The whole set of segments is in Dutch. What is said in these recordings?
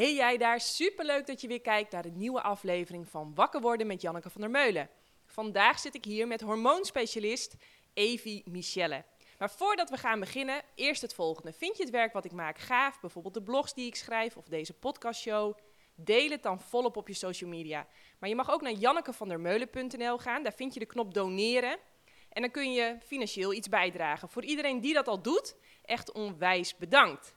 Hey jij daar, superleuk dat je weer kijkt naar de nieuwe aflevering van Wakker worden met Janneke van der Meulen. Vandaag zit ik hier met hormoonspecialist Evie Michelle. Maar voordat we gaan beginnen, eerst het volgende. Vind je het werk wat ik maak gaaf, bijvoorbeeld de blogs die ik schrijf of deze podcastshow? Deel het dan volop op je social media. Maar je mag ook naar jannekevandermeulen.nl gaan, daar vind je de knop doneren. En dan kun je financieel iets bijdragen. Voor iedereen die dat al doet, echt onwijs bedankt.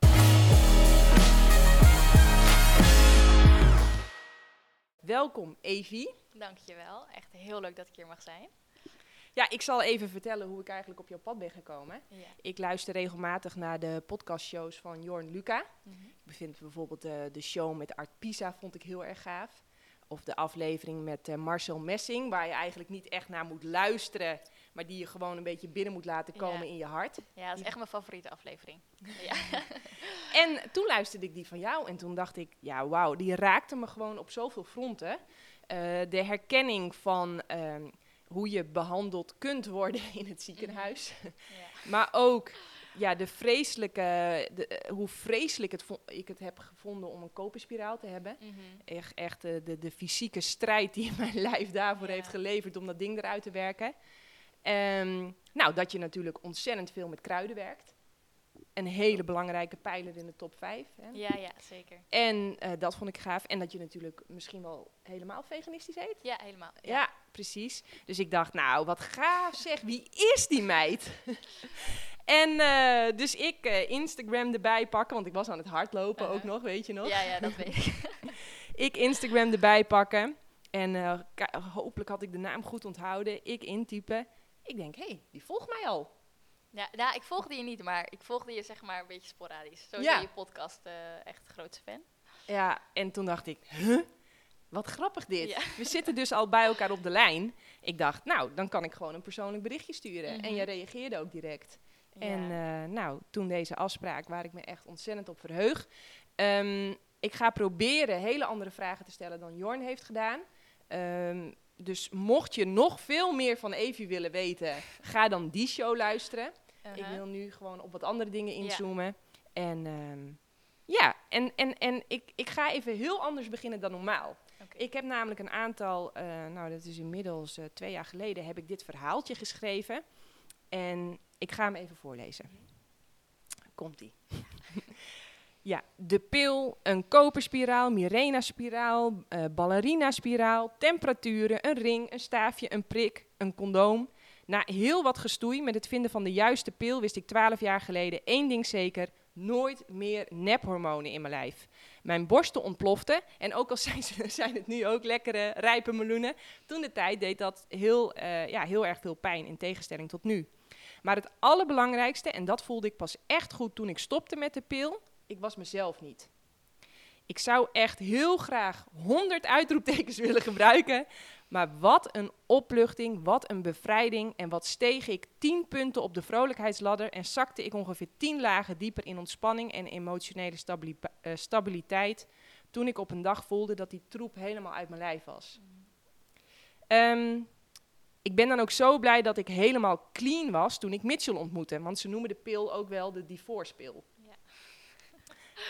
Welkom, Evie. Dankjewel. Echt heel leuk dat ik hier mag zijn. Ja, ik zal even vertellen hoe ik eigenlijk op jouw pad ben gekomen. Ja. Ik luister regelmatig naar de podcastshows van Jorn Luca. Mhm. Ik bevind bijvoorbeeld de, de show met Art Pisa vond ik heel erg gaaf. Of de aflevering met eh, Marcel Messing, waar je eigenlijk niet echt naar moet luisteren, maar die je gewoon een beetje binnen moet laten komen Ja. in je hart. Ja, dat is echt mijn favoriete aflevering. ja. En toen luisterde ik die van jou en toen dacht ik, ja wauw, die raakte me gewoon op zoveel fronten. Eh, de herkenning van ehm, hoe je behandeld kunt worden in het ziekenhuis. ja. Maar ook ja, de vreselijke, de, eh, hoe vreselijk het ik het heb gevonden om een koperspiraal te hebben. Mhm. Echt, echt eh, de, de fysieke strijd die mijn lijf daarvoor Ja. heeft geleverd om dat ding eruit te werken. Ehm, nou, dat je natuurlijk ontzettend veel met kruiden werkt. Een hele belangrijke pijler in de top 5. Hè? ja, ja, zeker. En eh, dat vond ik gaaf. En dat je natuurlijk misschien wel helemaal veganistisch eet. Ja, helemaal. Ja. precies. Dus ik dacht, nou, wat gaaf zeg. Wie is die meid? en eh, dus ik eh, Instagram erbij pakken, want ik was aan het hardlopen ook Uh-huh. nog, weet je nog? Ja, ja, dat weet ik. Ik Instagram erbij pakken. En hopelijk had ik de naam goed onthouden. Ik intypen. Ik denk, hé, hey, die volgt mij al. Ja, nou, ik volgde je niet, maar ik volgde je zeg maar een beetje sporadisch. Sowieso Ja. je podcast, eh, echt grootste fan. Ja, en toen dacht ik, huh? Wat grappig dit. Ja. We zitten dus al bij elkaar op de lijn. Ik dacht, nou, dan kan ik gewoon een persoonlijk berichtje sturen. En Mhm. jij reageerde ook direct. Ja. En eh, nou, toen deze afspraak, waar ik me echt ontzettend op verheug. Ehm, ik ga proberen hele andere vragen te stellen dan Jorn heeft gedaan. Ehm, dus mocht je nog veel meer van Evie willen weten, ga dan die show luisteren. Ik Uh-huh. wil nu gewoon op wat andere dingen Ja. inzoomen. En ehm, ja, en, en, en ik, ik ga even heel anders beginnen dan normaal. Ik heb namelijk een aantal, eh, nou dat is inmiddels eh, twee jaar geleden, heb ik dit verhaaltje geschreven. En ik ga hem even voorlezen. Komt-ie. ja, de pil, een koperspiraal, Mirena-spiraal, eh ballerina-spiraal, temperaturen, een ring, een staafje, een prik, een condoom. Na heel wat gestoei met het vinden van de juiste pil wist ik twaalf jaar geleden één ding zeker. Nooit meer nephormonen in mijn lijf. Mijn borsten ontploften. En ook al zijn, ze, zijn het nu ook lekkere rijpe meloenen. Toen de tijd deed dat heel, eh, ja, heel erg veel pijn in tegenstelling tot nu. Maar het allerbelangrijkste, en dat voelde ik pas echt goed toen ik stopte met de pil. Ik was mezelf niet. Ik zou echt heel graag 100 uitroeptekens willen gebruiken. Maar wat een opluchting, wat een bevrijding. En wat steeg ik 10 punten op de vrolijkheidsladder en zakte ik ongeveer 10 lagen dieper in ontspanning en emotionele eh, stabiliteit. Toen ik op een dag voelde dat die troep helemaal uit mijn lijf was. Ehm, ik ben dan ook zo blij dat ik helemaal clean was toen ik Mitchell ontmoette. Want ze noemen de pil ook wel de divorce-pil. Ja.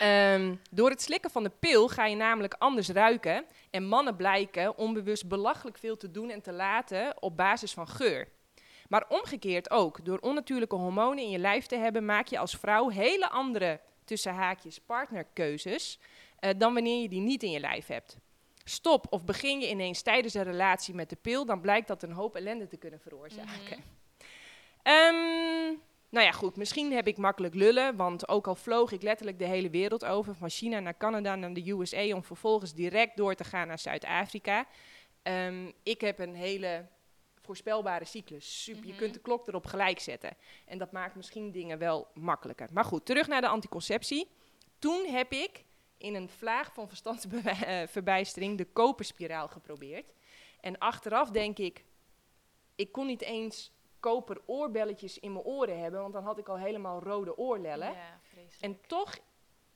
Ehm, door het slikken van de pil ga je namelijk anders ruiken. En mannen blijken onbewust belachelijk veel te doen en te laten op basis van geur. Maar omgekeerd ook. Door onnatuurlijke hormonen in je lijf te hebben, maak je als vrouw hele andere, tussen haakjes, partnerkeuzes. eh, dan wanneer je die niet in je lijf hebt. Stop of begin je ineens tijdens een relatie met de pil, dan blijkt dat een hoop ellende te kunnen veroorzaken. Ehm, nou ja, goed, misschien heb ik makkelijk lullen, want ook al vloog ik letterlijk de hele wereld over, van China naar Canada naar de USA, om vervolgens direct door te gaan naar Zuid-Afrika. Ehm, ik heb een hele voorspelbare cyclus. Super, Je Mhm. kunt de klok erop gelijk zetten. En dat maakt misschien dingen wel makkelijker. Maar goed, terug naar de anticonceptie. Toen heb ik in een vlaag van verstandsverbijstering de koperspiraal geprobeerd. En achteraf denk ik, ik kon niet eens koper oorbelletjes in mijn oren hebben, want dan had ik al helemaal rode oorlellen. Ja. En toch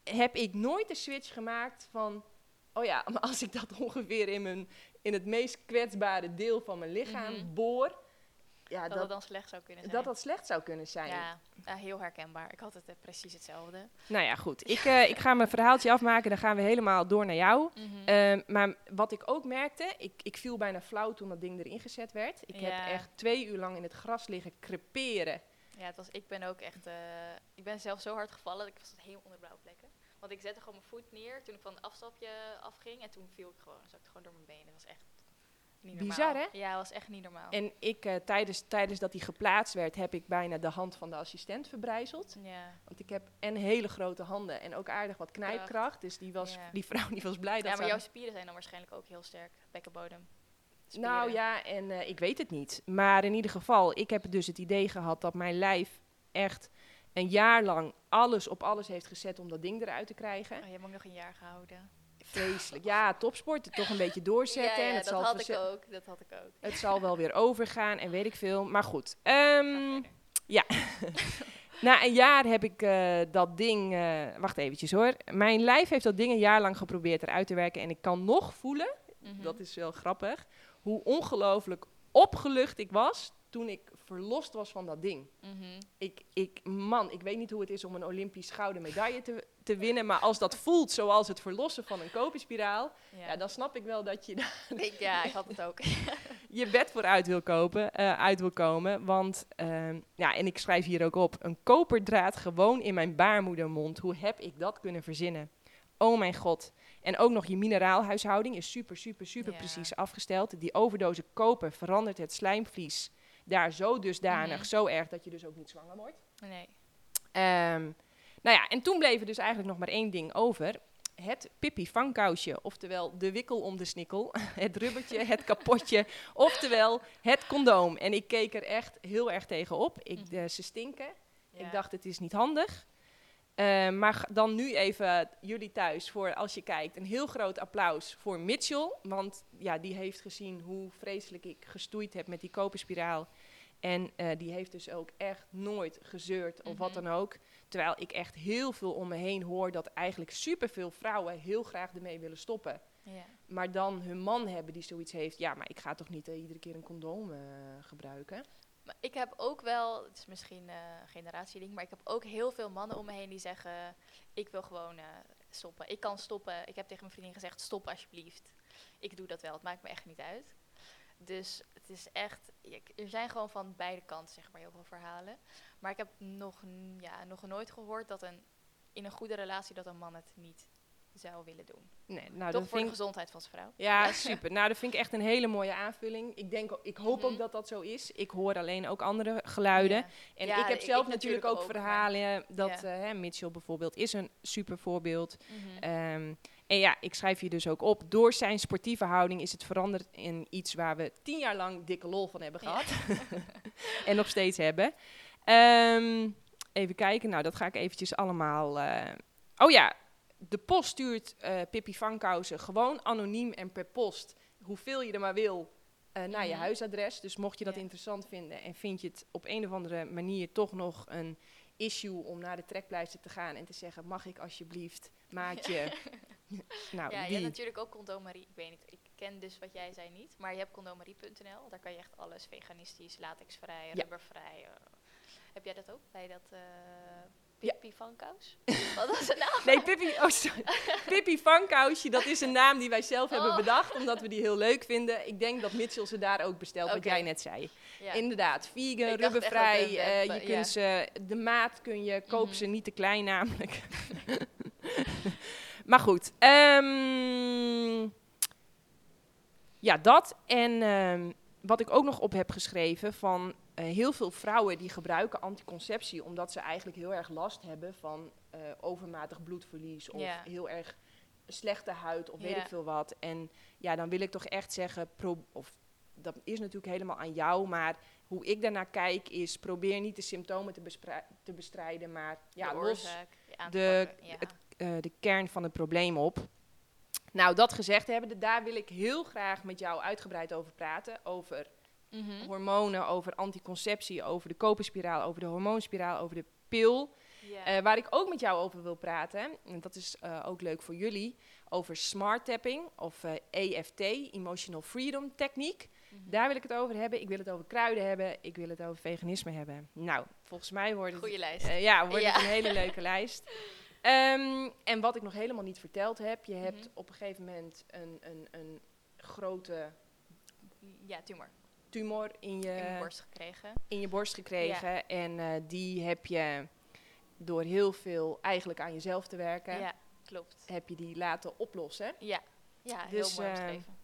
heb ik nooit de switch gemaakt van, oh ja, maar als ik dat ongeveer in, mijn, in het meest kwetsbare deel van mijn lichaam Mhm. boor, ja, dat, dat, dan slecht zou kunnen zijn. dat dat slecht zou kunnen zijn. ja, heel herkenbaar. Ik had het eh, precies hetzelfde. Nou ja, goed. Ik, eh, ik ga mijn verhaaltje afmaken. Dan gaan we helemaal door naar jou. Mhm. Ehm, maar wat ik ook merkte, ik, ik viel bijna flauw toen dat ding erin gezet werd. Ik Ja. heb echt twee uur lang in het gras liggen creperen. Ja, het was, ik ben ook echt... eh, ik ben zelf zo hard gevallen. dat Ik was helemaal onder blauwe plekken. Want ik zette gewoon mijn voet neer toen ik van het afstapje afging. En toen viel ik gewoon. zakte gewoon door mijn benen. Dat was echt niet. Bizar, hè? Ja, dat was echt niet normaal. En ik, eh, tijdens, tijdens dat die geplaatst werd, heb ik bijna de hand van de assistent verbrijzeld. ja. Want ik heb en hele grote handen en ook aardig wat knijpkracht. Dus die, was, Ja. die vrouw die was blij dat ja, ze maar jouw spieren zijn dan waarschijnlijk ook heel sterk. Bekkenbodem. Nou Spieren. ja, en eh, ik weet het niet. Maar in ieder geval, ik heb dus het idee gehad dat mijn lijf echt een jaar lang alles op alles heeft gezet om dat ding eruit te krijgen. Oh, je hebt ook nog een jaar gehouden. Vreselijk. Ja, topsport, toch een beetje doorzetten. ja, en ja, het, dat zal had ik ook. Dat had ik ook. het zal wel weer overgaan en weet ik veel. Maar goed. Ehm, verder. na een jaar heb ik eh, dat ding... eh, wacht eventjes hoor. Mijn lijf heeft dat ding een jaar lang geprobeerd eruit te werken. En ik kan nog voelen, Mhm. dat is wel grappig, hoe ongelooflijk opgelucht ik was toen ik verlost was van dat ding. Mhm. Ik, ik, man, ik weet niet hoe het is om een Olympisch gouden medaille te, te winnen. Maar als dat voelt zoals het verlossen van een koperspiraal, Ja. ja, dan snap ik wel dat je ik, ja, ik had het ook. je bed voor uit wil, kopen, eh, uit wil komen. Want, ehm, ja, en ik schrijf hier ook op, een koperdraad gewoon in mijn baarmoedermond. Hoe heb ik dat kunnen verzinnen? Oh mijn god. En ook nog je mineraalhuishouding is super, super, super Ja. precies afgesteld. Die overdose koper verandert het slijmvlies daar zo dusdanig, zo erg dat je dus ook niet zwanger wordt. Nee. Ehm, nou ja, en toen bleef er dus eigenlijk nog maar één ding over. Het Pippi vangkousje, oftewel de wikkel om de snikkel, het rubbertje, het kapotje, oftewel het condoom. En ik keek er echt heel erg tegen op. Ik, Mhm. eh, ze stinken. Ja. Ik dacht, het is niet handig. Eh, maar dan nu even jullie thuis voor, als je kijkt, een heel groot applaus voor Mitchell. Want ja, die heeft gezien hoe vreselijk ik gestoeid heb met die koperspiraal. En eh, die heeft dus ook echt nooit gezeurd of wat Mhm. dan ook. Terwijl ik echt heel veel om me heen hoor dat eigenlijk superveel vrouwen heel graag ermee willen stoppen. Ja. Maar dan hun man hebben die zoiets heeft. Ja, maar ik ga toch niet eh, iedere keer een condoom eh, gebruiken. Maar ik heb ook wel, het is misschien een generatieding, maar ik heb ook heel veel mannen om me heen die zeggen: Ik wil gewoon stoppen. Ik kan stoppen. Ik heb tegen mijn vriendin gezegd: Stop alsjeblieft. Ik doe dat wel, het maakt me echt niet uit. Dus het is echt, er zijn gewoon van beide kanten zeg maar heel veel verhalen. Maar ik heb nog, ja, nog nooit gehoord dat een, in een goede relatie dat een man het niet zou willen doen. Nee, nou, Toch voor vind de gezondheid van zijn vrouw. Ja, super. Nou, dat vind ik echt een hele mooie aanvulling. Ik, denk, ik hoop ook Mhm. dat dat zo is. Ik hoor alleen ook andere geluiden. Ja. En Ja, ik heb zelf ik natuurlijk ook, verhalen. Dat hè, Mitchell bijvoorbeeld is een super voorbeeld. Mhm. Ehm, en ja, ik schrijf hier dus ook op. Door zijn sportieve houding is het veranderd in iets waar we tien jaar lang dikke lol van hebben Ja. gehad. en nog steeds hebben. Ehm, even kijken. Nou, dat ga ik eventjes allemaal... eh, Oh ja, de post stuurt eh Pippi Vangkousen gewoon anoniem en per post. Hoeveel je er maar wil. eh, naar je Mhm. huisadres. Dus mocht je dat Ja. interessant vinden en vind je het op een of andere manier toch nog een issue om naar de trekpleister te gaan en te zeggen: Mag ik alsjeblieft, maatje? nou, ja, je die. hebt natuurlijk ook Condomarie. Ik weet niet, ik ken dus wat jij zei niet. Maar je hebt condomarie.nl. Daar kan je echt alles veganistisch, latexvrij, Ja. rubbervrij. eh. heb jij dat ook bij dat eh. Pippi van Kous? Wat was het nou? Nee, Pippi, oh, sorry. Pippi Vangkousje, dat is een naam die wij zelf hebben Oh. bedacht, omdat we die heel leuk vinden. Ik denk dat Mitchell ze daar ook bestelt, wat jij net zei. Ja. Inderdaad, vegan, rubbervrij. eh, je ja. kunt ze, de maat kun je, koop Mhm. ze niet te klein namelijk. maar goed. ehm, ja, dat. En ehm, wat ik ook nog op heb geschreven van heel veel vrouwen die gebruiken anticonceptie omdat ze eigenlijk heel erg last hebben van eh, overmatig bloedverlies of heel erg slechte huid of weet ik veel wat. En ja, dan wil ik toch echt zeggen, pro of dat is natuurlijk helemaal aan jou, maar hoe ik daarnaar kijk is probeer niet de symptomen te, te bestrijden, maar ja, de los de- ja. het- eh, de kern van het probleem op. Nou, dat gezegd hebbende, daar wil ik heel graag met jou uitgebreid over praten. Over Mhm. hormonen, over anticonceptie, over de koperspiraal, over de hormoonspiraal, over de pil. Eh, waar ik ook met jou over wil praten, en dat is eh, ook leuk voor jullie, over smart tapping of eh, EFT, Emotional Freedom Techniek. Mhm. Daar wil ik het over hebben. Ik wil het over kruiden hebben. Ik wil het over veganisme hebben. Nou, volgens mij wordt het, Goeie lijst. eh, ja, wordt Ja. het een hele leuke lijst. Ehm, en wat ik nog helemaal niet verteld heb. Je hebt Mhm. op een gegeven moment een, een, een grote ja, tumor. Tumor in In je, mijn borst gekregen. in je borst gekregen. En eh, die heb je door heel veel eigenlijk aan jezelf te werken, Ja, klopt. heb je die laten oplossen. Ja, ja heel Dus, mooi eh, omschreven.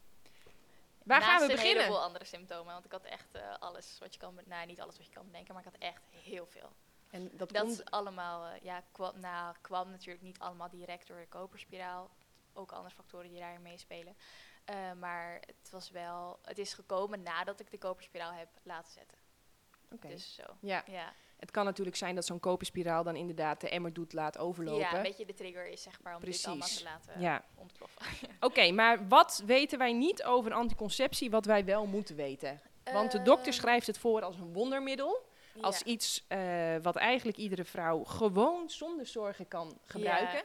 Waar Naast gaan we een beginnen? heleboel andere symptomen, want ik had echt eh, alles wat je kan, nou niet alles wat je kan bedenken, maar ik had echt heel veel. En dat, Dat is allemaal, eh, ja, kwam, nou, kwam natuurlijk niet allemaal direct door de koperspiraal. Ook andere factoren die daarin meespelen. Eh, maar het was wel, het is gekomen nadat ik de koperspiraal heb laten zetten. Oké. Dus zo, Ja, ja. het kan natuurlijk zijn dat zo'n koperspiraal dan inderdaad de emmer doet laat overlopen. Ja, een beetje de trigger is zeg maar om dit allemaal Precies. te laten Ja. ontploffen. Oké, maar wat weten wij niet over anticonceptie wat wij wel moeten weten? Want de dokter Ehm, schrijft het voor als een wondermiddel. Als ja. iets eh, wat eigenlijk iedere vrouw gewoon zonder zorgen kan gebruiken.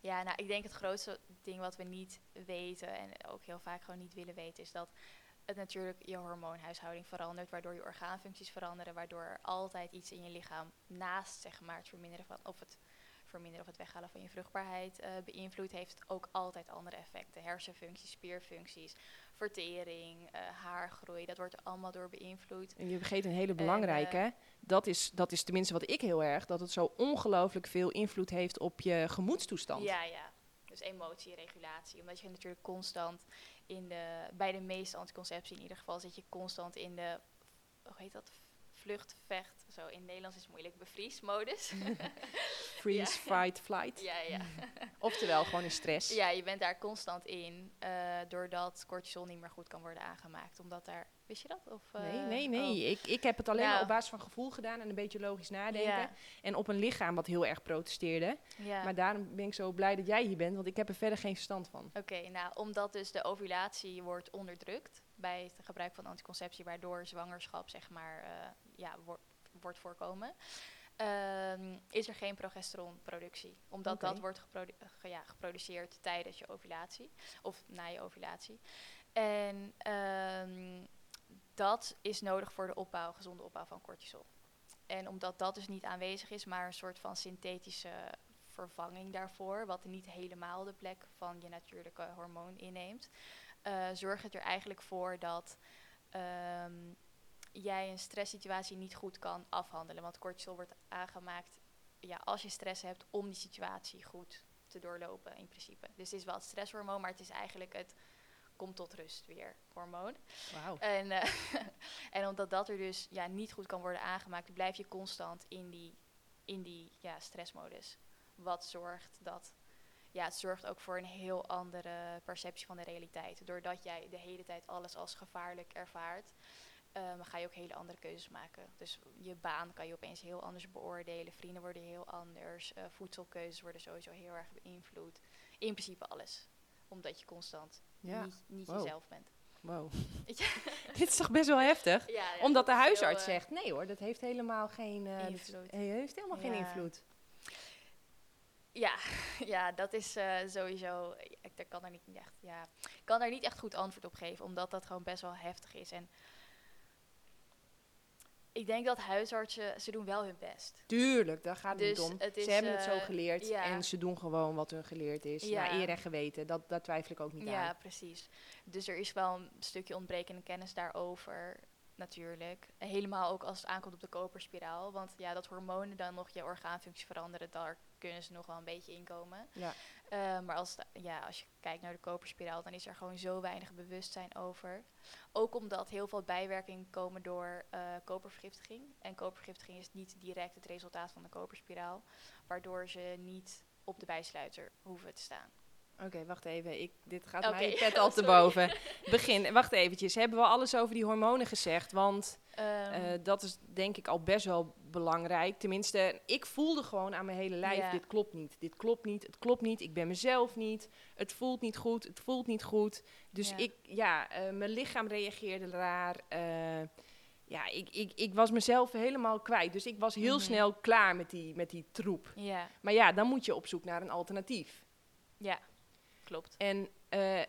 Ja, nou, ik denk het grootste ding wat we niet weten en ook heel vaak gewoon niet willen weten, is dat het natuurlijk je hormoonhuishouding verandert, waardoor je orgaanfuncties veranderen, waardoor er altijd iets in je lichaam naast zeg maar het verminderen van of het verminderen of het weghalen van je vruchtbaarheid eh beïnvloedt, heeft het ook altijd andere effecten. Hersenfuncties, spierfuncties, vertering, eh, haargroei, dat wordt er allemaal door beïnvloed. En je vergeet een hele belangrijke. eh, dat, is, dat is tenminste wat ik heel erg. Dat het zo ongelooflijk veel invloed heeft op je gemoedstoestand. Ja, ja. Dus emotieregulatie. Omdat je natuurlijk constant in de, bij de meeste anticonceptie in ieder geval, zit je constant in de, hoe heet dat? Vlucht, vecht, zo in Nederlands is het moeilijk, bevriesmodus. Freeze, Ja. fight, flight. ja, ja. Oftewel gewoon in stress. ja, je bent daar constant in, eh, doordat cortisol niet meer goed kan worden aangemaakt. Omdat daar, wist je dat? Of, Nee, eh, nee, nee. oh. Ik, ik heb het alleen Nou. maar op basis van gevoel gedaan en een beetje logisch nadenken. Ja, En op een lichaam wat heel erg protesteerde. ja. Maar daarom ben ik zo blij dat jij hier bent, want ik heb er verder geen verstand van. Oké, nou, omdat dus de ovulatie wordt onderdrukt bij het gebruik van anticonceptie, waardoor zwangerschap, zeg maar, eh, ja, wordt wordt voorkomen, ehm, is er geen progesteronproductie. Omdat dat wordt geprodu- ge- ja, geproduceerd tijdens je ovulatie, of na je ovulatie. En ehm, dat is nodig voor de opbouw, gezonde opbouw van cortisol. En omdat dat dus niet aanwezig is, maar een soort van synthetische vervanging daarvoor, wat niet helemaal de plek van je natuurlijke hormoon inneemt, eh zorgt het er eigenlijk voor dat ehm, jij een stresssituatie niet goed kan afhandelen. Want cortisol wordt aangemaakt ja, als je stress hebt om die situatie goed te doorlopen in principe. Dus het is wel het stresshormoon, maar het is eigenlijk het komt tot rust weer hormoon. Wauw. En, eh, en omdat dat er dus ja, niet goed kan worden aangemaakt, blijf je constant in die, in die ja, stressmodus. Wat zorgt dat. Ja, het zorgt ook voor een heel andere perceptie van de realiteit. Doordat jij de hele tijd alles als gevaarlijk ervaart, ehm, ga je ook hele andere keuzes maken. Dus je baan kan je opeens heel anders beoordelen. Vrienden worden heel anders. eh, voedselkeuzes worden sowieso heel erg beïnvloed. In principe alles. Omdat je constant Ja, niet, niet Wow. jezelf bent. wow. Ja. Dit is toch best wel heftig? Ja, Omdat de huisarts heel, eh, zegt, nee hoor, dat heeft helemaal geen Invloed. he- heeft helemaal geen invloed. Ja, ja, dat is sowieso. Ik daar kan er niet echt, ja, kan daar niet echt goed antwoord op geven, omdat dat gewoon best wel heftig is. En ik denk dat huisartsen, ze doen wel hun best. Tuurlijk, daar gaat het Dus niet om. het is, ze hebben het zo eh, geleerd ja. en ze doen gewoon wat hun geleerd is. Ja. Naar eer en geweten, dat, daar twijfel ik ook niet Ja, aan. precies. Dus er is wel een stukje ontbrekende kennis daarover, natuurlijk. Helemaal ook als het aankomt op de koperspiraal. Want ja, dat hormonen dan nog je orgaanfunctie veranderen, daar kunnen ze nog wel een beetje in komen. Ja. Eh, maar als, ja, als je kijkt naar de koperspiraal, dan is er gewoon zo weinig bewustzijn over. Ook omdat heel veel bijwerkingen komen door eh, kopervergiftiging. En kopervergiftiging is niet direct het resultaat van de koperspiraal, waardoor ze niet op de bijsluiter hoeven te staan. Oké, wacht even. Ik, dit gaat Oké, mij pet al te boven. Begin, wacht eventjes. Hebben we alles over die hormonen gezegd? Want Ehm, eh, dat is denk ik al best wel belangrijk. Tenminste, ik voelde gewoon aan mijn hele lijf, Ja. dit klopt niet. Dit klopt niet, het klopt niet. Ik ben mezelf niet. Het voelt niet goed, het voelt niet goed. Dus Ja. ik, ja, eh, mijn lichaam reageerde raar. eh, ja, ik, ik, ik was mezelf helemaal kwijt. Dus ik was heel Mhm. snel klaar met die, met die troep. ja, Maar ja, dan moet je op zoek naar een alternatief. ja, klopt. En eh,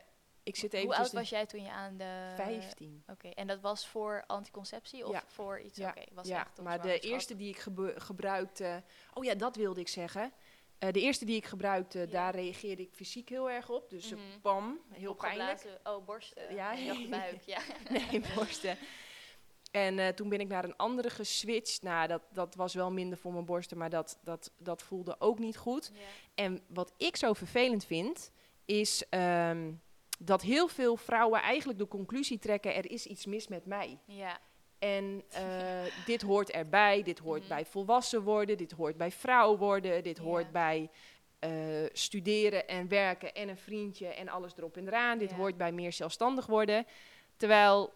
ik zit Hoe even oud was jij toen je aan de... 15. Oké, en dat was voor anticonceptie of Ja. voor iets? Ja. Oké, was ja, echt maar de eerste die ik gebruikte... Oh ja, dat wilde ik zeggen. Eh, de eerste die ik gebruikte, Ja. daar reageerde ik fysiek heel erg op. Dus Mhm. pam, heel pijnlijk. Opgeblazen- Oh, borsten. Ja. Ja, buik, ja. Nee, borsten. En eh, toen ben ik naar een andere geswitcht. Nou, dat, dat was wel minder voor mijn borsten, maar dat, dat, dat voelde ook niet goed. ja. En wat ik zo vervelend vind, is ehm, dat heel veel vrouwen eigenlijk de conclusie trekken: er is iets mis met mij. Ja, En eh, dit hoort erbij, dit hoort Mhm. bij volwassen worden, dit hoort bij vrouw worden, dit Ja. hoort bij eh, studeren en werken en een vriendje en alles erop en eraan. Dit hoort bij meer zelfstandig worden. Terwijl,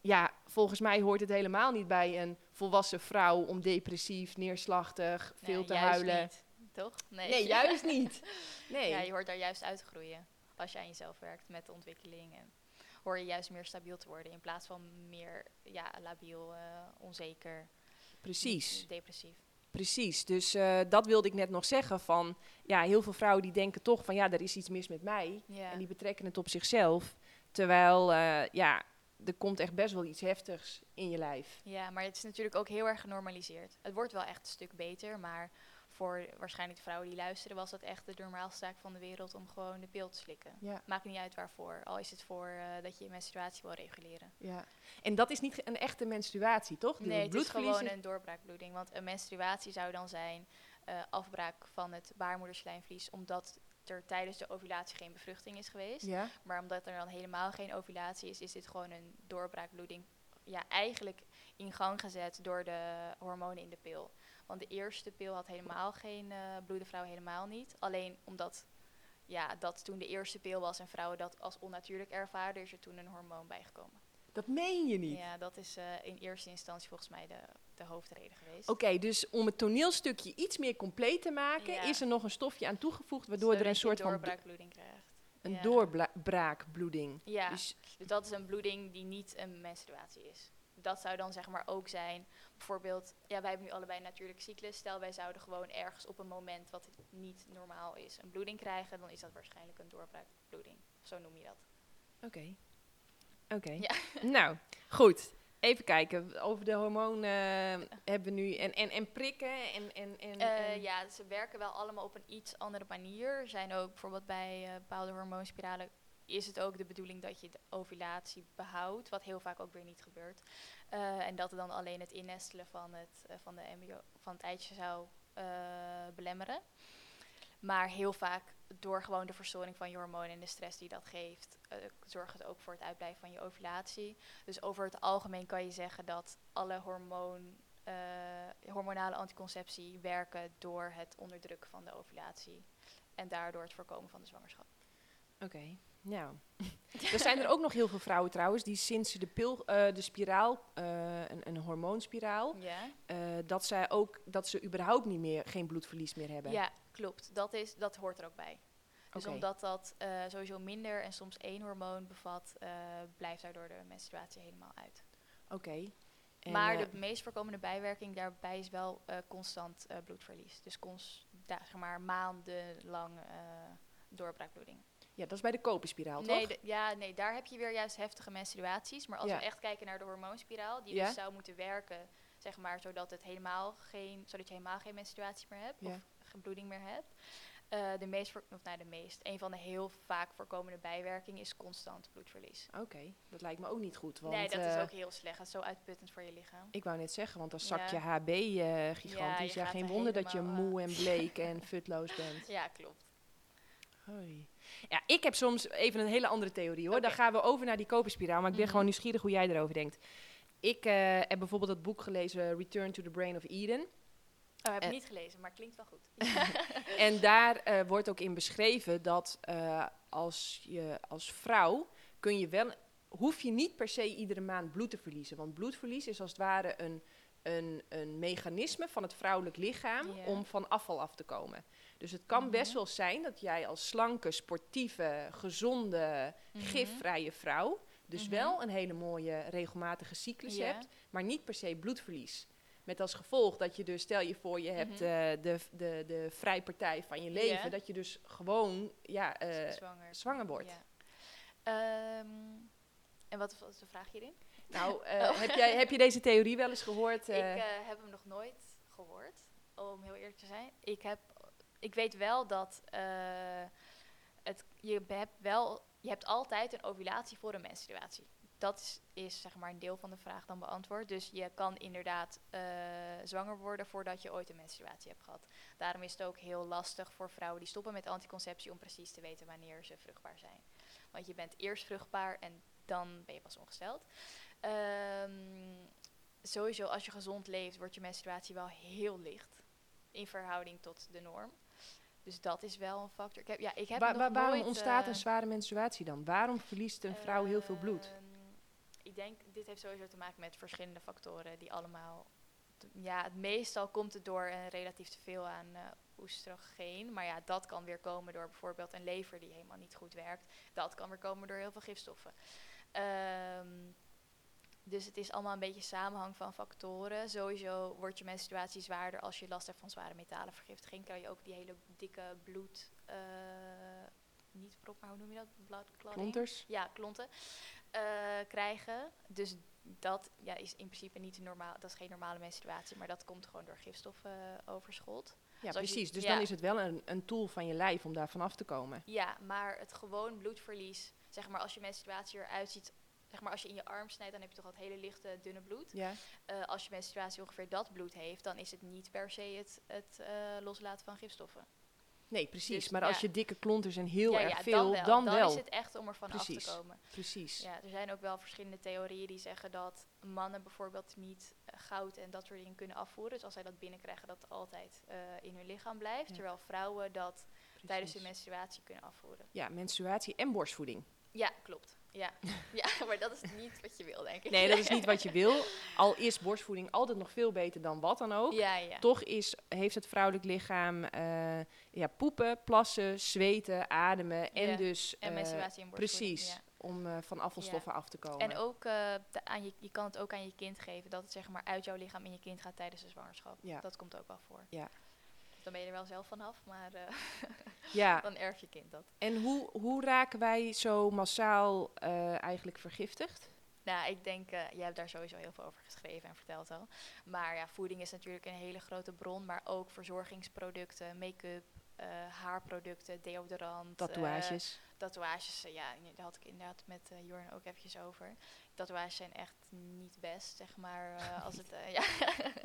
ja, volgens mij hoort het helemaal niet bij een volwassen vrouw om depressief, neerslachtig, veel nee, te huilen. Niet, toch? Nee, Nee, juist niet. Nee. Ja, je hoort daar juist uit te groeien. Als je aan jezelf werkt met de ontwikkeling. En hoor je juist meer stabiel te worden. In plaats van meer ja, labiel, eh, onzeker, Precies. depressief. Precies, dus eh, dat wilde ik net nog zeggen van, ja, heel veel vrouwen die denken toch van, ja, er is iets mis met mij. Ja. En die betrekken het op zichzelf. Terwijl, eh, ja, er komt echt best wel iets heftigs in je lijf. ja, maar het is natuurlijk ook heel erg genormaliseerd. Het wordt wel echt een stuk beter, maar voor waarschijnlijk de vrouwen die luisteren was dat echt de normaalste zaak van de wereld om gewoon de pil te slikken. Ja, Maakt niet uit waarvoor, al is het voor eh, dat je je menstruatie wil reguleren. ja. En dat is niet een echte menstruatie, toch? Nee, het is gewoon een doorbraakbloeding. Want een menstruatie zou dan zijn eh, afbraak van het baarmoederslijmvlies, omdat er tijdens de ovulatie geen bevruchting is geweest. Ja, Maar omdat er dan helemaal geen ovulatie is, is dit gewoon een doorbraakbloeding. Ja, eigenlijk in gang gezet door de hormonen in de pil. Want de eerste pil had helemaal geen, eh bloedde vrouw helemaal niet. Alleen omdat ja, dat toen de eerste pil was en vrouwen dat als onnatuurlijk ervaren, is er toen een hormoon bijgekomen. dat meen je niet. Ja, dat is eh, in eerste instantie volgens mij de, de hoofdreden geweest. Oké, dus om het toneelstukje iets meer compleet te maken, Ja. is er nog een stofje aan toegevoegd, waardoor er een soort van do- doorbraakbloeding krijgt. een ja. doorbraakbloeding. Ja, Dus, dus dat is een bloeding die niet een menstruatie is. Dat zou dan zeg maar ook zijn, bijvoorbeeld, ja, wij hebben nu allebei een natuurlijke cyclus. Stel, wij zouden gewoon ergens op een moment wat niet normaal is, een bloeding krijgen, dan is dat waarschijnlijk een doorbraakbloeding. Zo noem je dat. Oké. Oké. Ja. Nou, goed. Even kijken. Over de hormonen hebben we nu. En, en, en prikken en. en, en, Eh, en- ja, ze werken wel allemaal op een iets andere manier. Er zijn ook bijvoorbeeld bij eh, bepaalde hormoonspiralen is het ook de bedoeling dat je de ovulatie behoudt, wat heel vaak ook weer niet gebeurt. Eh, en dat er dan alleen het innestelen van het, eh, van de embryo, van het eitje zou eh, belemmeren. Maar heel vaak door gewoon de verstoring van je hormonen en de stress die dat geeft, zorgt het ook voor het uitblijven van je ovulatie. Dus over het algemeen kan je zeggen dat alle hormoon, hormonale anticonceptie werken door het onderdrukken van de ovulatie. En daardoor het voorkomen van de zwangerschap. Oké. Nou. er zijn er ook nog heel veel vrouwen trouwens die sinds ze de pil, eh, de spiraal, eh, een, een hormoonspiraal, Ja, eh, dat zij ook dat ze überhaupt niet meer geen bloedverlies meer hebben. ja klopt. Dat, is, dat hoort er ook bij. Dus omdat dat eh, sowieso minder en soms één hormoon bevat, eh, blijft daardoor de menstruatie helemaal uit. Oké. Maar de meest voorkomende bijwerking daarbij is wel eh, constant eh, bloedverlies. Dus cons da- zeg maar maandenlang eh doorbraakbloeding. Ja, dat is bij de koperspiraal, Nee, toch? ja, nee, daar heb je weer juist heftige menstruaties. Maar als Ja. we echt kijken naar de hormoonspiraal, die Ja. dus zou moeten werken, zeg maar, zodat, het helemaal geen, zodat je helemaal geen menstruatie meer hebt Ja. of geen bloeding meer hebt. Eh, de meest, voor, of nou, de meest, een van de heel vaak voorkomende bijwerkingen is constant bloedverlies. Oké, dat lijkt me ook niet goed. Want, nee, dat eh, is ook heel slecht. Dat is zo uitputtend voor je lichaam. Ik wou net zeggen, want dan Ja. zakt je HB eh, gigantisch. Ja, gaat geen er wonder dat je moe en bleek en futloos bent. Ja, klopt. Hoi. Ja, ik heb soms even een hele andere theorie hoor. Dan gaan we over naar die koperspiraal, maar ik ben Mhm. gewoon nieuwsgierig hoe jij erover denkt. Ik eh, heb bijvoorbeeld het boek gelezen Return to the Brain of Eden. Oh, heb ik Eh. niet gelezen, maar klinkt wel goed. En daar eh, wordt ook in beschreven dat als je als vrouw kun je wel, hoef je niet per se iedere maand bloed te verliezen. Want bloedverlies is als het ware een, een, een mechanisme van het vrouwelijk lichaam om van afval af te komen. Dus het kan best Mhm. wel zijn dat jij als slanke, sportieve, gezonde, Mhm. gifvrije vrouw dus Mhm. wel een hele mooie regelmatige cyclus Ja. hebt, maar niet per se bloedverlies. Met als gevolg dat je dus, stel je voor, je hebt eh, de, de, de vrijpartij van je leven, dat je dus gewoon ja, eh, zwanger. zwanger wordt. Ja. Ehm, en wat was de vraag hierin? Nou, eh, Oh. heb, jij, heb je deze theorie wel eens gehoord? eh? Ik heb hem nog nooit gehoord, om heel eerlijk te zijn. Ik, heb, ik weet wel dat eh, het, je hebt wel, je hebt altijd een ovulatie voor een menstruatie. Dat is, is zeg maar een deel van de vraag dan beantwoord. Dus je kan inderdaad eh, zwanger worden voordat je ooit een menstruatie hebt gehad. Daarom is het ook heel lastig voor vrouwen die stoppen met anticonceptie om precies te weten wanneer ze vruchtbaar zijn. Want je bent eerst vruchtbaar en dan ben je pas ongesteld. Ehm, sowieso, als je gezond leeft, wordt je menstruatie wel heel licht. In verhouding tot de norm. Dus dat is wel een factor. Ik heb, ja, ik heb Wa- nog wa- waarom nooit, ontstaat eh, een zware menstruatie dan? Waarom verliest een vrouw heel veel bloed? Ehm, ik denk, dit heeft sowieso te maken met verschillende factoren die allemaal... Ja, het meestal komt het door een relatief teveel aan eh oestrogeen. Maar ja, dat kan weer komen door bijvoorbeeld een lever die helemaal niet goed werkt. Dat kan weer komen door heel veel gifstoffen. Ehm, dus het is allemaal een beetje samenhang van factoren. Sowieso wordt je menstruatie zwaarder als je last hebt van zware metalenvergiftiging. Kan je ook die hele dikke bloed... eh, niet prop, maar hoe noem je dat? Bloodclotting? Klonters? ja, klonten eh, krijgen. Dus dat ja, is in principe niet normaal. Dat is geen normale menstruatie, maar dat komt gewoon door gifstoffenoverschot. Ja, Zoals je- precies. Dus ja. dan is het wel een, een tool van je lijf om daar vanaf te komen. ja, maar het gewoon bloedverlies, zeg maar als je menstruatie eruit ziet, zeg maar als je in je arm snijdt, dan heb je toch dat hele lichte, dunne bloed. Ja. Eh, als je menstruatie ongeveer dat bloed heeft, dan is het niet per se het, het eh, loslaten van gifstoffen. Nee, precies. Dus, maar ja. als je dikke klonters en heel ja, erg ja, veel, dan wel. dan wel. is het echt om er van af te komen. Precies. Ja, er zijn ook wel verschillende theorieën die zeggen dat mannen bijvoorbeeld niet eh, goud en dat soort dingen kunnen afvoeren. Dus als zij dat binnenkrijgen, dat altijd in hun lichaam blijft. Terwijl vrouwen dat tijdens hun menstruatie kunnen afvoeren. Ja, menstruatie en borstvoeding. Ja, klopt. Ja. ja, maar dat is niet wat je wil, denk ik. Nee, dat is niet wat je wil. Al is borstvoeding altijd nog veel beter dan wat dan ook. Ja, ja. Toch is, heeft het vrouwelijk lichaam eh, ja, poepen, plassen, zweten, ademen en Ja, dus En eh, menstruatie en borstvoeding. precies ja. om eh, van afvalstoffen af te komen. En ook, de- aan je, je kan het ook aan je kind geven dat het zeg maar uit jouw lichaam in je kind gaat tijdens de zwangerschap. Ja. Dat komt ook wel voor. Ja. Dan ben je er wel zelf vanaf, maar eh, ja, dan erf je kind dat. en hoe, hoe raken wij zo massaal eh, eigenlijk vergiftigd? Nou, ik denk, eh jij hebt daar sowieso heel veel over geschreven en verteld al. Maar ja, voeding is natuurlijk een hele grote bron, maar ook verzorgingsproducten, make-up, haarproducten, deodorant. Tatoeages. Tatoeages, eh, ja, daar had ik inderdaad met eh Jorn ook eventjes over. Tatoeages zijn echt niet best, zeg maar. eh, als het, ja.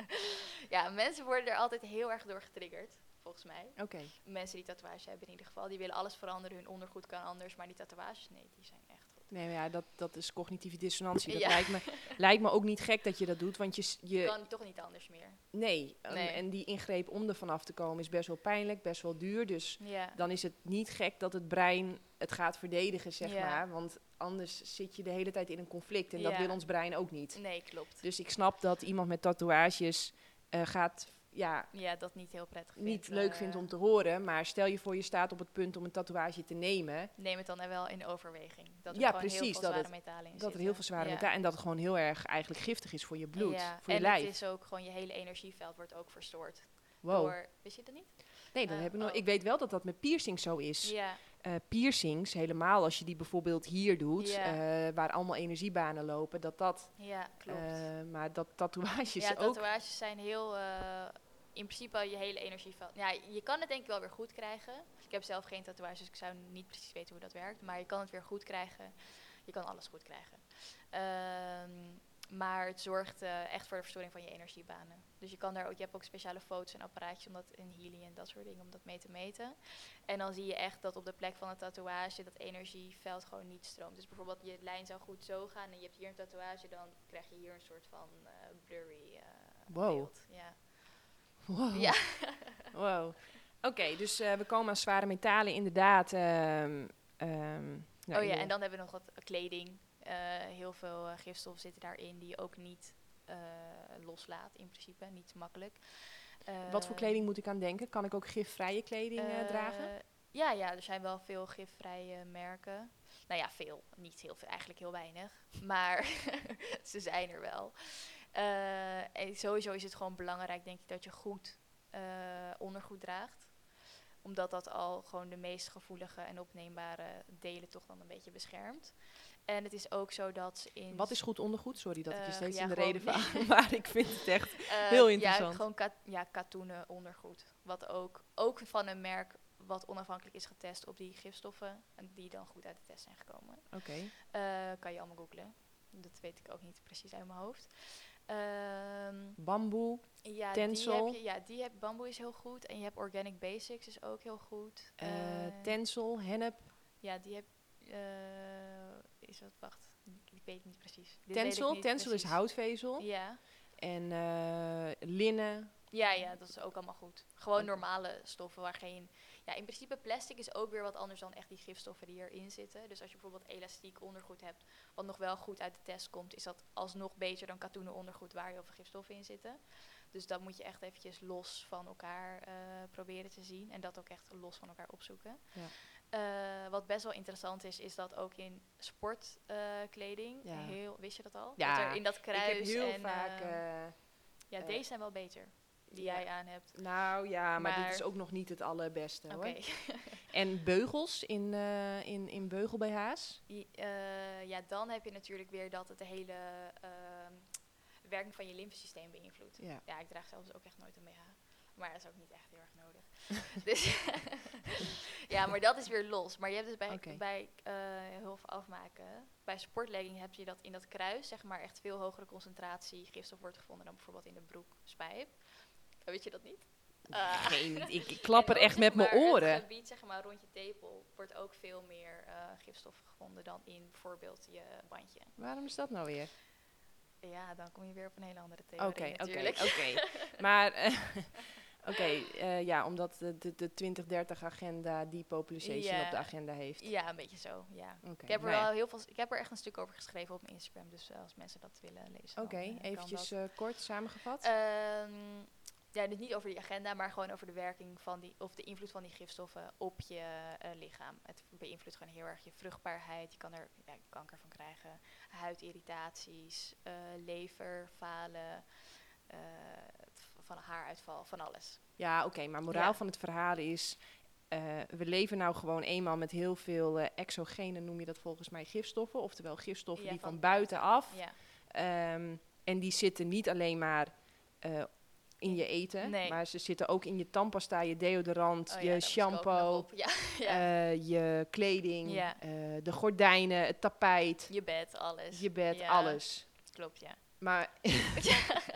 ja, mensen worden er altijd heel erg door getriggerd, volgens mij. Oké. Mensen die tatoeages hebben in ieder geval, die willen alles veranderen. Hun ondergoed kan anders, maar die tatoeages, nee, die zijn echt goed. Nee, maar ja, dat, dat is cognitieve dissonantie. Dat Ja. lijkt, me, lijkt me ook niet gek dat je dat doet, want je, je, Kan toch niet anders meer. Nee, um, Nee. en die ingreep om er vanaf te komen is best wel pijnlijk, best wel duur. Dus Ja. dan is het niet gek dat het brein het gaat verdedigen, zeg Ja. maar. Want anders zit je de hele tijd in een conflict en dat wil ons brein ook niet. Nee, klopt. Dus ik snap dat iemand met tatoeages eh, gaat, ja, Ja, dat niet heel prettig niet vindt, leuk eh, vindt om te horen. Maar stel je voor je staat op het punt om een tatoeage te nemen. Neem het dan er wel in overweging. Dat er Ja, gewoon heel veel dat zware het- metalen in Dat er heel veel zware Ja. metalen en dat het gewoon heel erg eigenlijk giftig is voor je bloed, Ja, voor je en lijf. het is ook gewoon je hele energieveld wordt ook verstoord. wow. Door, wist je dat niet? Nee, dan eh, heb ik nog. oh. Ik weet wel dat dat met piercings zo is. Ja, eh, piercings, helemaal als je die bijvoorbeeld hier doet, Ja. eh, waar allemaal energiebanen lopen, dat dat, ja, klopt. eh, maar dat tatoeages ja, ook. tatoeages zijn heel, in principe je hele energieveld. Ja, je kan het denk ik wel weer goed krijgen. Ik heb zelf geen tatoeages, dus ik zou niet precies weten hoe dat werkt. Maar je kan het weer goed krijgen. Je kan alles goed krijgen. Ehm, maar het zorgt eh, echt voor de verstoring van je energiebanen. Dus je kan daar ook, je hebt ook speciale foto's en apparaatjes om dat in healing en dat soort dingen om dat mee te meten. En dan zie je echt dat op de plek van een tatoeage dat energieveld gewoon niet stroomt. Dus bijvoorbeeld je lijn zou goed zo gaan en je hebt hier een tatoeage, dan krijg je hier een soort van eh, blurry eh, Wow. beeld. Ja. Wow. Ja. wow. Oké, dus we komen aan zware metalen inderdaad. ehm, ehm, nou, oh ja, en dan hebben we nog wat kleding. Eh, heel veel eh, gifstoffen zitten daarin die je ook niet eh, loslaat in principe, niet makkelijk. Wat voor kleding moet ik aan denken? Kan ik ook gifvrije kleding dragen? Ja, ja, er zijn wel veel gifvrije merken. Nou ja, veel. Niet heel veel, eigenlijk heel weinig. Maar ze zijn er wel. En sowieso is het gewoon belangrijk, denk ik, dat je goed ondergoed draagt. Omdat dat al gewoon de meest gevoelige en opneembare delen toch dan een beetje beschermt. En het is ook zo dat in... Wat is goed ondergoed? Sorry dat ik je Eh, steeds ja, in de reden val. Maar ik vind het echt... Eh, heel interessant. Ja, gewoon ja, katoenen ondergoed. Wat ook, ook van een merk wat onafhankelijk is getest op die gifstoffen. En die dan goed uit de test zijn gekomen. Oké. Eh, kan je allemaal googlen. Dat weet ik ook niet precies uit mijn hoofd. Ehm, Bamboe. ja, Tencel. Die heb je, ja, die heb, bamboe is heel goed. En je hebt Organic Basics is ook heel goed. Eh, Tencel. Hennep. ja, die heb... is dat... Wacht, ik weet niet precies. Dit niet Tencel is houtvezel. Ja. En eh, linnen. Ja, ja, dat is ook allemaal goed. Gewoon normale stoffen waar geen... Ja, in principe plastic is ook weer wat anders dan echt die gifstoffen die erin zitten. Dus als je bijvoorbeeld elastiek ondergoed hebt, wat nog wel goed uit de test komt, is dat alsnog beter dan katoenen ondergoed waar heel veel gifstoffen in zitten. Dus dat moet je echt eventjes los van elkaar eh, proberen te zien. En dat ook echt los van elkaar opzoeken. Ja. Eh, wat best wel interessant is, is dat ook in sportkleding, Ja. heel, wist je dat al? Ja, dat er in dat kruis ik heb heel en, vaak... eh, eh, ja, eh, deze zijn wel beter, die ja. jij aan hebt. nou ja, maar, dit is ook nog niet het allerbeste Oké. hoor. En beugels in, eh in, in beugel-BH's. I- eh, ja, dan heb je natuurlijk weer dat het de hele ehm, werking van je lymfesysteem beïnvloedt. Ja. Ja, ik draag zelfs ook echt nooit een BH. Maar dat is ook niet echt heel erg nodig. dus ja, maar dat is weer los. Maar je hebt dus bij, bij eh, heel veel afmaken. Bij sportlegging heb je dat in dat kruis, zeg maar, echt veel hogere concentratie gifstof wordt gevonden dan bijvoorbeeld in de broekspijp. Weet je dat niet? Geen, ik, ik klap er echt met mijn oren. Het gebied zeg maar, rond je tepel wordt ook veel meer eh, gifstoffen gevonden dan in bijvoorbeeld je bandje. Waarom is dat nou weer? Ja, dan kom je weer op een hele andere theorie Oké, oké, oké. Maar, oké, eh, ja, omdat de, de, de 2030 agenda depopulation Ja. op de agenda heeft. Ja, een beetje zo, ja. Ik heb er nou ja. wel heel veel, ik heb er echt een stuk over geschreven op mijn Instagram, dus eh, als mensen dat willen lezen. Oké, eh, eventjes kort samengevat. Ehm, ja, dus niet over die agenda, maar gewoon over de werking van die, of de invloed van die gifstoffen op je lichaam. Het beïnvloedt gewoon heel erg je vruchtbaarheid. Je kan er ja, kanker van krijgen, huidirritaties, lever, falen, van haaruitval, van alles. ja, oké, maar moraal ja. van het verhaal is... eh, we leven nou gewoon eenmaal met heel veel eh, exogene, noem je dat volgens mij, gifstoffen. Oftewel gifstoffen Ja, die van van buitenaf. Ja, Ehm, en die zitten niet alleen maar eh, in je eten, Nee. maar ze zitten ook in je tandpasta, je deodorant, Oh je nog shampoo. Ja, ja. je kleding, Ja. eh, de gordijnen, het tapijt, je bed, alles. je bed, alles. Klopt, ja. Maar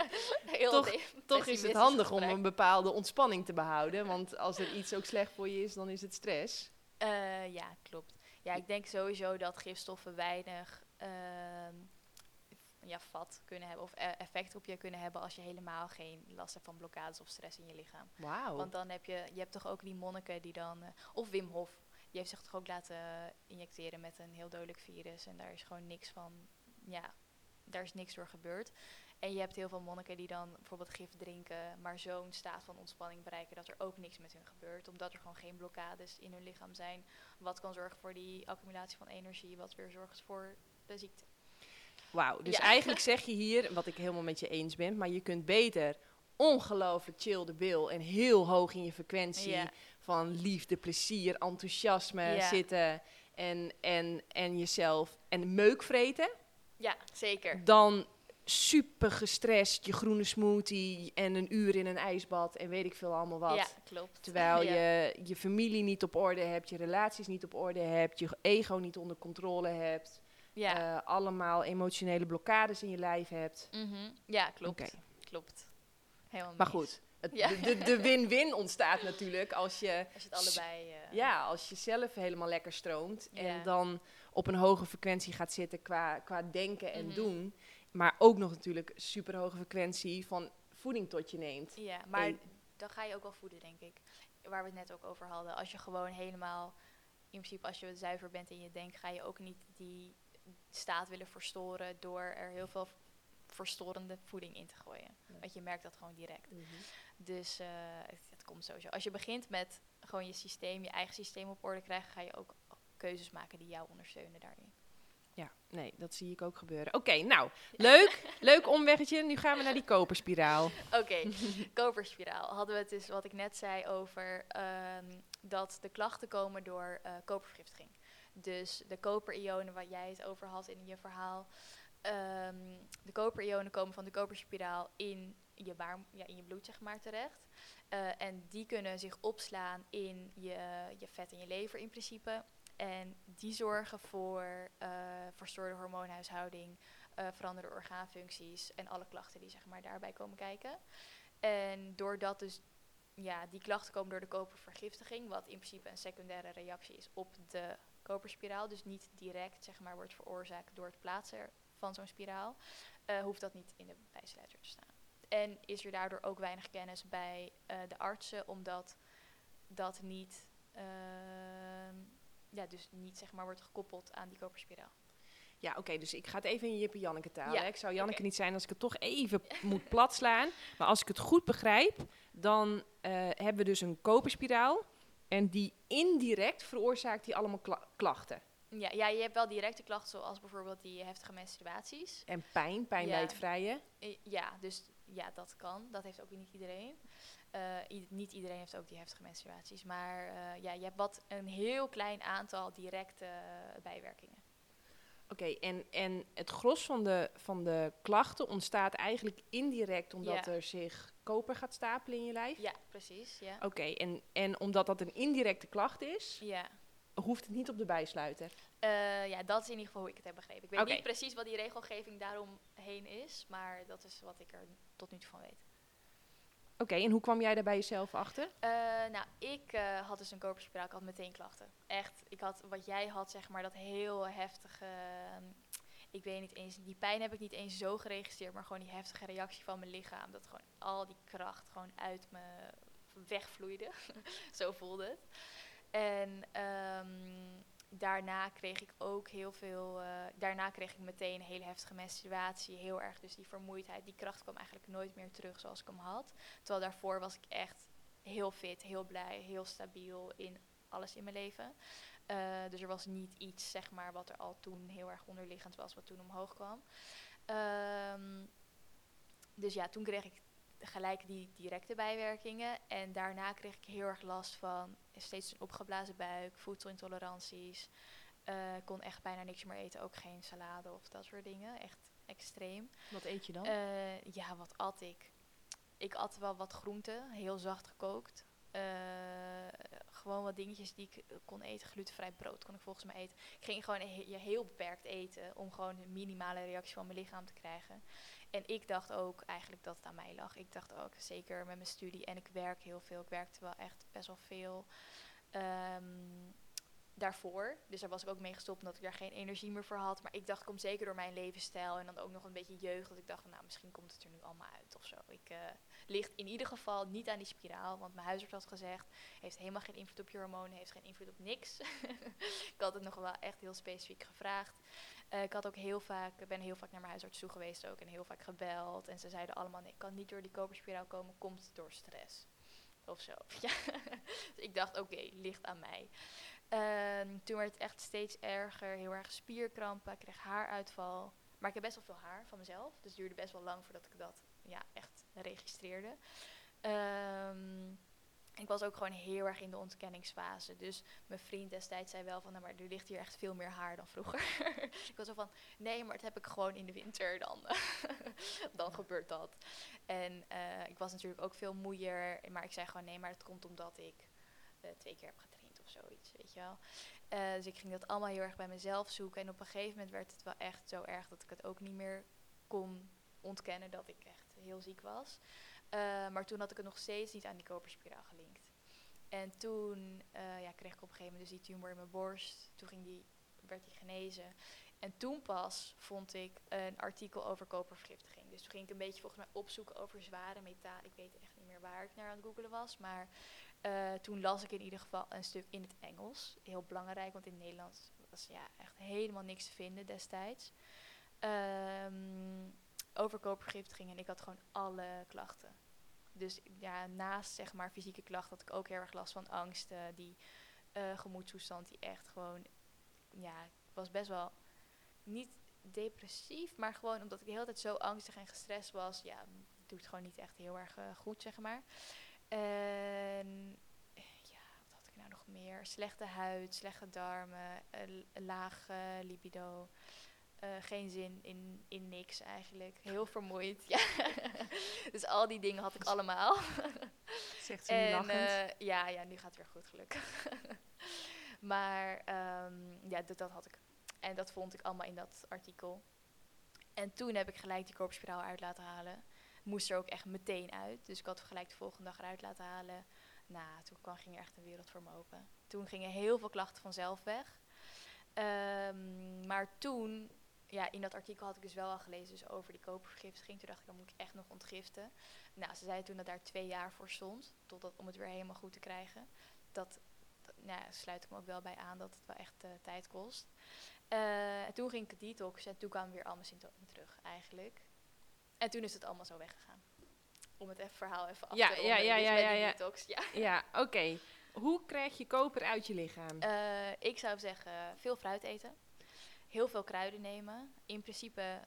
Heel Toch- toch is het handig om een bepaalde ontspanning te behouden, want als er iets ook slecht voor je is, dan is het stress. Eh, ja, klopt. Ja, ik denk sowieso dat gifstoffen weinig ehm, ja, vat kunnen hebben of eh, effect op je kunnen hebben als je helemaal geen last hebt van blokkades of stress in je lichaam. Wauw. Want dan heb je, je hebt toch ook die monniken die dan, eh, of Wim Hof, die heeft zich toch ook laten injecteren met een heel dodelijk virus en daar is gewoon niks van, ja, daar is niks door gebeurd. En je hebt heel veel monniken die dan bijvoorbeeld gif drinken, maar zo'n staat van ontspanning bereiken dat er ook niks met hun gebeurt, omdat er gewoon geen blokkades in hun lichaam zijn, wat kan zorgen voor die accumulatie van energie, wat weer zorgt voor de ziekte. Wauw, dus Ja. eigenlijk zeg je hier, wat ik helemaal met je eens ben, maar je kunt beter ongelooflijk chill de bil en heel hoog in je frequentie Ja. van liefde, plezier, enthousiasme Ja. zitten en, en, en jezelf en meuk vreten, Ja, zeker. dan super gestrest je groene smoothie en een uur in een ijsbad en weet ik veel allemaal wat. Ja, klopt. Terwijl Ja. je je familie niet op orde hebt, je relaties niet op orde hebt, je ego niet onder controle hebt, Ja, eh, allemaal emotionele blokkades in je lijf hebt. Mhm. ja klopt. Klopt. Helemaal Maar goed, het, Ja. de- win-win ontstaat natuurlijk als je, Als je het allebei... eh, ja, als je zelf helemaal lekker stroomt en dan op een hoge frequentie gaat zitten qua, qua denken en Mhm. doen. Maar ook nog natuurlijk super hoge frequentie van voeding tot je neemt. Ja, maar En- dan ga je ook wel voeden, denk ik. Waar we het net ook over hadden. Als je gewoon helemaal, in principe als je zuiver bent in je denk, ga je ook niet die staat willen verstoren door er heel veel verstorende voeding in te gooien. Want je merkt dat gewoon direct. Dus eh, het, het komt sowieso. Als je begint met gewoon je systeem, je eigen systeem op orde krijgen, ga je ook keuzes maken die jou ondersteunen daarin. Ja, nee, dat zie ik ook gebeuren. Oké, nou, leuk. leuk omweggetje. Nu gaan we naar die koperspiraal. Oké, koperspiraal. Hadden we het dus, wat ik net zei, over ehm, dat de klachten komen door uh, kopervergiftiging. Dus de koperionen, waar jij het over had in je verhaal. ehm, de koperionen komen van de koperspiraal in je, baar, ja, in je bloed, zeg maar, terecht. Eh, en die kunnen zich opslaan in je, je vet en je lever in principe. En die zorgen voor eh, verstoorde hormoonhuishouding, eh, veranderde orgaanfuncties en alle klachten die zeg maar, daarbij komen kijken. En doordat dus ja, die klachten komen door de kopervergiftiging, wat in principe een secundaire reactie is op de koperspiraal, dus niet direct zeg maar, wordt veroorzaakt door het plaatsen van zo'n spiraal, uh, hoeft dat niet in de bijsluiter te staan. En is er daardoor ook weinig kennis bij de artsen, omdat dat niet, uh, ja, dus niet zeg maar, wordt gekoppeld aan die koperspiraal. Ja, oké, okay, dus ik ga het even in Jippe Janneke taal. Ja, ik zou Janneke okay. niet zijn als ik het toch even moet platslaan. Maar als ik het goed begrijp, dan uh, hebben we dus een koperspiraal. En die indirect veroorzaakt die allemaal kla klachten. Ja, ja, je hebt wel directe klachten, zoals bijvoorbeeld die heftige menstruaties. En pijn, pijn ja. bij het vrije. Ja, dus ja, dat kan. Dat heeft ook niet iedereen. Uh, i niet iedereen heeft ook die heftige menstruaties. Maar uh, ja, je hebt wat een heel klein aantal directe uh, bijwerkingen. Oké, okay, en, en het gros van de, van de klachten ontstaat eigenlijk indirect omdat ja. er zich koper gaat stapelen in je lijf? Ja, precies. Ja. Oké, okay, en, en omdat dat een indirecte klacht is, ja. hoeft het niet op de bijsluiter? Uh, ja, dat is in ieder geval hoe ik het heb begrepen. Ik weet okay. niet precies wat die regelgeving daaromheen is, maar dat is wat ik er tot nu toe van weet. Oké, en hoe kwam jij daar bij jezelf achter? Uh, nou, ik uh, had dus een koperspiraal, ik had meteen klachten. Echt, ik had wat jij had, zeg maar, dat heel heftige... Uh, ik weet niet eens, die pijn heb ik niet eens zo geregistreerd, maar gewoon die heftige reactie van mijn lichaam. Dat gewoon al die kracht gewoon uit me wegvloeide. zo voelde het. En um, daarna kreeg ik ook heel veel. Uh, daarna kreeg ik meteen een hele heftige menstruatie. Heel erg. Dus die vermoeidheid, die kracht kwam eigenlijk nooit meer terug zoals ik hem had. Terwijl daarvoor was ik echt heel fit, heel blij, heel stabiel in alles in mijn leven. Uh, dus er was niet iets, zeg maar, wat er al toen heel erg onderliggend was, wat toen omhoog kwam. Um, dus ja, toen kreeg ik gelijk die directe bijwerkingen. En daarna kreeg ik heel erg last van steeds een opgeblazen buik, voedselintoleranties. Uh, kon echt bijna niks meer eten, ook geen salade of dat soort dingen. Echt extreem. Wat eet je dan? Uh, ja, wat at ik? Ik at wel wat groenten, heel zacht gekookt. Uh, gewoon wat dingetjes die ik kon eten. Glutenvrij brood kon ik volgens mij eten. Ik ging gewoon he heel beperkt eten om gewoon een minimale reactie van mijn lichaam te krijgen. En ik dacht ook eigenlijk dat het aan mij lag. Ik dacht ook, zeker met mijn studie. En ik werk heel veel. Ik werkte wel echt best wel veel um, daarvoor. Dus daar was ik ook mee gestopt omdat ik daar geen energie meer voor had. Maar ik dacht, komt zeker door mijn levensstijl. En dan ook nog een beetje jeugd. Dat ik dacht, nou, misschien komt het er nu allemaal uit of zo. Ik uh, ligt in ieder geval niet aan die spiraal. Want mijn huisarts had gezegd, heeft helemaal geen invloed op je hormonen. Heeft geen invloed op niks. ik had het nog wel echt heel specifiek gevraagd. Uh, ik had ook heel vaak, ben heel vaak naar mijn huisarts toe geweest ook en heel vaak gebeld. En ze zeiden allemaal, nee, ik kan niet door die koperspiraal komen, komt door stress. Of zo. Ja. dus ik dacht, oké, ligt aan mij. Uh, toen werd het echt steeds erger, heel erg spierkrampen, ik kreeg haaruitval. Maar ik heb best wel veel haar van mezelf, dus het duurde best wel lang voordat ik dat ja, echt registreerde. Um, ik was ook gewoon heel erg in de ontkenningsfase. Dus mijn vriend destijds zei wel van, nou, maar er ligt hier echt veel meer haar dan vroeger. ik was zo van, nee, maar dat heb ik gewoon in de winter, dan, dan gebeurt dat. En uh, ik was natuurlijk ook veel moeier, maar ik zei gewoon, nee, maar het komt omdat ik uh, twee keer heb getraind of zoiets, weet je wel. Uh, dus ik ging dat allemaal heel erg bij mezelf zoeken. En op een gegeven moment werd het wel echt zo erg dat ik het ook niet meer kon ontkennen dat ik echt heel ziek was. Uh, maar toen had ik het nog steeds niet aan die koperspiraal gelinkt. En toen uh, ja, kreeg ik op een gegeven moment dus die tumor in mijn borst. Toen ging die, werd die genezen. En toen pas vond ik een artikel over kopervergiftiging. Dus toen ging ik een beetje volgens mij opzoeken over zware metalen. Ik weet echt niet meer waar ik naar aan het googelen was. Maar uh, toen las ik in ieder geval een stuk in het Engels. Heel belangrijk, want in het Nederlands was ja, echt helemaal niks te vinden destijds. Um, over kopervergiftiging en ik had gewoon alle klachten. Dus ja, naast zeg maar fysieke klachten had ik ook heel erg last van angsten, die uh, gemoedstoestand die echt gewoon, ja, was best wel niet depressief, maar gewoon omdat ik de hele tijd zo angstig en gestrest was. Ja, doet het gewoon niet echt heel erg eh, goed, zeg maar. En ja, wat had ik nou nog meer? Slechte huid, slechte darmen, eh, laag libido. Eh, geen zin in, in niks eigenlijk. Heel vermoeid. Ja. dus al die dingen had ik allemaal. Zegt ze En lachend. eh, ja, ja, nu gaat het weer goed gelukkig. maar ehm, ja, dat, dat had ik. En dat vond ik allemaal in dat artikel. En toen heb ik gelijk die koperspiraal uit laten halen. Moest er ook echt meteen uit. Dus ik had gelijk de volgende dag eruit laten halen. Nou, toen kwam, ging er echt een wereld voor me open. Toen gingen heel veel klachten vanzelf weg. Ehm, maar toen, ja, in dat artikel had ik dus wel al gelezen dus over die kopervergiftiging. Toen dacht ik, dan moet ik echt nog ontgiften. Nou, ze zei toen dat daar twee jaar voor stond, totdat, om het weer helemaal goed te krijgen. Dat, dat nou ja, sluit ik me ook wel bij aan dat het wel echt eh, tijd kost. Eh, en toen ging ik detoxen en toen kwamen weer al mijn symptomen terug eigenlijk. En toen is het allemaal zo weggegaan. Om het even, verhaal even af Ja, te ja, ronden. ja, dus ja, ja, die ja. detox, ja. Ja, oké. Hoe krijg je koper uit je lichaam? Eh, ik zou zeggen, veel fruit eten. Heel veel kruiden nemen. In principe,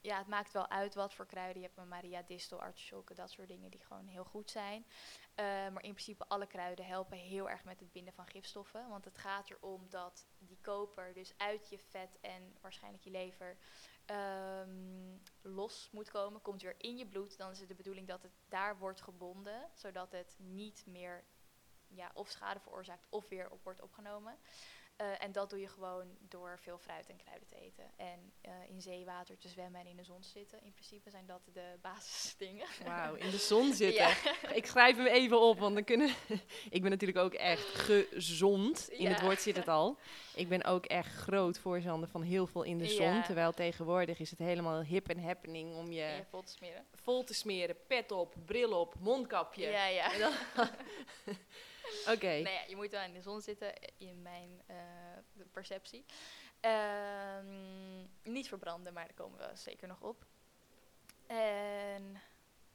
ja, het maakt wel uit wat voor kruiden. Je hebt een Maria distel, artisjokken, dat soort dingen die gewoon heel goed zijn. Eh, maar in principe alle kruiden helpen heel erg met het binden van gifstoffen. Want het gaat erom dat die koper dus uit je vet en waarschijnlijk je lever ehm, los moet komen. Komt weer in je bloed. Dan is het de bedoeling dat het daar wordt gebonden. Zodat het niet meer ja, of schade veroorzaakt of weer op wordt opgenomen. Eh, en dat doe je gewoon door veel fruit en kruiden te eten. En eh, in zeewater te zwemmen en in de zon te zitten. In principe zijn dat de basisdingen. Wauw, in de zon zitten. Ja. Ik schrijf hem even op, want dan kunnen. ik ben natuurlijk ook echt gezond. In het woord zit het al. Ik ben ook echt groot voorstander van heel veel in de zon. Ja. Terwijl tegenwoordig is het helemaal hip en happening om je je vol te smeren. vol te smeren. Pet op, bril op, mondkapje. Ja, ja. Oké. Ja, je moet wel in de zon zitten, in mijn eh, perceptie. Ehm, niet verbranden, maar daar komen we zeker nog op. En...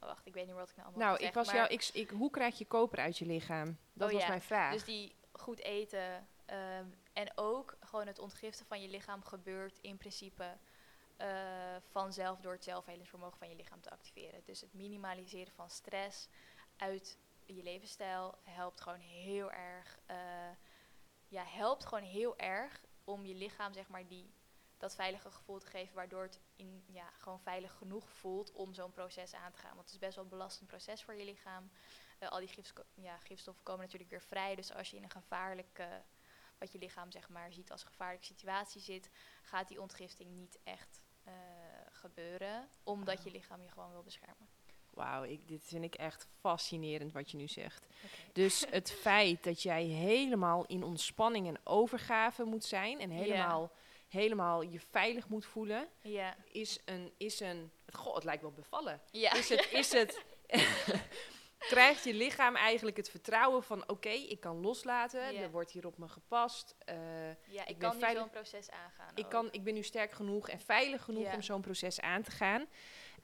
oh, wacht, ik weet niet wat ik nou allemaal Nou, ik was jou, ik, ik, hoe krijg je koper uit je lichaam? Dat Oh was ja, mijn vraag. Dus die goed eten ehm, en ook gewoon het ontgiften van je lichaam gebeurt in principe eh, vanzelf door het zelfhelingsvermogen van je lichaam te activeren. Dus het minimaliseren van stress uit je levensstijl helpt gewoon heel erg. eh, ja, helpt gewoon heel erg om je lichaam zeg maar die dat veilige gevoel te geven, waardoor het in, ja, gewoon veilig genoeg voelt om zo'n proces aan te gaan. Want het is best wel een belastend proces voor je lichaam. Eh, al die ja, gifstoffen komen natuurlijk weer vrij. Dus als je in een gevaarlijke, wat je lichaam zeg maar ziet als gevaarlijke situatie zit, gaat die ontgifting niet echt eh, gebeuren. Omdat Ah. je lichaam je gewoon wil beschermen. Wauw, ik, dit vind ik echt fascinerend wat je nu zegt. Dus het feit dat jij helemaal in ontspanning en overgave moet zijn en helemaal, helemaal je veilig moet voelen, is een, is een. Goh, het lijkt wel bevallen. Is het, is het. krijgt je lichaam eigenlijk het vertrouwen van: oké, ik kan loslaten, Ja. er wordt hier op me gepast. eh, ja, ik, ben kan zo'n proces aangaan. ik, ook. kan, ik ben nu sterk genoeg en veilig genoeg Ja. om zo'n proces aan te gaan.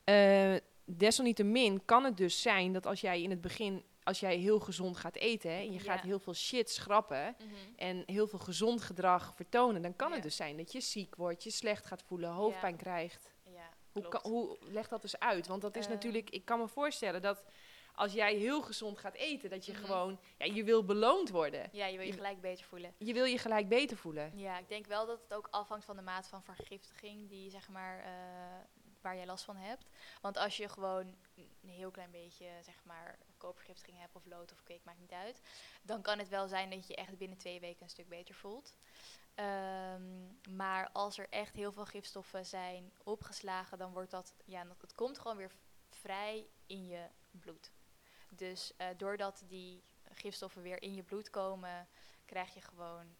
Eh, desalniettemin kan het dus zijn dat als jij in het begin, als jij heel gezond gaat eten hè, en je Ja. gaat heel veel shit schrappen Mhm. en heel veel gezond gedrag vertonen, dan kan Ja. het dus zijn dat je ziek wordt, je slecht gaat voelen, hoofdpijn krijgt. Ja, Hoe, klopt. kan, hoe leg dat dus uit? Want dat is Ehm. natuurlijk, ik kan me voorstellen dat als jij heel gezond gaat eten, dat je Mhm. gewoon, ja, je wil beloond worden. Ja, je wil je je- gelijk beter voelen. Je wil je gelijk beter voelen. Ja, ik denk wel dat het ook afhangt van de maat van vergiftiging die zeg maar eh, waar jij last van hebt. Want als je gewoon een heel klein beetje zeg maar koopvergiftiging hebt of lood of kweek, maakt niet uit, dan kan het wel zijn dat je echt binnen twee weken een stuk beter voelt. Ehm, maar als er echt heel veel gifstoffen zijn opgeslagen, dan wordt dat, ja, het komt gewoon weer vrij in je bloed. Dus eh, doordat die gifstoffen weer in je bloed komen, krijg je gewoon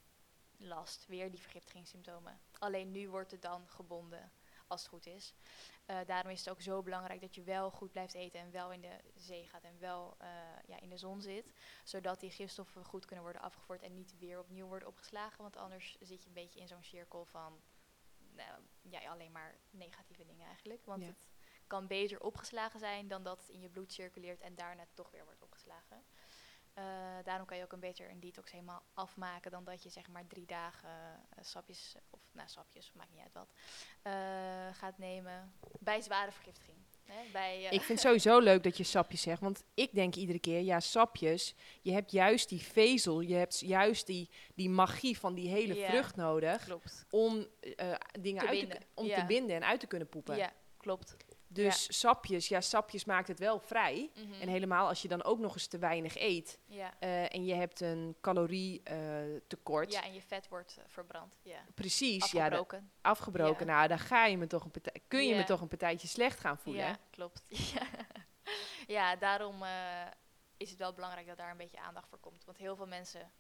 last, weer die vergiftigingssymptomen. Alleen nu wordt het dan gebonden, als het goed is. Eh, daarom is het ook zo belangrijk dat je wel goed blijft eten en wel in de zee gaat en wel eh, ja, in de zon zit. Zodat die gifstoffen goed kunnen worden afgevoerd en niet weer opnieuw worden opgeslagen. Want anders zit je een beetje in zo'n cirkel van nou, ja, alleen maar negatieve dingen eigenlijk. Want Ja. het kan beter opgeslagen zijn dan dat het in je bloed circuleert en daarna toch weer wordt opgeslagen. Eh, daarom kan je ook een beter een detox helemaal afmaken dan dat je zeg maar drie dagen eh, sapjes, of nou sapjes, maakt niet uit wat, eh, gaat nemen bij zware vergiftiging. Hè? Bij, Ik vind het sowieso leuk dat je sapjes zegt. Want ik denk iedere keer, ja, sapjes. Je hebt juist die vezel. Je hebt juist die, die magie van die hele Ja. vrucht nodig. klopt. Om dingen Te uit te, om ja. te binden en uit te kunnen poepen. Ja, klopt. Dus sapjes, ja, sapjes maakt het wel vrij. Mhm. En helemaal als je dan ook nog eens te weinig eet. ja. eh, en je hebt een calorietekort. tekort. ja, en je vet wordt eh, verbrand. Ja. Precies, ja, Afgebroken. afgebroken. Ja. Nou, dan ga je me toch een partij, kun je me toch een partijtje slecht gaan voelen. Ja, klopt. ja. daarom eh, is het wel belangrijk dat daar een beetje aandacht voor komt. Want heel veel mensen,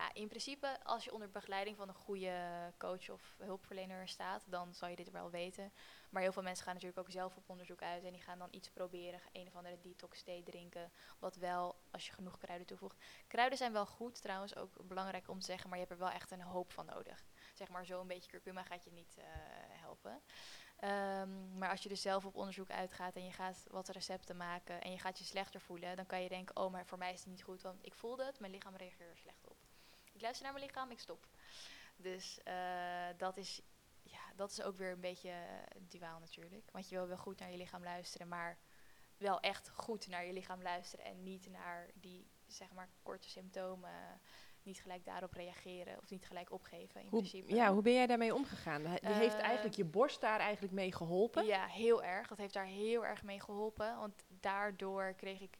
ja, in principe, als je onder begeleiding van een goede coach of hulpverlener staat, dan zal je dit wel weten. Maar heel veel mensen gaan natuurlijk ook zelf op onderzoek uit en die gaan dan iets proberen, een of andere detox thee drinken. Wat wel, als je genoeg kruiden toevoegt. Kruiden zijn wel goed, trouwens ook belangrijk om te zeggen, maar je hebt er wel echt een hoop van nodig. Zeg maar zo een beetje curcuma gaat je niet eh, helpen. Ehm, maar als je dus zelf op onderzoek uitgaat en je gaat wat recepten maken en je gaat je slechter voelen, dan kan je denken, oh, maar voor mij is het niet goed, want ik voelde het, mijn lichaam reageert er slecht op. Ik luister naar mijn lichaam, ik stop. Dus eh, dat, is, ja, dat is ook weer een beetje eh, duaal natuurlijk. Want je wil wel goed naar je lichaam luisteren, maar wel echt goed naar je lichaam luisteren en niet naar die, zeg maar, korte symptomen, niet gelijk daarop reageren of niet gelijk opgeven in Hoe, principe. ja, hoe ben jij daarmee omgegaan? Die heeft Eh, eigenlijk je borst daar eigenlijk mee geholpen? Ja, heel erg. Dat heeft daar heel erg mee geholpen. Want daardoor kreeg ik.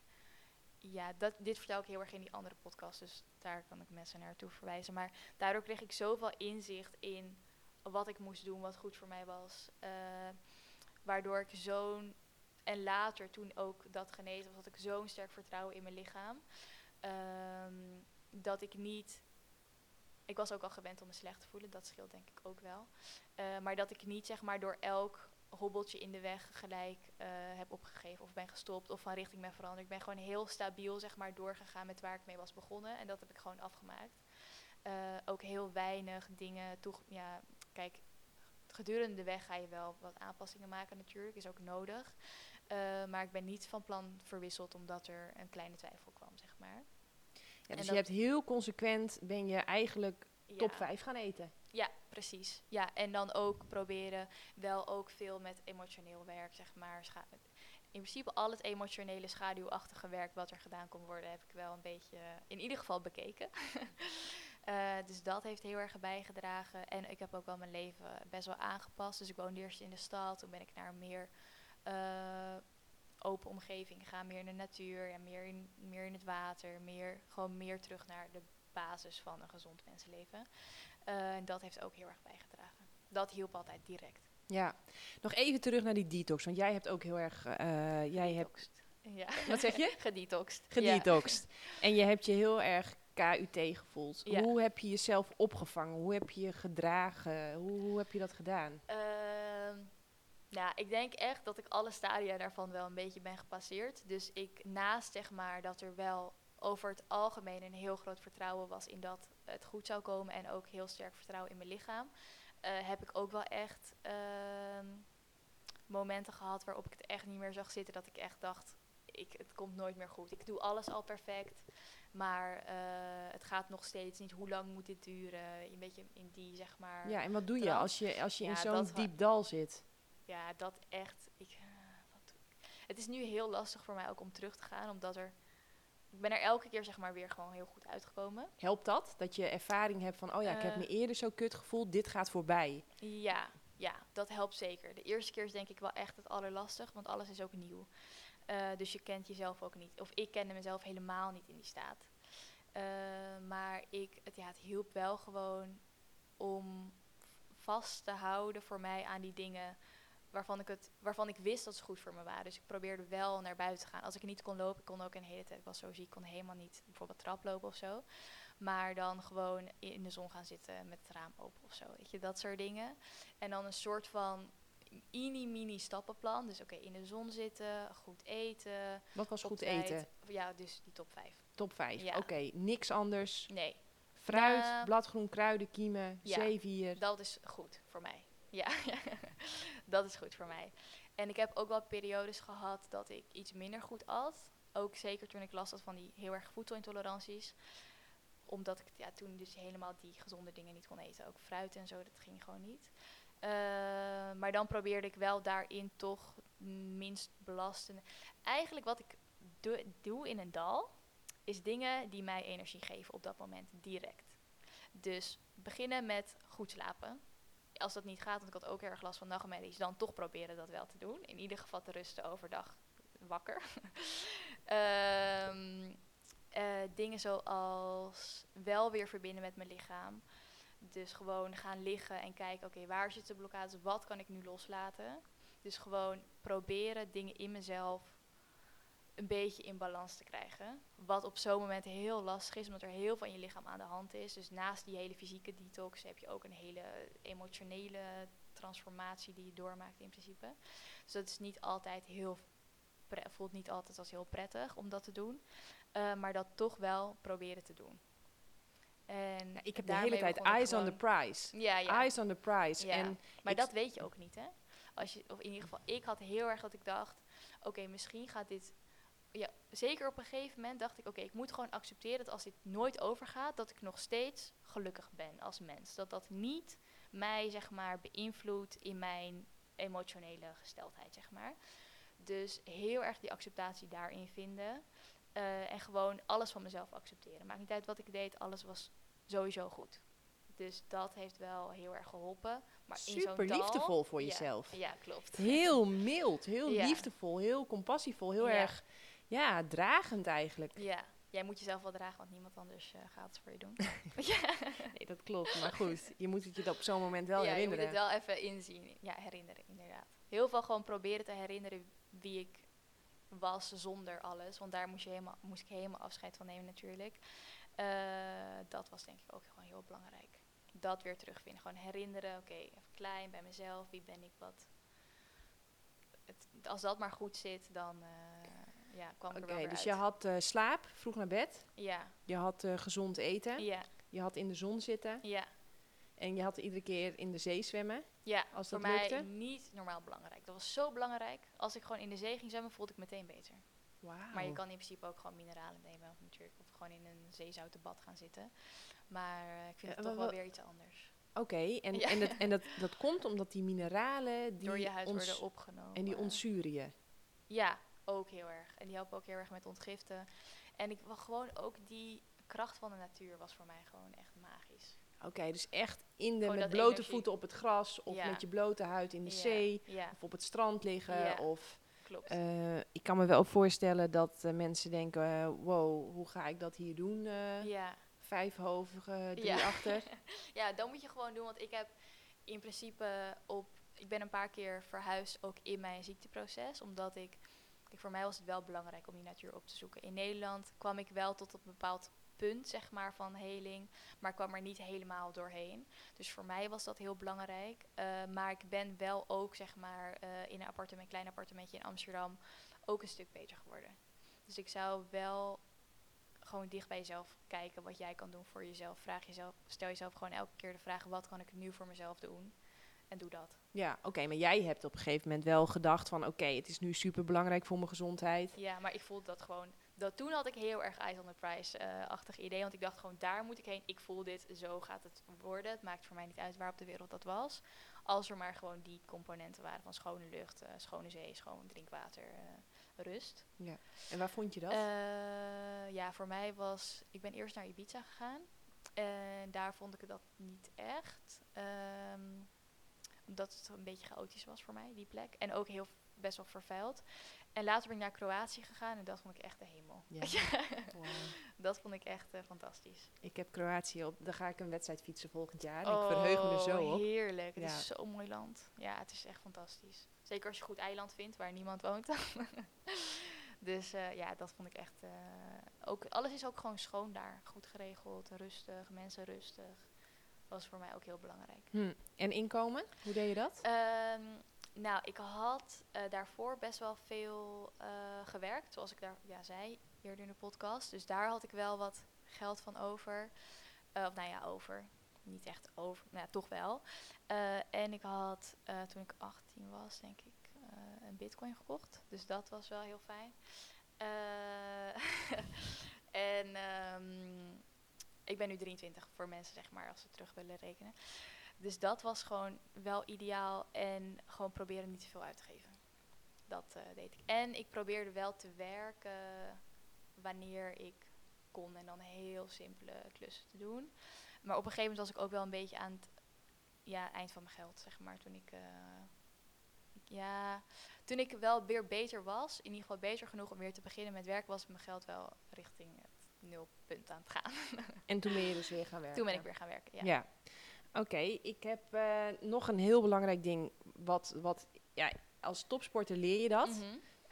Ja, dat, dit vertel ik heel erg in die andere podcast. Dus daar kan ik mensen naartoe verwijzen. Maar daardoor kreeg ik zoveel inzicht in wat ik moest doen, wat goed voor mij was. eh, waardoor ik zo'n. En later, toen ook dat genezen was, had ik zo'n sterk vertrouwen in mijn lichaam. ehm, dat ik niet. Ik was ook al gewend om me slecht te voelen, dat scheelt denk ik ook wel. Eh, maar dat ik niet zeg maar door elk hobbeltje in de weg gelijk eh, heb opgegeven of ben gestopt of van richting ben veranderd. Ik ben gewoon heel stabiel zeg maar doorgegaan met waar ik mee was begonnen en dat heb ik gewoon afgemaakt. Eh, ook heel weinig dingen toe. Ja, kijk, gedurende de weg ga je wel wat aanpassingen maken natuurlijk, is ook nodig. Eh, maar ik ben niet van plan verwisseld omdat er een kleine twijfel kwam, zeg maar. Ja, dus en je hebt heel consequent, ben je eigenlijk top Ja. 5 gaan eten. Ja, precies. Ja, en dan ook proberen wel ook veel met emotioneel werk, zeg maar. Scha- in principe al het emotionele schaduwachtige werk wat er gedaan kon worden, heb ik wel een beetje in ieder geval bekeken. Eh, dus dat heeft heel erg bijgedragen. En ik heb ook wel mijn leven best wel aangepast. Dus ik woonde eerst in de stad, toen ben ik naar meer eh, open omgeving gegaan, meer in de natuur, ja, meer, in, meer in het water, meer, gewoon meer terug naar de basis van een gezond mensenleven. Eh, en dat heeft ook heel erg bijgedragen. Dat hielp altijd direct. Ja, nog even terug naar die detox, want jij hebt ook heel erg, eh, jij hebt. Ja. Wat zeg je? Gedetoxed. Ja. gedetoxed. En je hebt je heel erg KUT gevoeld. Ja. Hoe heb je jezelf opgevangen? Hoe heb je je gedragen? Hoe, hoe heb je dat gedaan? Ehm, nou, ik denk echt dat ik alle stadia daarvan wel een beetje ben gepasseerd. Dus ik naast zeg maar dat er wel over het algemeen een heel groot vertrouwen was in dat het goed zou komen en ook heel sterk vertrouwen in mijn lichaam, eh, heb ik ook wel echt ehm, momenten gehad waarop ik het echt niet meer zag zitten. Dat ik echt dacht, ik, het komt nooit meer goed. Ik doe alles al perfect. Maar eh, het gaat nog steeds niet. Hoe lang moet dit duren? Een beetje in die, zeg maar. Ja, en wat doe je als je, als je in zo'n diep dal zit? Ja, dat echt. Ik, eh, wat doe ik? Het is nu heel lastig voor mij ook om terug te gaan, omdat er. Ik ben er elke keer zeg maar weer gewoon heel goed uitgekomen. Helpt dat? Dat je ervaring hebt van, oh ja, ik heb Eh. me eerder zo kut gevoeld, dit gaat voorbij. Ja, ja, dat helpt zeker. De eerste keer is denk ik wel echt het allerlastig, want alles is ook nieuw. Eh, dus je kent jezelf ook niet. Of ik kende mezelf helemaal niet in die staat. Eh, maar ik, het, ja, het hielp wel gewoon om vast te houden voor mij aan die dingen waarvan ik, het, waarvan ik wist dat ze goed voor me waren. Dus ik probeerde wel naar buiten te gaan. Als ik niet kon lopen, ik kon ook een hele tijd, ik was zo ziek, ik kon helemaal niet bijvoorbeeld traplopen of zo. Maar dan gewoon in de zon gaan zitten met het raam open of zo. Weet je, dat soort dingen. En dan een soort van mini-mini stappenplan. Dus oké, in de zon zitten, goed eten. Wat was goed tijd. eten? Ja, dus die top 5. Top 5. Ja. Oké, niks anders. Nee, Fruit, bladgroen, kruiden, kiemen, ja, zeewier. dat is goed voor mij. Ja, dat is goed voor mij. En ik heb ook wel periodes gehad dat ik iets minder goed at. ook zeker toen ik last had van die heel erg voedselintoleranties. Omdat ik ja, toen dus helemaal die gezonde dingen niet kon eten. Ook fruit en zo, dat ging gewoon niet. Eh, maar dan probeerde ik wel daarin toch minst belastende. Eigenlijk wat ik doe in een dal, is dingen die mij energie geven op dat moment direct. Dus beginnen met goed slapen. Als dat niet gaat, want ik had ook erg last van nachtmerries, dan toch proberen dat wel te doen. In ieder geval te rusten overdag wakker. Ehm, eh, dingen zoals wel weer verbinden met mijn lichaam. Dus gewoon gaan liggen en kijken, oké, waar zitten de blokkades? Wat kan ik nu loslaten? Dus gewoon proberen dingen in mezelf een beetje in balans te krijgen. Wat op zo'n moment heel lastig is, omdat er heel veel in je lichaam aan de hand is. Dus naast die hele fysieke detox heb je ook een hele emotionele transformatie die je doormaakt in principe. Dus dat is niet altijd heel voelt niet altijd als heel prettig om dat te doen. Uh, maar dat toch wel proberen te doen. En ik heb de hele tijd eyes on the prize. Ja, ja. Eyes on the prize. Ja. En maar dat weet je ook niet, hè? Als je, of in ieder geval, ik had heel erg dat ik dacht... Oké, misschien gaat dit... Ja, zeker op een gegeven moment dacht ik... Oké, ik moet gewoon accepteren dat als dit nooit overgaat... dat ik nog steeds gelukkig ben als mens. Dat dat niet mij, zeg maar, beïnvloedt in mijn emotionele gesteldheid, zeg maar. Dus heel erg die acceptatie daarin vinden. Uh, en gewoon alles van mezelf accepteren. Maakt niet uit wat ik deed, alles was sowieso goed. Dus dat heeft wel heel erg geholpen. Maar Super liefdevol voor jezelf. Ja, klopt. Heel mild, heel liefdevol, heel compassievol, heel erg ja, dragend eigenlijk. Ja, jij moet jezelf wel dragen, want niemand anders uh, gaat het voor je doen. nee, dat klopt. Maar goed, je moet het je op zo'n moment wel herinneren. je moet het wel even inzien. Ja, herinneren, inderdaad. Heel veel gewoon proberen te herinneren wie ik was zonder alles. Want daar moest, je helemaal, moest ik helemaal afscheid van nemen natuurlijk. Uh, dat was denk ik ook gewoon heel belangrijk. Dat weer terugvinden. Gewoon herinneren, oké, even klein bij mezelf. Wie ben ik, wat... Het, als dat maar goed zit, dan uh, ja, kwam er wel dus je had uh, slaap, vroeg naar bed. Ja. Je had gezond eten. Ja. Je had in de zon zitten. Ja. En je had iedere keer in de zee zwemmen. Ja, als dat voor mij niet normaal belangrijk. Dat was zo belangrijk. Als ik gewoon in de zee ging zwemmen, voelde ik meteen beter. Wow. Maar je kan in principe ook gewoon mineralen nemen, of natuurlijk. Of gewoon in een zeezouten bad gaan zitten. Maar uh, ik vind het toch wel weer iets anders. Oké, en, en, dat, en dat, dat komt omdat die mineralen... Die Door je huid worden opgenomen. En die ontzuren je. Ja, ook heel erg. En die helpen ook heel erg met ontgiften. En ik gewoon ook die kracht van de natuur was voor mij gewoon echt magisch. Oké, dus echt in de, met blote voeten op het gras of met je blote huid in de zee of op het strand liggen. Of, Klopt. Uh, ik kan me wel voorstellen dat uh, mensen denken, uh, wow, hoe ga ik dat hier doen? ja. Vijfhovige, drie achter. ja, dan moet je gewoon doen, want ik heb in principe op, ik ben een paar keer verhuisd ook in mijn ziekteproces, omdat ik, voor mij was het wel belangrijk om die natuur op te zoeken. In Nederland kwam ik wel tot een bepaald punt zeg maar, van heling, maar kwam er niet helemaal doorheen. Dus voor mij was dat heel belangrijk. Uh, maar ik ben wel ook zeg maar, uh, in een appartement, klein appartementje in Amsterdam ook een stuk beter geworden. Dus ik zou wel gewoon dicht bij jezelf kijken wat jij kan doen voor jezelf. Vraag jezelf, stel jezelf gewoon elke keer de vraag: wat kan ik nu voor mezelf doen? En doe dat. Ja, oké, maar jij hebt op een gegeven moment wel gedacht van oké, het is nu super belangrijk voor mijn gezondheid. Ja, maar ik voelde dat gewoon dat toen had ik heel erg Eyes on the Prize-achtig uh, idee. Want ik dacht gewoon, daar moet ik heen. Ik voel dit, zo gaat het worden. Het maakt voor mij niet uit waar op de wereld dat was. Als er maar gewoon die componenten waren van schone lucht, uh, schone zee, schoon drinkwater, uh, rust. Ja. En waar vond je dat? ja, voor mij was... Ik ben eerst naar Ibiza gegaan. En daar vond ik dat niet echt. Um, omdat het een beetje chaotisch was voor mij, die plek. En ook heel best wel vervuild. En later ben ik naar Kroatië gegaan en dat vond ik echt de hemel. Ja. Dat vond ik echt uh, fantastisch. Ik heb Kroatië op, daar ga ik een wedstrijd fietsen volgend jaar. Oh, ik verheug me er zo op. heerlijk. Het is zo'n mooi land. Ja, het is echt fantastisch. Zeker als je goed eiland vindt waar niemand woont. dus uh, ja, dat vond ik echt... Uh, ook, alles is ook gewoon schoon daar. Goed geregeld, rustig, mensen rustig. Was voor mij ook heel belangrijk. Hm. En inkomen? Hoe deed je dat? Um, nou, ik had uh, daarvoor best wel veel uh, gewerkt, zoals ik daar ja, zei eerder in de podcast. Dus daar had ik wel wat geld van over. Uh, of nou ja, over. Niet echt over, nou ja, toch wel. en ik had toen ik 18 was, denk ik, een bitcoin gekocht. Dus dat was wel heel fijn. Eh, en ehm, ik ben nu 23 voor mensen, zeg maar, als ze terug willen rekenen. Dus dat was gewoon wel ideaal. En gewoon proberen niet te veel uit te geven. Dat eh, deed ik. En ik probeerde wel te werken wanneer ik kon. En dan heel simpele klussen te doen. Maar op een gegeven moment was ik ook wel een beetje aan het ja, eind van mijn geld, zeg maar. Toen ik, eh, ja, toen ik wel weer beter was, in ieder geval beter genoeg om weer te beginnen met werk, was mijn geld wel richting het nulpunt aan het gaan. En toen ben je dus weer gaan werken? toen ben ik weer gaan werken, ja. Ja. Oké, ik heb eh, nog een heel belangrijk ding. Wat, wat ja, als topsporter leer je dat. Mhm.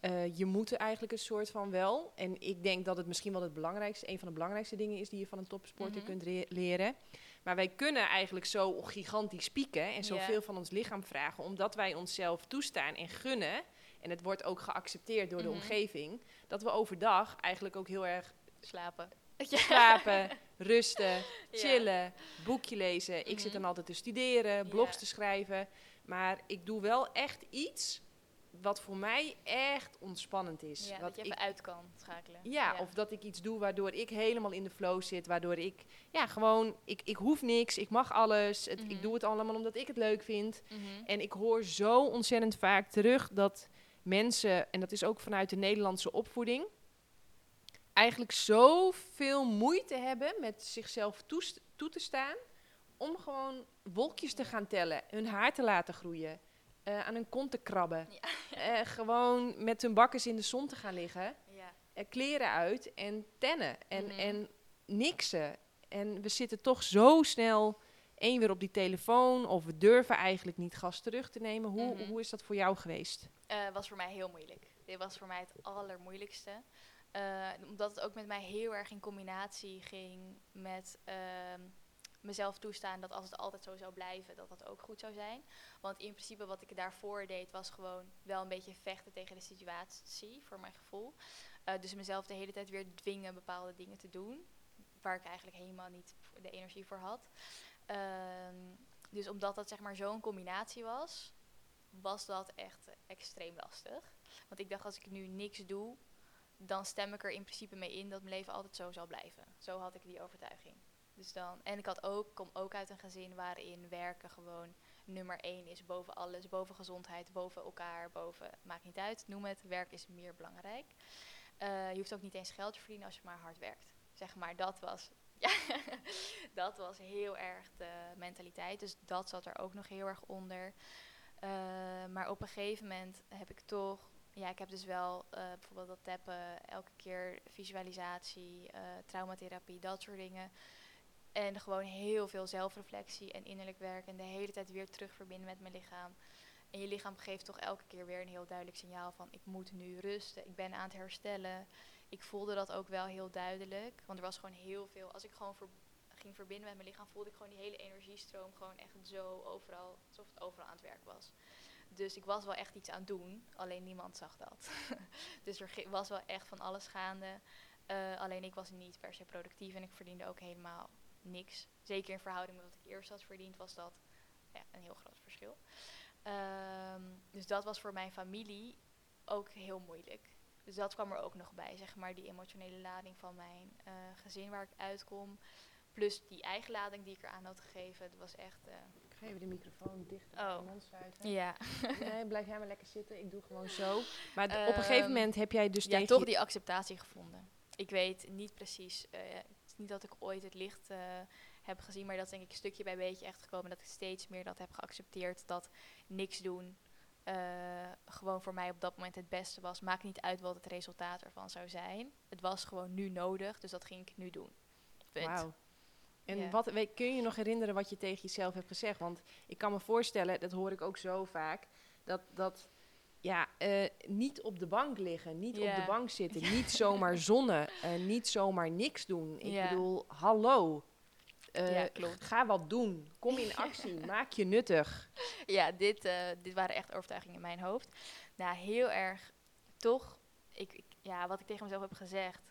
Eh, je moet er eigenlijk een soort van wel. En ik denk dat het misschien wel het belangrijkste, een van de belangrijkste dingen is die je van een topsporter Mhm. kunt re- leren. Maar wij kunnen eigenlijk zo gigantisch pieken en zoveel van ons lichaam vragen, omdat wij onszelf toestaan en gunnen. En het wordt ook geaccepteerd door de Mhm. omgeving. Dat we overdag eigenlijk ook heel erg Slapen. slapen, rusten, Ja. chillen, boekje lezen. Ik zit Mhm. dan altijd te studeren, blogs Ja. te schrijven. Maar ik doe wel echt iets wat voor mij echt ontspannend is. Ja, wat dat je ik, even uit kan schakelen. ja, of dat ik iets doe waardoor ik helemaal in de flow zit. Waardoor ik, ja, gewoon, ik, ik hoef niks, ik mag alles. Het, Mhm. Ik doe het allemaal omdat ik het leuk vind. Mhm. En ik hoor zo ontzettend vaak terug dat mensen, en dat is ook vanuit de Nederlandse opvoeding, eigenlijk zoveel moeite hebben met zichzelf toe te staan om gewoon wolkjes te gaan tellen, hun haar te laten groeien, eh, aan hun kont te krabben, eh, gewoon met hun bakkers in de zon te gaan liggen, Ja. eh, kleren uit en tennen en, Mhm. en niksen. En we zitten toch zo snel één weer op die telefoon of we durven eigenlijk niet gas terug te nemen. Hoe, Mhm. hoe is dat voor jou geweest? Was voor mij heel moeilijk. Dit was voor mij het allermoeilijkste. Eh, omdat het ook met mij heel erg in combinatie ging met ehm, mezelf toestaan dat als het altijd zo zou blijven, dat dat ook goed zou zijn. Want in principe wat ik daarvoor deed, was gewoon wel een beetje vechten tegen de situatie, voor mijn gevoel. Eh, dus mezelf de hele tijd weer dwingen bepaalde dingen te doen, waar ik eigenlijk helemaal niet de energie voor had. Ehm, dus omdat dat zeg maar zo'n combinatie was, was dat echt extreem lastig. Want ik dacht, als ik nu niks doe, dan stem ik er in principe mee in dat mijn leven altijd zo zal blijven. Zo had ik die overtuiging. Dus dan, en ik had ook, kom ook uit een gezin waarin werken gewoon nummer één is boven alles. Boven gezondheid, boven elkaar, boven, maakt niet uit, noem het. Werk is meer belangrijk. Eh, je hoeft ook niet eens geld te verdienen als je maar hard werkt. Zeg maar, dat was, ja, dat was heel erg de mentaliteit. Dus dat zat er ook nog heel erg onder. Eh, maar op een gegeven moment heb ik toch, ja, ik heb dus wel eh, bijvoorbeeld dat tappen, elke keer visualisatie, eh, traumatherapie, dat soort dingen. En gewoon heel veel zelfreflectie en innerlijk werk en de hele tijd weer terug verbinden met mijn lichaam. En je lichaam geeft toch elke keer weer een heel duidelijk signaal van ik moet nu rusten, ik ben aan het herstellen. Ik voelde dat ook wel heel duidelijk, want er was gewoon heel veel. Als ik gewoon ging verbinden met mijn lichaam, voelde ik gewoon die hele energiestroom gewoon echt zo overal, alsof het overal aan het werk was. Dus ik was wel echt iets aan het doen, alleen niemand zag dat. dus er was wel echt van alles gaande. Eh, alleen ik was niet per se productief en ik verdiende ook helemaal niks. Zeker in verhouding met wat ik eerst had verdiend, was dat ja, een heel groot verschil. Ehm, dus dat was voor mijn familie ook heel moeilijk. Dus dat kwam er ook nog bij, zeg maar, die emotionele lading van mijn eh, gezin waar ik uitkom. Plus die eigen lading die ik eraan had gegeven. Dat was echt. eh, even de microfoon dicht Oh. de mond ja. Nee, blijf jij maar lekker zitten. Ik doe gewoon zo. Maar op een gegeven Ehm, moment heb jij dus ja, toch die acceptatie gevonden. Ik weet niet precies, eh, het is niet dat ik ooit het licht eh, heb gezien, maar dat is denk ik stukje bij beetje echt gekomen dat ik steeds meer dat heb geaccepteerd dat niks doen eh, gewoon voor mij op dat moment het beste was. Maakt niet uit wat het resultaat ervan zou zijn. Het was gewoon nu nodig, dus dat ging ik nu doen. Punt. Wauw. En Ja. wat, weet, kun je nog herinneren wat je tegen jezelf hebt gezegd? Want ik kan me voorstellen, dat hoor ik ook zo vaak, dat, dat ja, eh, niet op de bank liggen, niet op de bank zitten, niet zomaar zonnen, eh, niet zomaar niks doen. Ik bedoel, hallo. Eh. Ga wat doen. Kom in actie. Maak je nuttig. Ja, dit, dit waren echt overtuigingen in mijn hoofd. Nou, heel erg toch. Ik, ik- ja, wat ik tegen mezelf heb gezegd.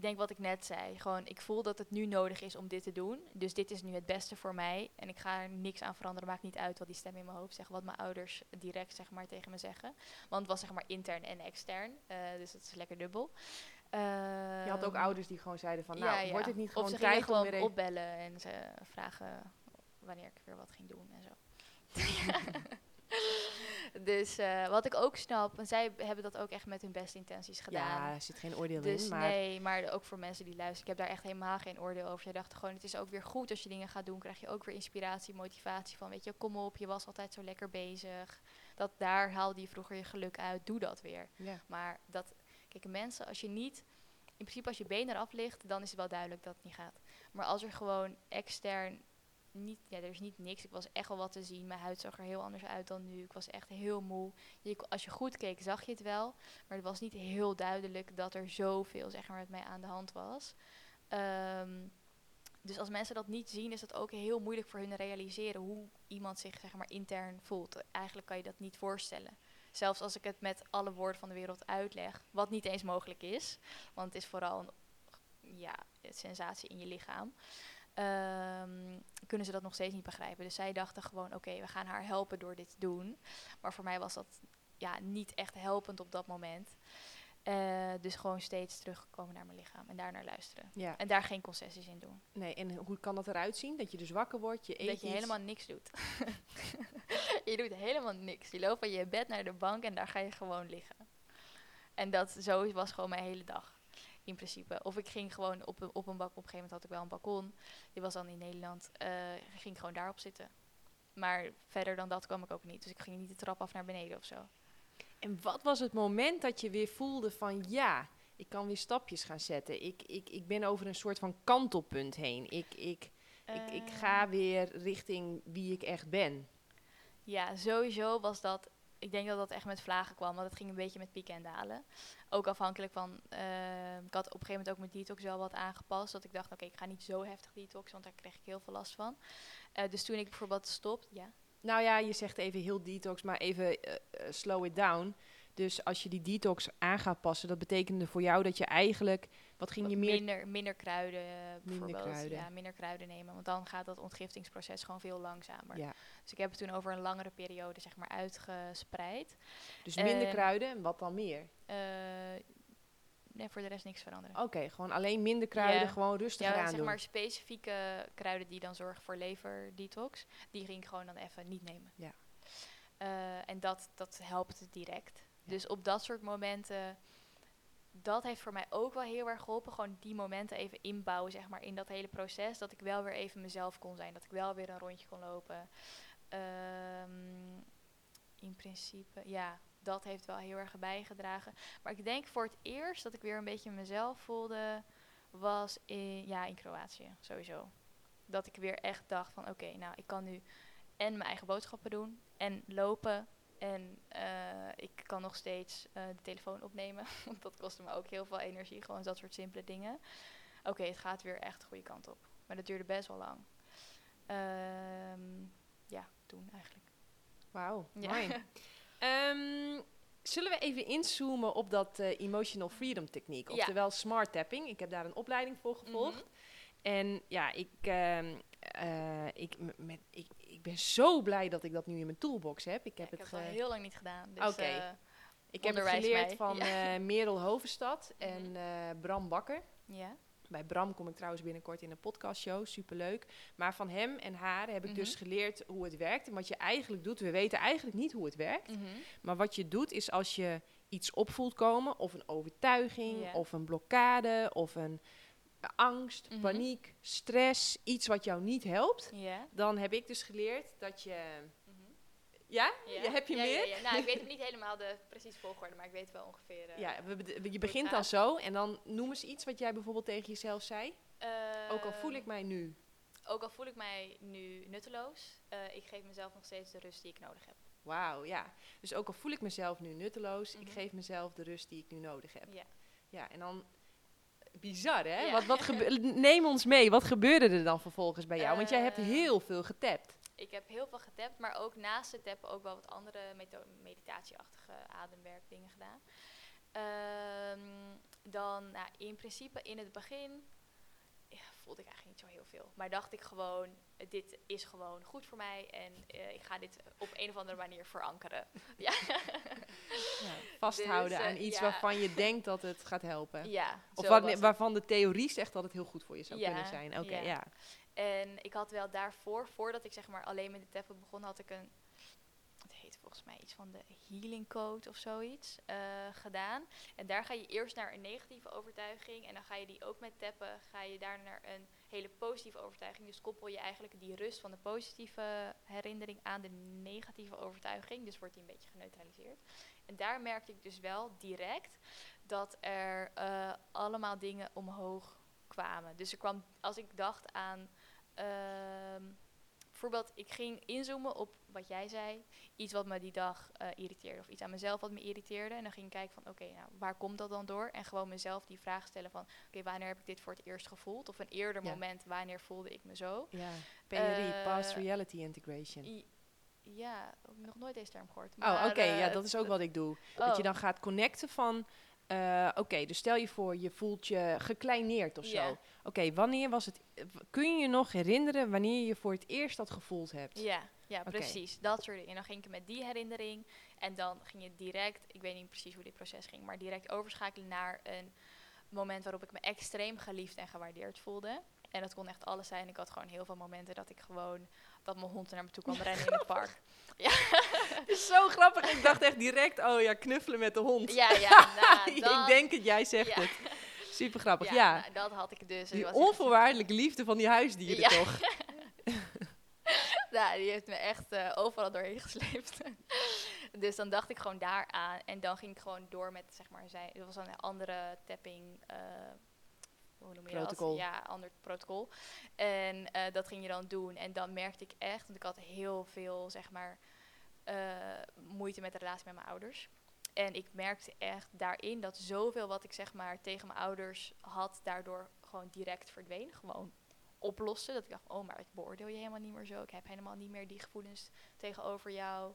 Ik denk wat ik net zei. Gewoon, ik voel dat het nu nodig is om dit te doen. Dus dit is nu het beste voor mij. En ik ga er niks aan veranderen. Maakt niet uit wat die stem in mijn hoofd zegt. Wat mijn ouders direct zeg maar, tegen me zeggen. Want het was zeg maar intern en extern. eh, dus dat is lekker dubbel. Je had ook Ehm, ouders die gewoon zeiden van, ja, nou, ja. wordt het niet gewoon tijd om gewoon weer opbellen en ze vragen wanneer ik weer wat ging doen en zo. dus eh, wat ik ook snap, en zij hebben dat ook echt met hun beste intenties gedaan. Ja, er zit geen oordeel Dus in, maar nee, maar ook voor mensen die luisteren. Ik heb daar echt helemaal geen oordeel over. Zij dachten gewoon, het is ook weer goed als je dingen gaat doen. Krijg je ook weer inspiratie, motivatie van, weet je, kom op, je was altijd zo lekker bezig. Dat daar haalde je vroeger je geluk uit. Doe dat weer. ja. Maar dat, kijk, mensen, als je niet, in principe als je been eraf ligt, dan is het wel duidelijk dat het niet gaat. Maar als er gewoon extern niet, ja, er is niet niks. Ik was echt wel wat te zien. Mijn huid zag er heel anders uit dan nu. Ik was echt heel moe. Je, als je goed keek, zag je het wel. Maar het was niet heel duidelijk dat er zoveel zeg maar, met mij aan de hand was. Ehm, dus als mensen dat niet zien, is het ook heel moeilijk voor hun te realiseren hoe iemand zich zeg maar, intern voelt. Eigenlijk kan je dat niet voorstellen. Zelfs als ik het met alle woorden van de wereld uitleg, wat niet eens mogelijk is. Want het is vooral een ja, sensatie in je lichaam. Ehm, kunnen ze dat nog steeds niet begrijpen. Dus zij dachten gewoon, oké, we gaan haar helpen door dit te doen. Maar voor mij was dat ja, niet echt helpend op dat moment. Eh, dus gewoon steeds terugkomen naar mijn lichaam en daar naar luisteren. ja. En daar geen concessies in doen. Nee, en hoe kan dat eruit zien? Dat je dus wakker wordt, je eet dat je iets. helemaal niks doet. je doet helemaal niks. Je loopt van je bed naar de bank en daar ga je gewoon liggen. En dat zo was gewoon mijn hele dag. In principe. Of ik ging gewoon op een, op een bak. Op een gegeven moment had ik wel een balkon. Die was dan in Nederland. ik ging gewoon daarop zitten. Maar verder dan dat kwam ik ook niet. Dus ik ging niet de trap af naar beneden of zo. En wat was het moment dat je weer voelde van, ja, ik kan weer stapjes gaan zetten. Ik, ik, ik ben over een soort van kantelpunt heen. Ik, ik, ik, ik ga weer richting wie ik echt ben. Ja, sowieso was dat. Ik denk dat dat echt met vlagen kwam, want het ging een beetje met pieken en dalen. Ook afhankelijk van. eh, ik had op een gegeven moment ook mijn detox wel wat aangepast. Dat ik dacht, oké, ik ga niet zo heftig detoxen, want daar kreeg ik heel veel last van. Eh, dus toen ik bijvoorbeeld stop, ja. Nou ja, je zegt even heel detox, maar even eh, eh, slow it down. Dus als je die detox aan gaat passen, dat betekende voor jou dat je eigenlijk, wat ging wat je meer... minder, minder kruiden bijvoorbeeld. kruiden. Ja, minder kruiden nemen, want dan gaat dat ontgiftingsproces gewoon veel langzamer. Ja, Dus ik heb het toen over een langere periode zeg maar uitgespreid. dus minder kruiden en wat dan meer? Nee, voor de rest niks veranderen. Oké, gewoon alleen minder kruiden, Ja. gewoon rustig Ja, aan zeg doen. maar specifieke kruiden die dan zorgen voor leverdetox, die ging ik gewoon dan even niet nemen. Ja. Eh, en dat, dat helpt direct. Ja. Dus op dat soort momenten, dat heeft voor mij ook wel heel erg geholpen. Gewoon die momenten even inbouwen, zeg maar, in dat hele proces. Dat ik wel weer even mezelf kon zijn. Dat ik wel weer een rondje kon lopen. Ehm, in principe, ja, dat heeft wel heel erg bijgedragen. Maar ik denk voor het eerst dat ik weer een beetje mezelf voelde, was in, ja, in Kroatië, sowieso. Dat ik weer echt dacht van, oké, nou, ik kan nu en mijn eigen boodschappen doen en lopen. En eh, ik kan nog steeds eh, de telefoon opnemen. Want dat kostte me ook heel veel energie. Gewoon dat soort simpele dingen. Oké, het gaat weer echt de goede kant op. Maar dat duurde best wel lang. Ehm, ja, toen eigenlijk. Wauw, Ja. mooi. Ehm, zullen we even inzoomen op dat eh, emotional freedom techniek, Ja. oftewel smart tapping. Ik heb daar een opleiding voor gevolgd. Mhm. En ja, ik, ehm, eh, ik, met, ik, ik ben zo blij dat ik dat nu in mijn toolbox heb. Ik Ja, heb ik het, heb het al heel lang niet gedaan. Dus, Oké. eh, ik heb het geleerd mij. van Ja. eh, Merel Hovenstad en Mhm. eh, Bram Bakker. ja. Bij Bram kom ik trouwens binnenkort in een podcastshow, superleuk. Maar van hem en haar heb ik dus Mhm. geleerd hoe het werkt. En wat je eigenlijk doet, we weten eigenlijk niet hoe het werkt. Mhm. Maar wat je doet is als je iets opvoelt komen, of een overtuiging, Ja. of een blokkade, of een angst, Mhm. paniek, stress, iets wat jou niet helpt, dan heb ik dus geleerd dat je. Ja? Ja. Ja, heb je Ja, meer? Ja, ja. Nou, ik weet niet helemaal de precies volgorde, maar ik weet wel ongeveer. eh, Ja, we, je het begint dan zo en dan noem eens iets wat jij bijvoorbeeld tegen jezelf zei. Ook al voel ik mij nu. Ook al voel ik mij nu nutteloos, eh, ik geef mezelf nog steeds de rust die ik nodig heb. Wauw, ja. Dus ook al voel ik mezelf nu nutteloos, ik Mhm. geef mezelf de rust die ik nu nodig heb. Ja. Ja, en dan... Bizar, hè? Ja. Wat, wat Neem ons mee. Wat gebeurde er dan vervolgens bij jou? Want jij hebt Eh, heel veel getapt. Ik heb heel veel getapt, maar ook naast het tappen ook wel wat andere meditatieachtige ademwerkdingen gedaan. Ehm, dan, nou, in principe in het begin voelde ik eigenlijk niet zo heel veel. Maar dacht ik gewoon, eh, dit is gewoon goed voor mij en eh, ik ga dit op een of andere manier verankeren. ja. Ja, vasthouden Dus, eh, aan iets ja. waarvan je denkt dat het gaat helpen. ja Of wat, waarvan de theorie zegt dat het heel goed voor je zou kunnen zijn. Oké, ja. ja. En ik had wel daarvoor, voordat ik zeg maar alleen met de tappen begon, had ik een, volgens mij iets van de healing code of zoiets, eh, gedaan. En daar ga je eerst naar een negatieve overtuiging en dan ga je die ook met tappen, ga je daar naar een hele positieve overtuiging. Dus koppel je eigenlijk die rust van de positieve herinnering aan de negatieve overtuiging. Dus wordt die een beetje geneutraliseerd. En daar merkte ik dus wel direct dat er eh, allemaal dingen omhoog kwamen. Dus er kwam, als ik dacht aan, ehm, bijvoorbeeld, ik ging inzoomen op wat jij zei, iets wat me die dag eh, irriteerde, of iets aan mezelf wat me irriteerde. En dan ging ik kijken van, oké, nou, waar komt dat dan door? En gewoon mezelf die vraag stellen van, oké, wanneer heb ik dit voor het eerst gevoeld? Of een eerder Ja. moment, wanneer voelde ik me zo? ja. PRI, Eh, Past Reality Integration. I- ja, heb nog nooit deze term gehoord. Oh, oké, ja, eh, dat is ook wat ik doe. oh, Dat je dan gaat connecten van, oké, dus stel je voor, je voelt je gekleineerd of zo. Oké, wanneer was het, kun je je nog herinneren wanneer je voor het eerst dat gevoeld hebt? Ja, ja precies. Dat soort dingen. En dan ging ik met die herinnering. En dan ging je direct, ik weet niet precies hoe dit proces ging, maar direct overschakelen naar een moment waarop ik me extreem geliefd en gewaardeerd voelde. En dat kon echt alles zijn. Ik had gewoon heel veel momenten dat ik gewoon, dat mijn hond naar me toe kwam rennen in het park. is zo grappig. Ik dacht echt direct, oh ja, knuffelen met de hond. Ja, ja, nou, ik denk het, jij zegt ja. het. Super grappig, ja, ja. nou, dat had ik dus. Die echt- onvoorwaardelijke liefde van die huisdieren Ja. toch? Nou, die heeft me echt eh, overal doorheen gesleept. dus dan dacht ik gewoon daaraan. En dan ging ik gewoon door met, zeg maar, zij, het was een andere tapping, eh, hoe noem je Protocol. dat? Ja, ander protocol. En eh, dat ging je dan doen. En dan merkte ik echt, want ik had heel veel, zeg maar, moeite met de relatie met mijn ouders. En ik merkte echt daarin dat zoveel wat ik zeg maar tegen mijn ouders had, daardoor gewoon direct verdween. Gewoon oplossen. Dat ik dacht, oh, maar ik beoordeel je helemaal niet meer zo. Ik heb helemaal niet meer die gevoelens tegenover jou.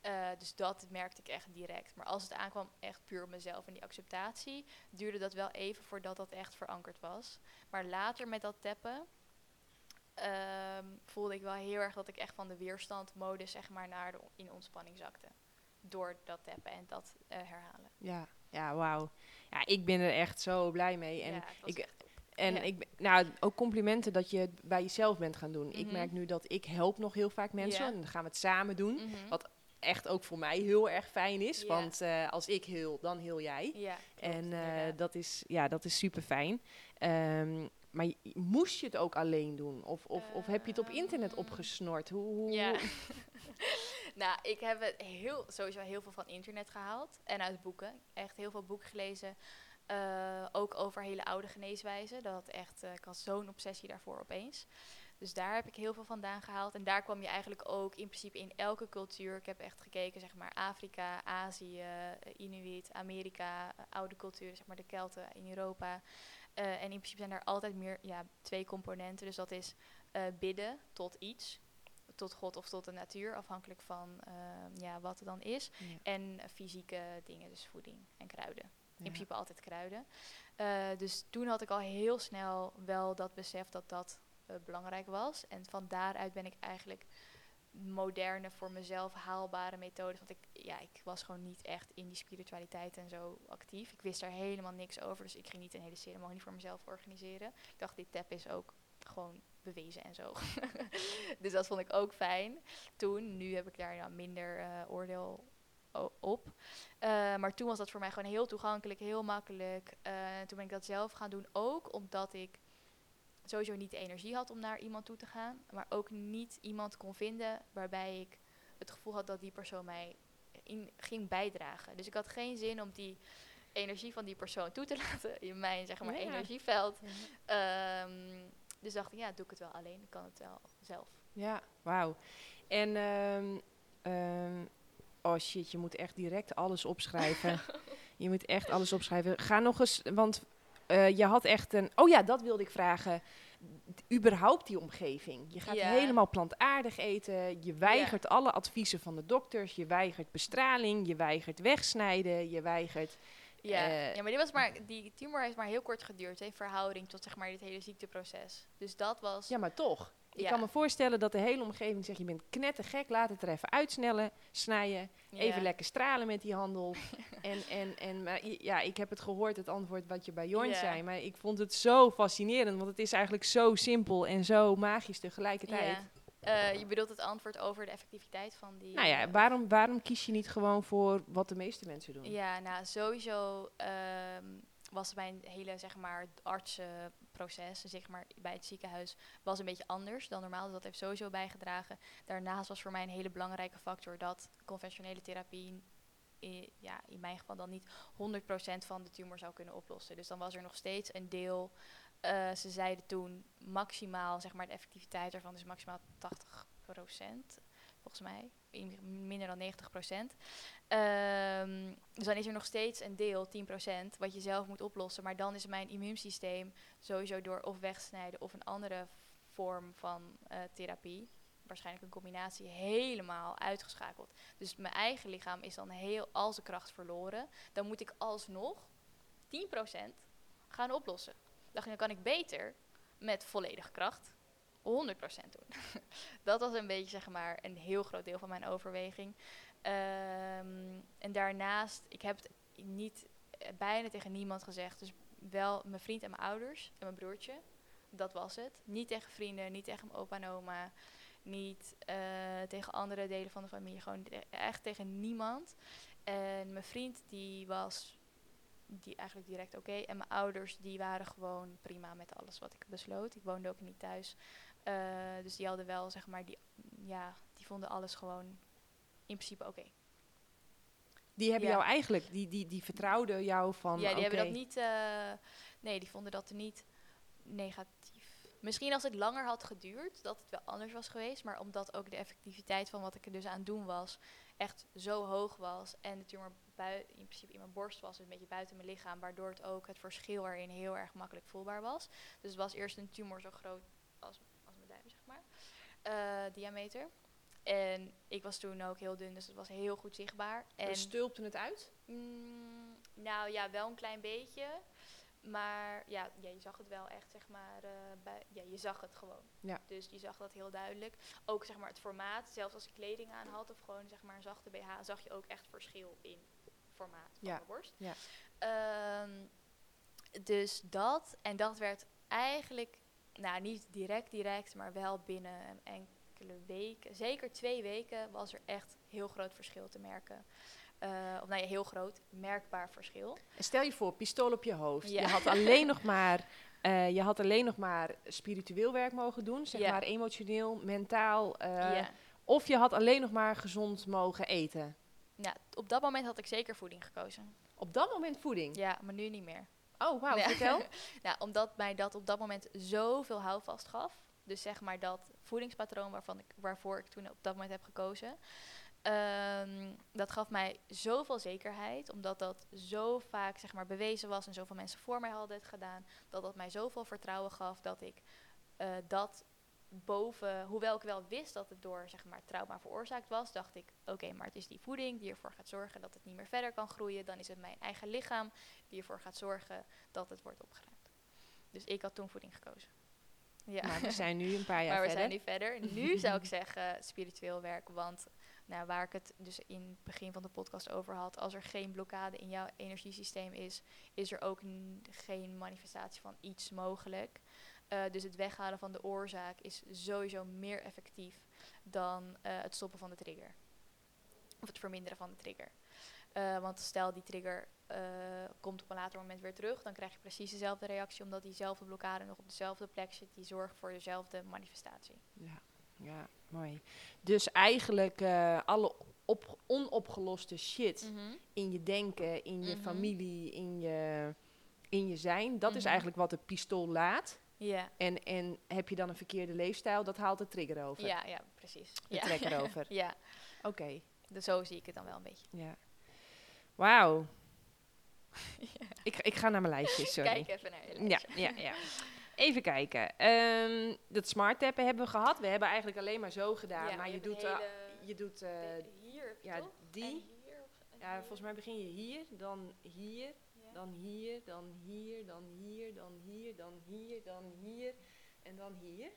Eh, dus dat merkte ik echt direct. Maar als het aankwam echt puur op mezelf en die acceptatie, duurde dat wel even voordat dat echt verankerd was. Maar later met dat tappen ehm, voelde ik wel heel erg dat ik echt van de weerstandmodus zeg maar naar de in ontspanning zakte. Door dat tappen en dat eh, herhalen. Ja, ja wauw. Ja, ik ben er echt zo blij mee. En, ja, ik- en ja. ik, nou, ook complimenten dat je het bij jezelf bent gaan doen. Ik Mhm. merk nu dat ik help nog heel vaak mensen. En dan gaan we het samen doen. Mhm. wat echt ook voor mij heel erg fijn is. Want eh, als ik heel, dan heel jij. Ja, klopt, En eh, dat, is, ja, dat is super fijn. maar je- moest je het ook alleen doen? Of, of, of heb je het op internet Ehm, opgesnord? Hoe, hoe, Ja. nou, ik heb het heel, sowieso heel veel van internet gehaald. En uit boeken. Echt heel veel boeken gelezen. Eh, ook over hele oude geneeswijzen. Dat had echt, eh, ik had zo'n obsessie daarvoor opeens. Dus daar heb ik heel veel vandaan gehaald. En daar kwam je eigenlijk ook in principe in elke cultuur. Ik heb echt gekeken, zeg maar, Afrika, Azië, eh, Inuit, Amerika, oude culturen, zeg maar de Kelten in Europa. En in principe zijn er altijd meer, ja, twee componenten. Dus dat is bidden tot iets tot God of tot de natuur, afhankelijk van ehm, ja, wat er dan is. Ja. En eh, fysieke dingen, dus voeding en kruiden. In principe altijd kruiden. Eh, dus toen had ik al heel snel wel dat besef dat dat eh, belangrijk was. En van daaruit ben ik eigenlijk moderne, voor mezelf haalbare methodes. Want ik, ja, ik was gewoon niet echt in die spiritualiteit en zo actief. Ik wist daar helemaal niks over. Dus ik ging niet een hele ceremonie voor mezelf organiseren. Ik dacht, dit tap is ook gewoon bewezen en zo. dus dat vond ik ook fijn toen. Nu heb ik daar dan minder eh, oordeel op. Eh, maar toen was dat voor mij gewoon heel toegankelijk, heel makkelijk. Eh, toen ben ik dat zelf gaan doen, ook omdat ik sowieso niet de energie had om naar iemand toe te gaan. Maar ook niet iemand kon vinden waarbij ik het gevoel had dat die persoon mij in, ging bijdragen. Dus ik had geen zin om die energie van die persoon toe te laten in mijn zeg maar, Ja. energieveld. Ehm, dus dacht ik, ja, doe ik het wel alleen. Ik kan het wel zelf. Ja, wauw. En, ehm, ehm, oh shit, je moet echt direct alles opschrijven. je moet echt alles opschrijven. Ga nog eens, want eh, je had echt een... Oh ja, dat wilde ik vragen. D- überhaupt die omgeving. Je gaat Ja. helemaal plantaardig eten. Je weigert alle adviezen van de dokters. Je weigert bestraling. Je weigert wegsnijden. Je weigert Ja. Eh, ja, maar die, was maar die tumor heeft maar heel kort geduurd hè, in verhouding tot zeg maar, dit hele ziekteproces. Dus dat was... Ja, maar toch. Ik kan me voorstellen dat de hele omgeving zegt, je bent knettergek, laat het er even uitsnellen, snijden, ja. even lekker stralen met die handel. en, en, en maar, ja, ik heb het gehoord, het antwoord wat je bij Jorn Ja. zei, maar ik vond het zo fascinerend, want het is eigenlijk zo simpel en zo magisch tegelijkertijd. Eh, je bedoelt het antwoord over de effectiviteit van die... Nou ja, eh, waarom, waarom kies je niet gewoon voor wat de meeste mensen doen? Ja, nou sowieso ehm, was mijn hele zeg maar artsenproces zeg maar bij het ziekenhuis was een beetje anders dan normaal. Dus dat heeft sowieso bijgedragen. Daarnaast was voor mij een hele belangrijke factor dat conventionele therapie in, ja, in mijn geval dan niet 100% van de tumor zou kunnen oplossen. Dus dan was er nog steeds een deel. Eh, ze zeiden toen maximaal, zeg maar, de effectiviteit ervan is maximaal 80%, volgens mij. In- Minder dan 90%. Ehm, dus dan is er nog steeds een deel, 10%, wat je zelf moet oplossen. Maar dan is mijn immuunsysteem sowieso door of wegsnijden of een andere vorm van eh, therapie, waarschijnlijk een combinatie, helemaal uitgeschakeld. Dus mijn eigen lichaam is dan heel al zijn kracht verloren. Dan moet ik alsnog 10% gaan oplossen. Dacht ik, dan kan ik beter met volledige kracht 100% doen. dat was een beetje, zeg maar, een heel groot deel van mijn overweging. Ehm, en daarnaast, ik heb het niet eh, bijna tegen niemand gezegd. Dus wel mijn vriend en mijn ouders en mijn broertje. Dat was het. Niet tegen vrienden, niet tegen mijn opa en oma. Niet eh, tegen andere delen van de familie. Gewoon echt tegen niemand. En mijn vriend die was die eigenlijk direct oké. En mijn ouders die waren gewoon prima met alles wat ik besloot. Ik woonde ook niet thuis. Eh, dus die hadden wel, zeg maar, die, ja, die vonden alles gewoon in principe oké. Die hebben Ja. jou eigenlijk, die, die, die vertrouwden jou van, ja, die hebben dat niet. eh, nee, die vonden dat niet negatief. Misschien als het langer had geduurd, dat het wel anders was geweest. Maar omdat ook de effectiviteit van wat ik er dus aan doen was, echt zo hoog was. En de tumor in principe in mijn borst was, een beetje buiten mijn lichaam. Waardoor het ook het verschil erin heel erg makkelijk voelbaar was. Dus het was eerst een tumor zo groot als, als mijn duim, zeg maar. eh, diameter. En ik was toen ook heel dun, dus het was heel goed zichtbaar. En stulpten het uit. Mm, nou ja, wel een klein beetje. Maar ja, ja, je zag het wel echt, zeg maar, eh, bij, ja, je zag het gewoon. Ja. Dus je zag dat heel duidelijk. Ook, zeg maar, het formaat, zelfs als ik kleding aan had of gewoon, zeg maar, een zachte BH, zag je ook echt verschil in formaat van Ja, borst. ja. Ehm, dus dat, en dat werd eigenlijk, nou, niet direct direct, maar wel binnen een enkele weken, zeker twee weken, was er echt heel groot verschil te merken. Eh, of nou ja, heel groot, merkbaar verschil. En stel je voor, pistool op je hoofd. Ja. Je had alleen nog maar, eh, je had alleen nog maar spiritueel werk mogen doen, zeg maar emotioneel, mentaal. eh. Of je had alleen nog maar gezond mogen eten. Ja, op dat moment had ik zeker voeding gekozen. Op dat moment voeding. Ja, maar nu niet meer. Oh, wauw, Ja. vertel. nou, omdat mij dat op dat moment zoveel houvast gaf. Dus zeg maar dat voedingspatroon waarvan ik, waarvoor ik toen op dat moment heb gekozen. ehm, dat gaf mij zoveel zekerheid, omdat dat zo vaak zeg maar, bewezen was en zoveel mensen voor mij hadden het gedaan. Dat dat mij zoveel vertrouwen gaf dat ik eh, dat boven, hoewel ik wel wist dat het door zeg maar, trauma veroorzaakt was, dacht ik: oké, maar het is die voeding die ervoor gaat zorgen dat het niet meer verder kan groeien. Dan is het mijn eigen lichaam die ervoor gaat zorgen dat het wordt opgeruimd. Dus ik had toen voeding gekozen. Ja. Maar we zijn nu een paar jaar maar we verder. zijn nu verder. Nu zou ik zeggen spiritueel werk. Want nou, waar ik het dus in het begin van de podcast over had. Als er geen blokkade in jouw energiesysteem is, is er ook geen manifestatie van iets mogelijk. Eh, dus het weghalen van de oorzaak is sowieso meer effectief dan eh, het stoppen van de trigger. Of het verminderen van de trigger. Eh, want stel die trigger komt op een later moment weer terug, dan krijg je precies dezelfde reactie, omdat diezelfde blokkade nog op dezelfde plek zit, die zorgt voor dezelfde manifestatie. Ja, ja, mooi. Dus eigenlijk alle op, onopgeloste shit in je denken, in je Mhm. familie, in je, in je zijn, dat is Mhm. eigenlijk wat het pistool laat. Ja, En, en heb je dan een verkeerde leefstijl, dat haalt de trigger over. ja, ja, precies. De ja. trekker over. ja, Oké, dus zo zie ik het dan wel een beetje. ja. Wauw. Ik, ik ga naar mijn lijstje, sorry. Kijk even naar je Ja, lijstje. ja, ja. Even kijken. Ehm, dat smart tappen hebben we gehad. We hebben eigenlijk alleen maar zo gedaan. Ja, maar je, hebt doet, een eh, je doet eh, hier, ja, toch? die. Hier, Ja, volgens mij begin je hier, dan hier. Dan hier, dan hier, dan hier, dan hier, dan hier, dan hier en dan hier.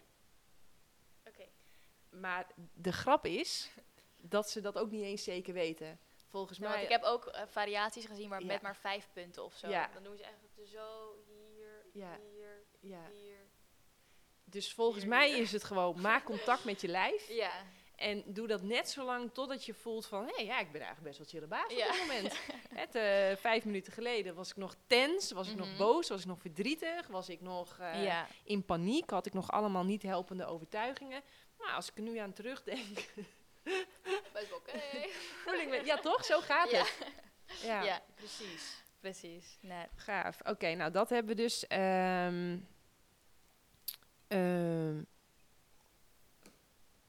Oké. Maar de grap is dat ze dat ook niet eens zeker weten. Volgens Ja, mij. want ik heb ook eh, variaties gezien, maar Ja. met maar vijf punten of zo. Ja. Dan doen ze eigenlijk zo, hier, Ja. hier, ja. hier. Dus volgens Hier, mij hier. is het gewoon maak contact met je lijf. Ja. En doe dat net zo lang totdat je voelt van... hé, hey, ja, ik ben eigenlijk best wel chille baas op Ja. dit moment. Het, eh, vijf minuten geleden was ik nog tens, was ik nog Mhm. boos, was ik nog verdrietig... was ik nog eh, ja. in paniek, had ik nog allemaal niet helpende overtuigingen. Nou, als ik er nu aan terugdenk... Best oké. me... Ja, toch? Zo gaat Ja. het. Ja, Ja, precies. Precies. Nee. gaaf. Oké, nou dat hebben we dus... ehm,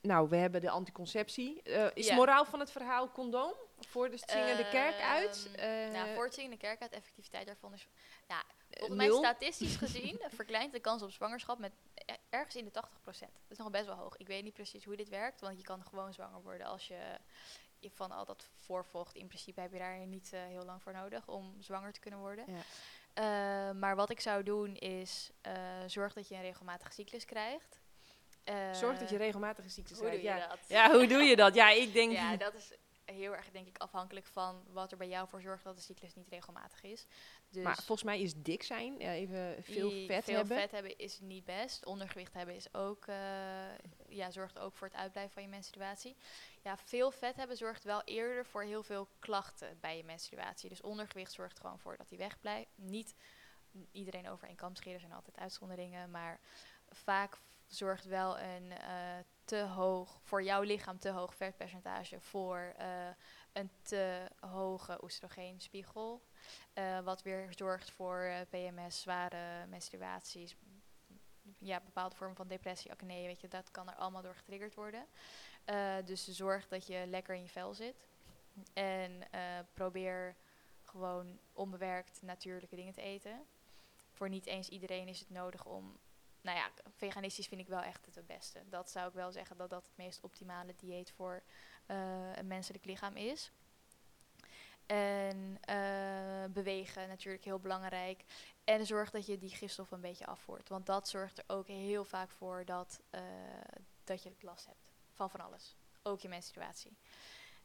nou, we hebben de anticonceptie. Eh, is Ja. moraal van het verhaal condoom? Voor de zingen de kerk uit? Eh, nou, voor het zingen de kerk uit, effectiviteit daarvan is... Ja, volgens mij statistisch gezien verkleint de kans op zwangerschap met ergens in de 80%. Dat is nog best wel hoog. Ik weet niet precies hoe dit werkt, want je kan gewoon zwanger worden als je je van al dat voorvocht. In principe heb je daar niet eh, heel lang voor nodig om zwanger te kunnen worden. Ja. Eh, maar wat ik zou doen is eh, zorg dat je een regelmatige cyclus krijgt. Eh, Zorg dat je regelmatig ziektes Hoe doe krijgt. je Ja. dat? ja, hoe doe je dat? Ja, ik denk... Ja, dat is heel erg denk ik afhankelijk van wat er bij jou voor zorgt dat de cyclus niet regelmatig is. Dus Maar volgens mij is dik zijn, ja, even veel vet veel hebben. vet hebben is niet best. Ondergewicht hebben is ook, eh, ja, zorgt ook voor het uitblijven van je menstruatie. Ja, veel vet hebben zorgt wel eerder voor heel veel klachten bij je menstruatie. Dus ondergewicht zorgt gewoon voor dat die wegblijft. Niet iedereen over één kam scheren, er zijn altijd uitzonderingen. Maar vaak zorgt wel een eh, te hoog, voor jouw lichaam te hoog vetpercentage voor eh, een te hoge oestrogeenspiegel. Eh, wat weer zorgt voor PMS, zware menstruaties, ja, bepaalde vormen van depressie, acne, weet je, dat kan er allemaal door getriggerd worden. Dus zorg dat je lekker in je vel zit. En probeer gewoon onbewerkt natuurlijke dingen te eten. Voor niet eens iedereen is het nodig om. Nou ja, veganistisch vind ik wel echt het beste. Dat zou ik wel zeggen dat dat het meest optimale dieet voor eh, een menselijk lichaam is. En eh, bewegen natuurlijk heel belangrijk. En zorg dat je die gifstof een beetje afvoert. Want dat zorgt er ook heel vaak voor dat, eh, dat je last hebt van van alles. Ook je menstruatie.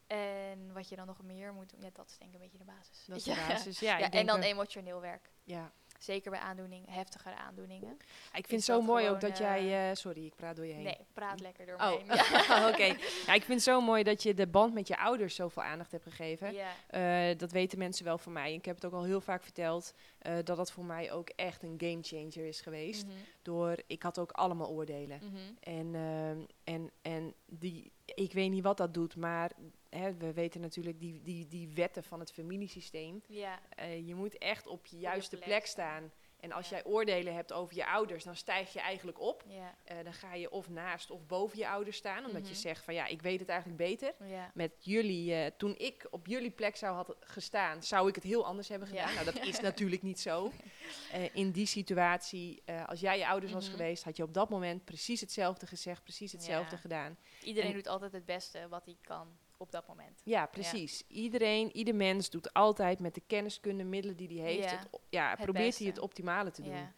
En wat je dan nog meer moet doen, ja, dat is denk ik een beetje de basis. Dat is de basis. Ja, en dan emotioneel werk. ja. Zeker bij aandoeningen, heftigere aandoeningen. Ik vind het zo mooi ook dat jij... eh, eh, sorry, ik praat door je heen. Nee, praat lekker door Oh, me heen. Ja. oké. Ja, ik vind het zo mooi dat je de band met je ouders zoveel aandacht hebt gegeven. Eh, dat weten mensen wel van mij. Ik heb het ook al heel vaak verteld eh, dat dat voor mij ook echt een game changer is geweest. Mhm, Door, ik had ook allemaal oordelen. mhm. En, ehm, en, en die, ik weet niet wat dat doet, maar hè, we weten natuurlijk die, die, die wetten van het familiesysteem. Ja, Eh, je moet echt op je juiste plek plek staan. En als Ja. jij oordelen hebt over je ouders, dan stijg je eigenlijk op. ja, Eh, dan ga je of naast of boven je ouders staan, omdat je Mhm. zegt van ja, ik weet het eigenlijk beter. ja. Met jullie, eh, toen ik op jullie plek zou had gestaan, zou ik het heel anders hebben gedaan. Nou, dat is natuurlijk niet zo. In die situatie, als jij je ouders was Mhm. geweest, had je op dat moment precies hetzelfde gezegd, precies hetzelfde gedaan. Iedereen En- doet altijd het beste wat hij kan op dat moment. Ja, precies. Iedereen, ieder mens doet altijd met de kenniskunde, middelen die hij heeft, Ja. het, ja, Het probeert beste. hij het optimale te doen. Ja.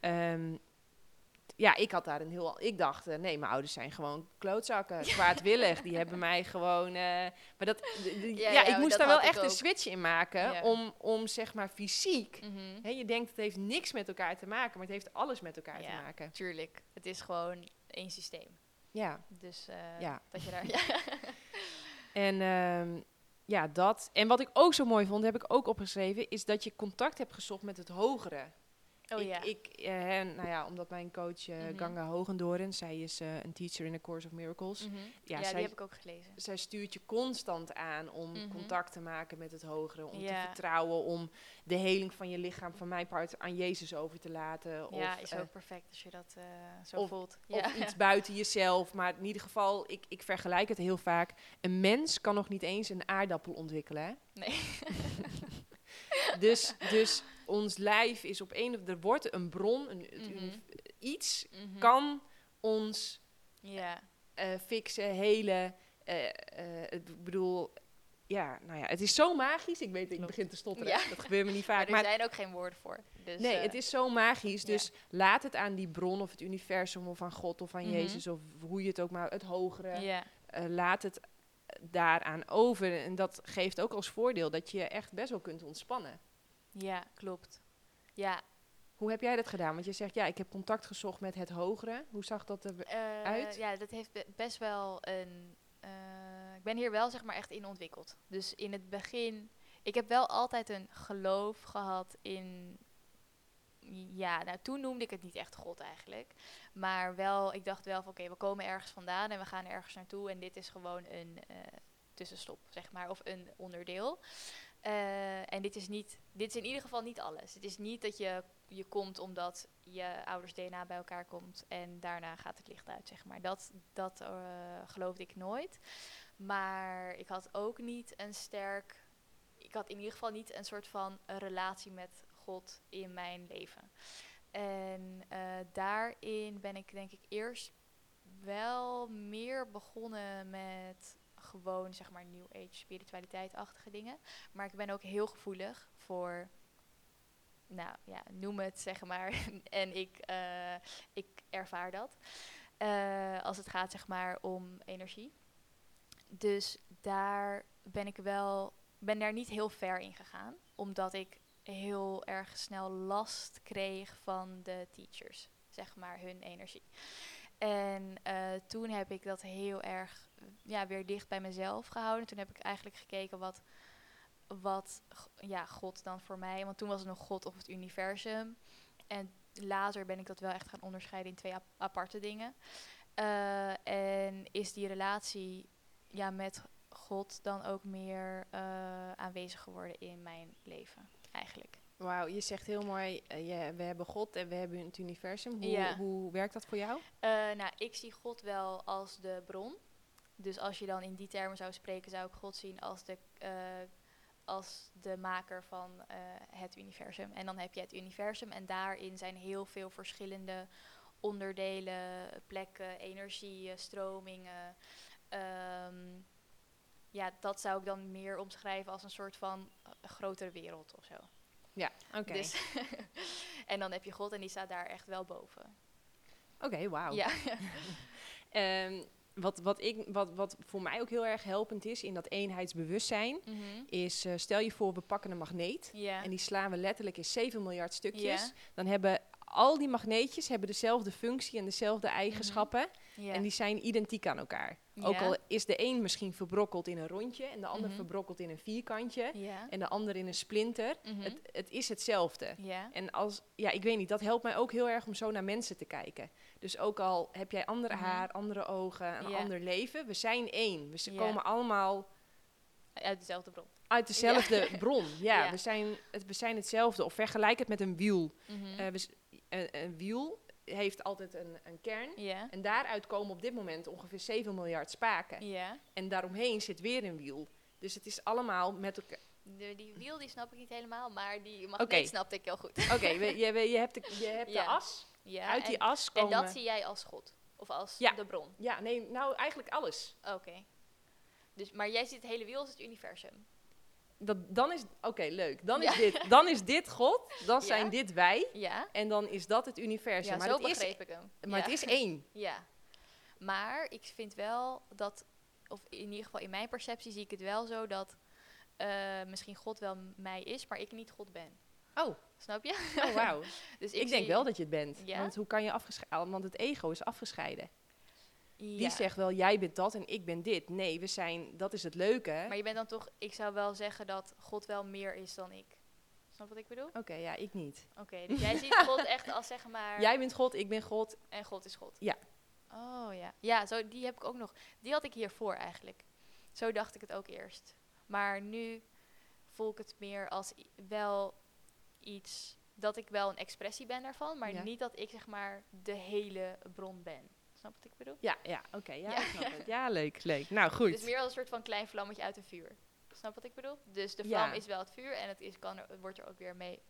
Ehm, ja, ik had daar een heel. Ik dacht, eh, nee, mijn ouders zijn gewoon klootzakken, kwaadwillig. die hebben mij gewoon. eh, maar dat. Ja, ik moest daar wel echt een switch in maken. Ja. Om, om zeg maar fysiek. Mhm. Hè, je denkt het heeft niks met elkaar te maken, maar het heeft alles met elkaar te maken. Tuurlijk, het is gewoon één systeem. Ja. Dus eh, Ja. dat je daar... En ehm, ja, dat. En wat ik ook zo mooi vond, heb ik ook opgeschreven, is dat je contact hebt gezocht met het hogere. Oh ik, ja. ik, eh, nou ja, omdat mijn coach eh, Mhm. Ganga Hogendoren, zij is eh, een teacher in A Course of Miracles. Mhm. ja, ja, zij- die heb ik ook gelezen. Zij stuurt je constant aan om Mhm. contact te maken met het hogere, om te Ja. vertrouwen, om de heling van je lichaam, van mijn part, aan Jezus over te laten. ja, of, is eh, ook perfect als je dat zo of- voelt. of Ja. iets buiten jezelf. Maar in ieder geval, ik, ik vergelijk het heel vaak. Een mens kan nog niet eens een aardappel ontwikkelen. Hè? Nee. Dus, dus ons lijf is op een of er wordt een bron, een, Mhm. iets Mhm. kan ons Ja. eh, fixen, helen. eh, eh, ik bedoel, ja, nou ja, het is zo magisch. Ik weet, ik Klopt. begin te stotteren. Ja. Dat gebeurt me niet Maar vaak. er Maar zijn ook geen woorden voor. Dus, nee, eh, het is zo magisch. ja. Dus laat het aan die bron of het universum of aan God of aan Mhm. Jezus of hoe je het ook maar, het hogere. Ja, eh, laat het daaraan over. En dat geeft ook als voordeel dat je echt best wel kunt ontspannen. Ja, klopt. Ja, Hoe heb jij dat gedaan? Want je zegt, ja, ik heb contact gezocht met het hogere. Hoe zag dat er eh, uit? Ja, dat heeft be- best wel een. eh, ik ben hier wel zeg maar echt in ontwikkeld. Dus in het begin, ik heb wel altijd een geloof gehad in. Ja, nou toen noemde ik het niet echt God eigenlijk. Maar wel, ik dacht wel van oké, we komen ergens vandaan en we gaan ergens naartoe. En dit is gewoon een eh, tussenstop, zeg maar, of een onderdeel. Eh, en dit is, niet, dit is in ieder geval niet alles. Het is niet dat je, je komt omdat je ouders DNA bij elkaar komt en daarna gaat het licht uit, zeg maar. Dat, dat eh, geloofde ik nooit. Maar ik had ook niet een sterk... Ik had in ieder geval niet een soort van relatie met God in mijn leven. En eh, daarin ben ik denk ik eerst wel meer begonnen met gewoon zeg maar new age spiritualiteit-achtige dingen. Maar ik ben ook heel gevoelig voor, nou ja, noem het zeg maar. en ik, eh, ik ervaar dat. Eh, als het gaat zeg maar om energie. Dus daar ben ik wel, ben daar niet heel ver in gegaan. Omdat ik heel erg snel last kreeg van de teachers. Zeg maar hun energie. En eh, toen heb ik dat heel erg ja, weer dicht bij mezelf gehouden. Toen heb ik eigenlijk gekeken wat, wat ja, God dan voor mij... Want toen was het nog God of het universum. En later ben ik dat wel echt gaan onderscheiden in twee ap- aparte dingen. Eh, en is die relatie ja, met God dan ook meer eh, aanwezig geworden in mijn leven, eigenlijk. Wauw, je zegt heel mooi, eh, we hebben God en we hebben het universum. Hoe, Ja. hoe werkt dat voor jou? Nou, ik zie God wel als de bron. Dus als je dan in die termen zou spreken, zou ik God zien als de, eh, als de maker van eh, het universum. En dan heb je het universum en daarin zijn heel veel verschillende onderdelen, plekken, energieën, stromingen. Ehm, ja, dat zou ik dan meer omschrijven als een soort van grotere wereld of zo. Ja, oké. Dus en dan heb je God en die staat daar echt wel boven. Oké, wauw. Ja. Ehm, wat, wat, ik, wat, wat voor mij ook heel erg helpend is in dat eenheidsbewustzijn, Mhm. is eh, stel je voor we pakken een magneet en die slaan we letterlijk in 7 miljard stukjes. Dan hebben al die magneetjes hebben dezelfde functie en dezelfde eigenschappen Ja. en die zijn identiek aan elkaar. Ook al is de een misschien verbrokkeld in een rondje en de ander Mhm. verbrokkeld in een vierkantje ja. en de ander in een splinter. Mhm. Het, het is hetzelfde. ja. En als, ja, ik weet niet, dat helpt mij ook heel erg om zo naar mensen te kijken. Dus ook al heb jij andere Mhm. haar, andere ogen, een ander leven, we zijn één. We komen allemaal Uit dezelfde bron. uit dezelfde bron. Ja. We, zijn, het, we zijn hetzelfde. Of vergelijk het met een wiel. Eh, we een wiel heeft altijd een, een kern. En daaruit komen op dit moment ongeveer 7 miljard spaken. Ja. En daaromheen zit weer een wiel. Dus het is allemaal met elkaar. De, die wiel die snap ik niet helemaal, maar die magneet Oké. snapte ik heel goed. Oké, we- je, je hebt, de, je hebt Ja. de as. ja, Uit die en, as en komen... dat zie jij als God? Of als Ja. de bron? Ja, nee, nou eigenlijk alles. Oké. Dus, maar jij ziet het hele wiel als het universum. Dat, dan is, oké, leuk. Dan is, Ja. dit, dan is dit God, dan Ja. zijn dit wij Ja, en dan is dat het universum. ja maar zo het, is, begreep ik hem. maar het is één. Ja. Maar ik vind wel dat, of in ieder geval in mijn perceptie zie ik het wel zo dat eh, misschien God wel mij is, maar ik niet God ben. Oh, Snap je? oh wauw. Dus ik denk zie- wel dat je het bent. Want hoe kan je afgescheiden? Want het ego is afgescheiden. Die zegt wel, jij bent dat en ik ben dit. Nee, we zijn, dat is het leuke. Maar je bent dan toch, ik zou wel zeggen dat God wel meer is dan ik. Snap wat ik bedoel? Oké, ja, ik niet. Oké, dus jij ziet God echt als zeg maar. Jij bent God, ik ben God. En God is God. Ja. Oh ja. Ja, zo, die heb ik ook nog. Die had ik hiervoor eigenlijk. Zo dacht ik het ook eerst. Maar nu voel ik het meer als wel iets dat ik wel een expressie ben daarvan, maar Ja. niet dat ik zeg maar de hele bron ben. Snap wat ik bedoel? Ja, ja, oké. ja, Ja. snap het. Ja, leuk, leuk. Nou, goed. Dus meer als een soort van klein vlammetje uit een vuur. Snap wat ik bedoel? Dus de Ja. vlam is wel het vuur en het is, kan er, wordt er ook weer mee,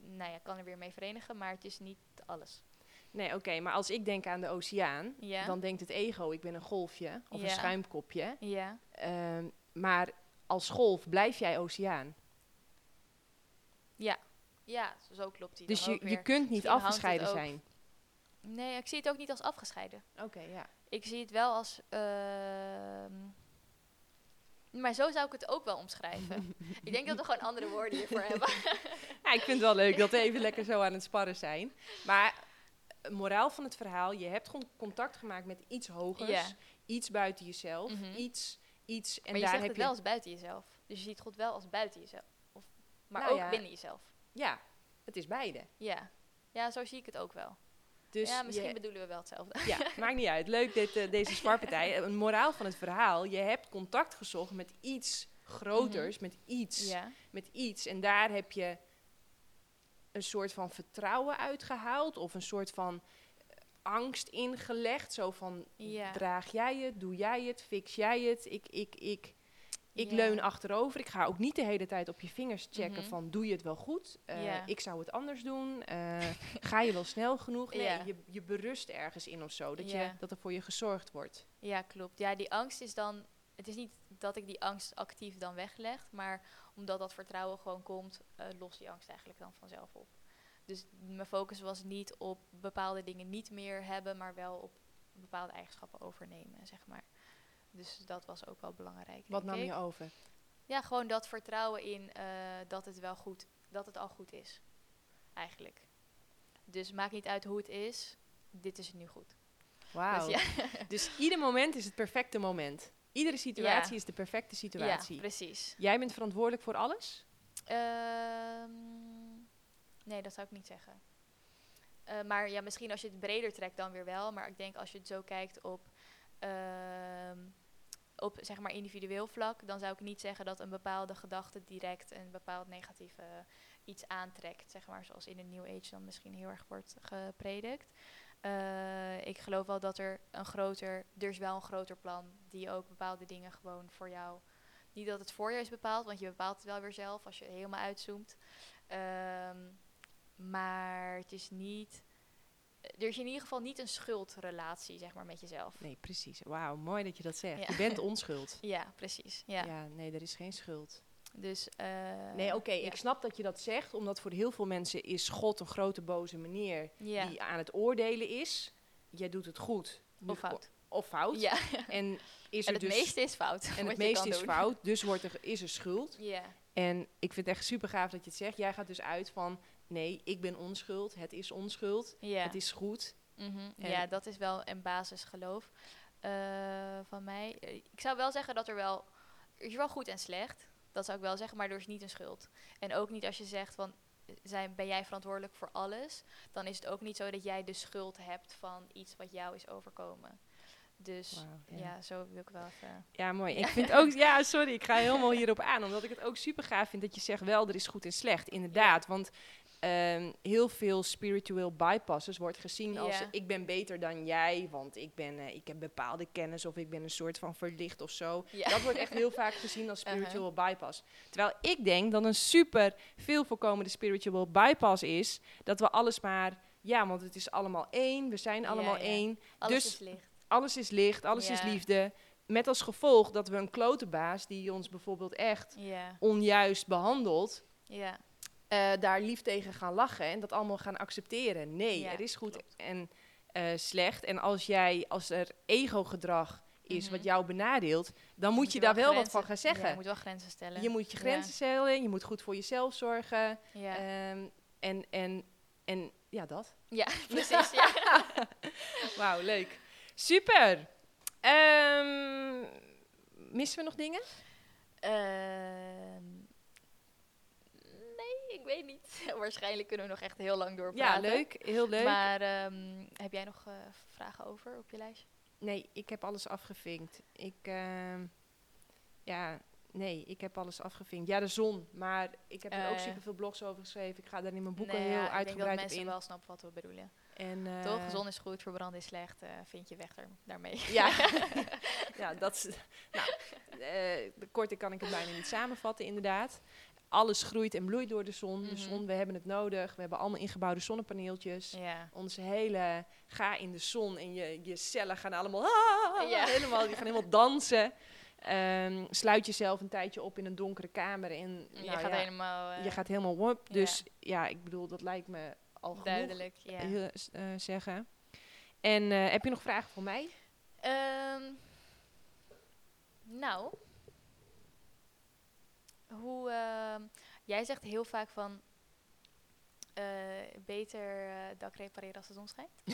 nou ja, kan er weer mee verenigen, maar het is niet alles. Nee, oké, maar als ik denk aan de oceaan, Ja. dan denkt het ego, ik ben een golfje of een schuimkopje. Ja. Ehm, maar als golf blijf jij oceaan. Ja, ja zo klopt die Dus je, je kunt niet Misschien het afgescheiden zijn. Nee, ik zie het ook niet als afgescheiden. Oké, ja. Ik zie het wel als... ehm, maar zo zou ik het ook wel omschrijven. ik denk dat we gewoon andere woorden hiervoor hebben. Ja, ik vind het wel leuk dat we even lekker zo aan het sparren zijn. Maar eh, moraal van het verhaal, je hebt gewoon contact gemaakt met iets hogers. Iets buiten jezelf. Mhm. Iets, iets. En maar je daar zegt heb het je... wel als buiten jezelf. Dus je ziet God wel als buiten jezelf. Of, maar Nou ook ja. binnen jezelf. Ja, het is beide. Ja. ja, zo zie ik het ook wel. Dus ja, misschien je- bedoelen we wel hetzelfde. Ja, maakt niet uit. Leuk dit, eh, deze sparpartij. Een moraal van het verhaal. Je hebt contact gezocht met iets groters, met iets, Ja. met iets. En daar heb je een soort van vertrouwen uitgehaald of een soort van eh, angst ingelegd. Zo van, Ja. draag jij het, doe jij het, fix jij het. Ik, ik, ik, ik leun achterover. Ik ga ook niet de hele tijd op je vingers checken Mhm. van, doe je het wel goed? Eh. Ik zou het anders doen. Eh, ga je wel snel genoeg? Nee, je, je berust ergens in of zo. Dat, je, dat er voor je gezorgd wordt. Ja, klopt. Ja, die angst is dan. Het is niet dat ik die angst actief dan wegleg, maar omdat dat vertrouwen gewoon komt, eh lost die angst eigenlijk dan vanzelf op. Dus mijn focus was niet op bepaalde dingen niet meer hebben, maar wel op bepaalde eigenschappen overnemen, zeg maar. Dus dat was ook wel belangrijk. Wat nam ik. je over? Ja, gewoon dat vertrouwen in eh, dat het wel goed, dat het al goed is. Eigenlijk. Dus maakt niet uit hoe het is, dit is nu goed. Wauw. Dus Dus ieder moment is het perfecte moment. Iedere situatie Ja. is de perfecte ja, situatie. ja, precies. Jij bent verantwoordelijk voor alles? Ehm, nee, dat zou ik niet zeggen. Eh, maar ja, misschien als je het breder trekt dan weer wel. Maar ik denk als je het zo kijkt op, ehm, op zeg maar individueel vlak, dan zou ik niet zeggen dat een bepaalde gedachte direct een bepaald negatief eh, iets aantrekt. Zeg maar zoals in de New Age dan misschien heel erg wordt gepredikt. Eh, ik geloof wel dat er een groter, er is wel een groter plan die ook bepaalde dingen gewoon voor jou niet dat het voor je is bepaald, want je bepaalt het wel weer zelf als je helemaal uitzoomt. Ehm, maar het is niet. Er is in ieder geval niet een schuldrelatie, zeg maar, met jezelf. Nee, precies. Wauw, mooi dat je dat zegt. Ja. Je bent onschuld. Ja, precies. Ja. Ja. nee, er is geen schuld. Dus. eh, Nee, oké, ja. ik snap dat je dat zegt, omdat voor heel veel mensen is God een grote boze meneer Ja. die aan het oordelen is. Jij doet het goed. Nu Of fout. Of fout. Ja. En, is En er het dus, meeste is fout. en het meeste is doen. fout, dus wordt er, is er schuld. Ja. En ik vind het echt super gaaf dat je het zegt. Jij gaat dus uit van, nee, ik ben onschuld, het is onschuld, Ja. het is goed. Mhm. Ja, dat is wel een basisgeloof eh, van mij. Eh, Ik zou wel zeggen dat er wel... Er is wel goed en slecht. Dat zou ik wel zeggen, maar er is niet een schuld. En ook niet als je zegt van... Zijn, ben jij verantwoordelijk voor alles? Dan is het ook niet zo dat jij de schuld hebt van iets wat jou is overkomen. Dus ja. zo wil ik wel even... Ja, mooi. Ik vind ook, ja, sorry, ik ga helemaal hierop aan, omdat ik het ook super gaaf vind dat je zegt wel, er is goed en slecht. Inderdaad, want ehm, heel veel spiritual bypasses wordt gezien als ik ben beter dan jij, want ik, ben, eh, ik heb bepaalde kennis of ik ben een soort van verlicht of zo. Dat wordt echt heel vaak gezien als Uh-huh. spiritual bypass. Terwijl ik denk dat een super veel voorkomende spiritual bypass is dat we alles maar, ja, want het is allemaal één, we zijn allemaal één, Alles Dus- is licht. alles is licht, alles is liefde. Met als gevolg dat we een klote baas die ons bijvoorbeeld echt onjuist behandelt, ja, eh, daar lief tegen gaan lachen en dat allemaal gaan accepteren. Nee, Ja, er is goed klopt. en eh, slecht. En als jij, als er ego-gedrag is Mhm. wat jou benadeelt, dan moet, je, daar wel wat van gaan zeggen. Ja, je moet wel grenzen stellen. je moet je Ja. grenzen stellen, je moet goed voor jezelf zorgen. Ja, ehm, en, en, en ja, dat. ja precies. Ja. Wauw, leuk. Super. Ehm, missen we nog dingen? Ehm, ik weet niet. Waarschijnlijk kunnen we nog echt heel lang Ja, doorpraten. leuk. Heel leuk. Maar ehm, heb jij nog eh, vragen over op je lijstje? Nee, ik heb alles afgevinkt. Ik, ehm, ja, nee, ik heb alles afgevinkt. Ja, de zon. Maar ik heb er ook Eh. superveel blogs over geschreven. Ik ga daar in mijn boeken Nee, heel ja, ik denk dat uitgebreid mensen in. wel snappen wat we bedoelen. En, eh, Toch? Zon is goed, verbranden is slecht. vind je weg er, daarmee. Ja, ja dat is. Nou, eh, de korte kan ik het bijna niet samenvatten, inderdaad. Alles groeit en bloeit door de zon. De Mhm. zon, we hebben het nodig. We hebben allemaal ingebouwde zonnepaneeltjes. ja. Onze hele ga in de zon en je, je cellen gaan allemaal, ah, Ja. helemaal, die gaan helemaal dansen. Ehm, sluit jezelf een tijdje op in een donkere kamer en je nou gaat ja, helemaal eh, je gaat helemaal ja. Dus ja, ik bedoel, dat lijkt me al duidelijk. Heel, eh, zeggen. En eh, heb je nog vragen voor mij? Ehm, nou, hoe, ehm, jij zegt heel vaak van eh, beter eh, dak repareren als de zon schijnt.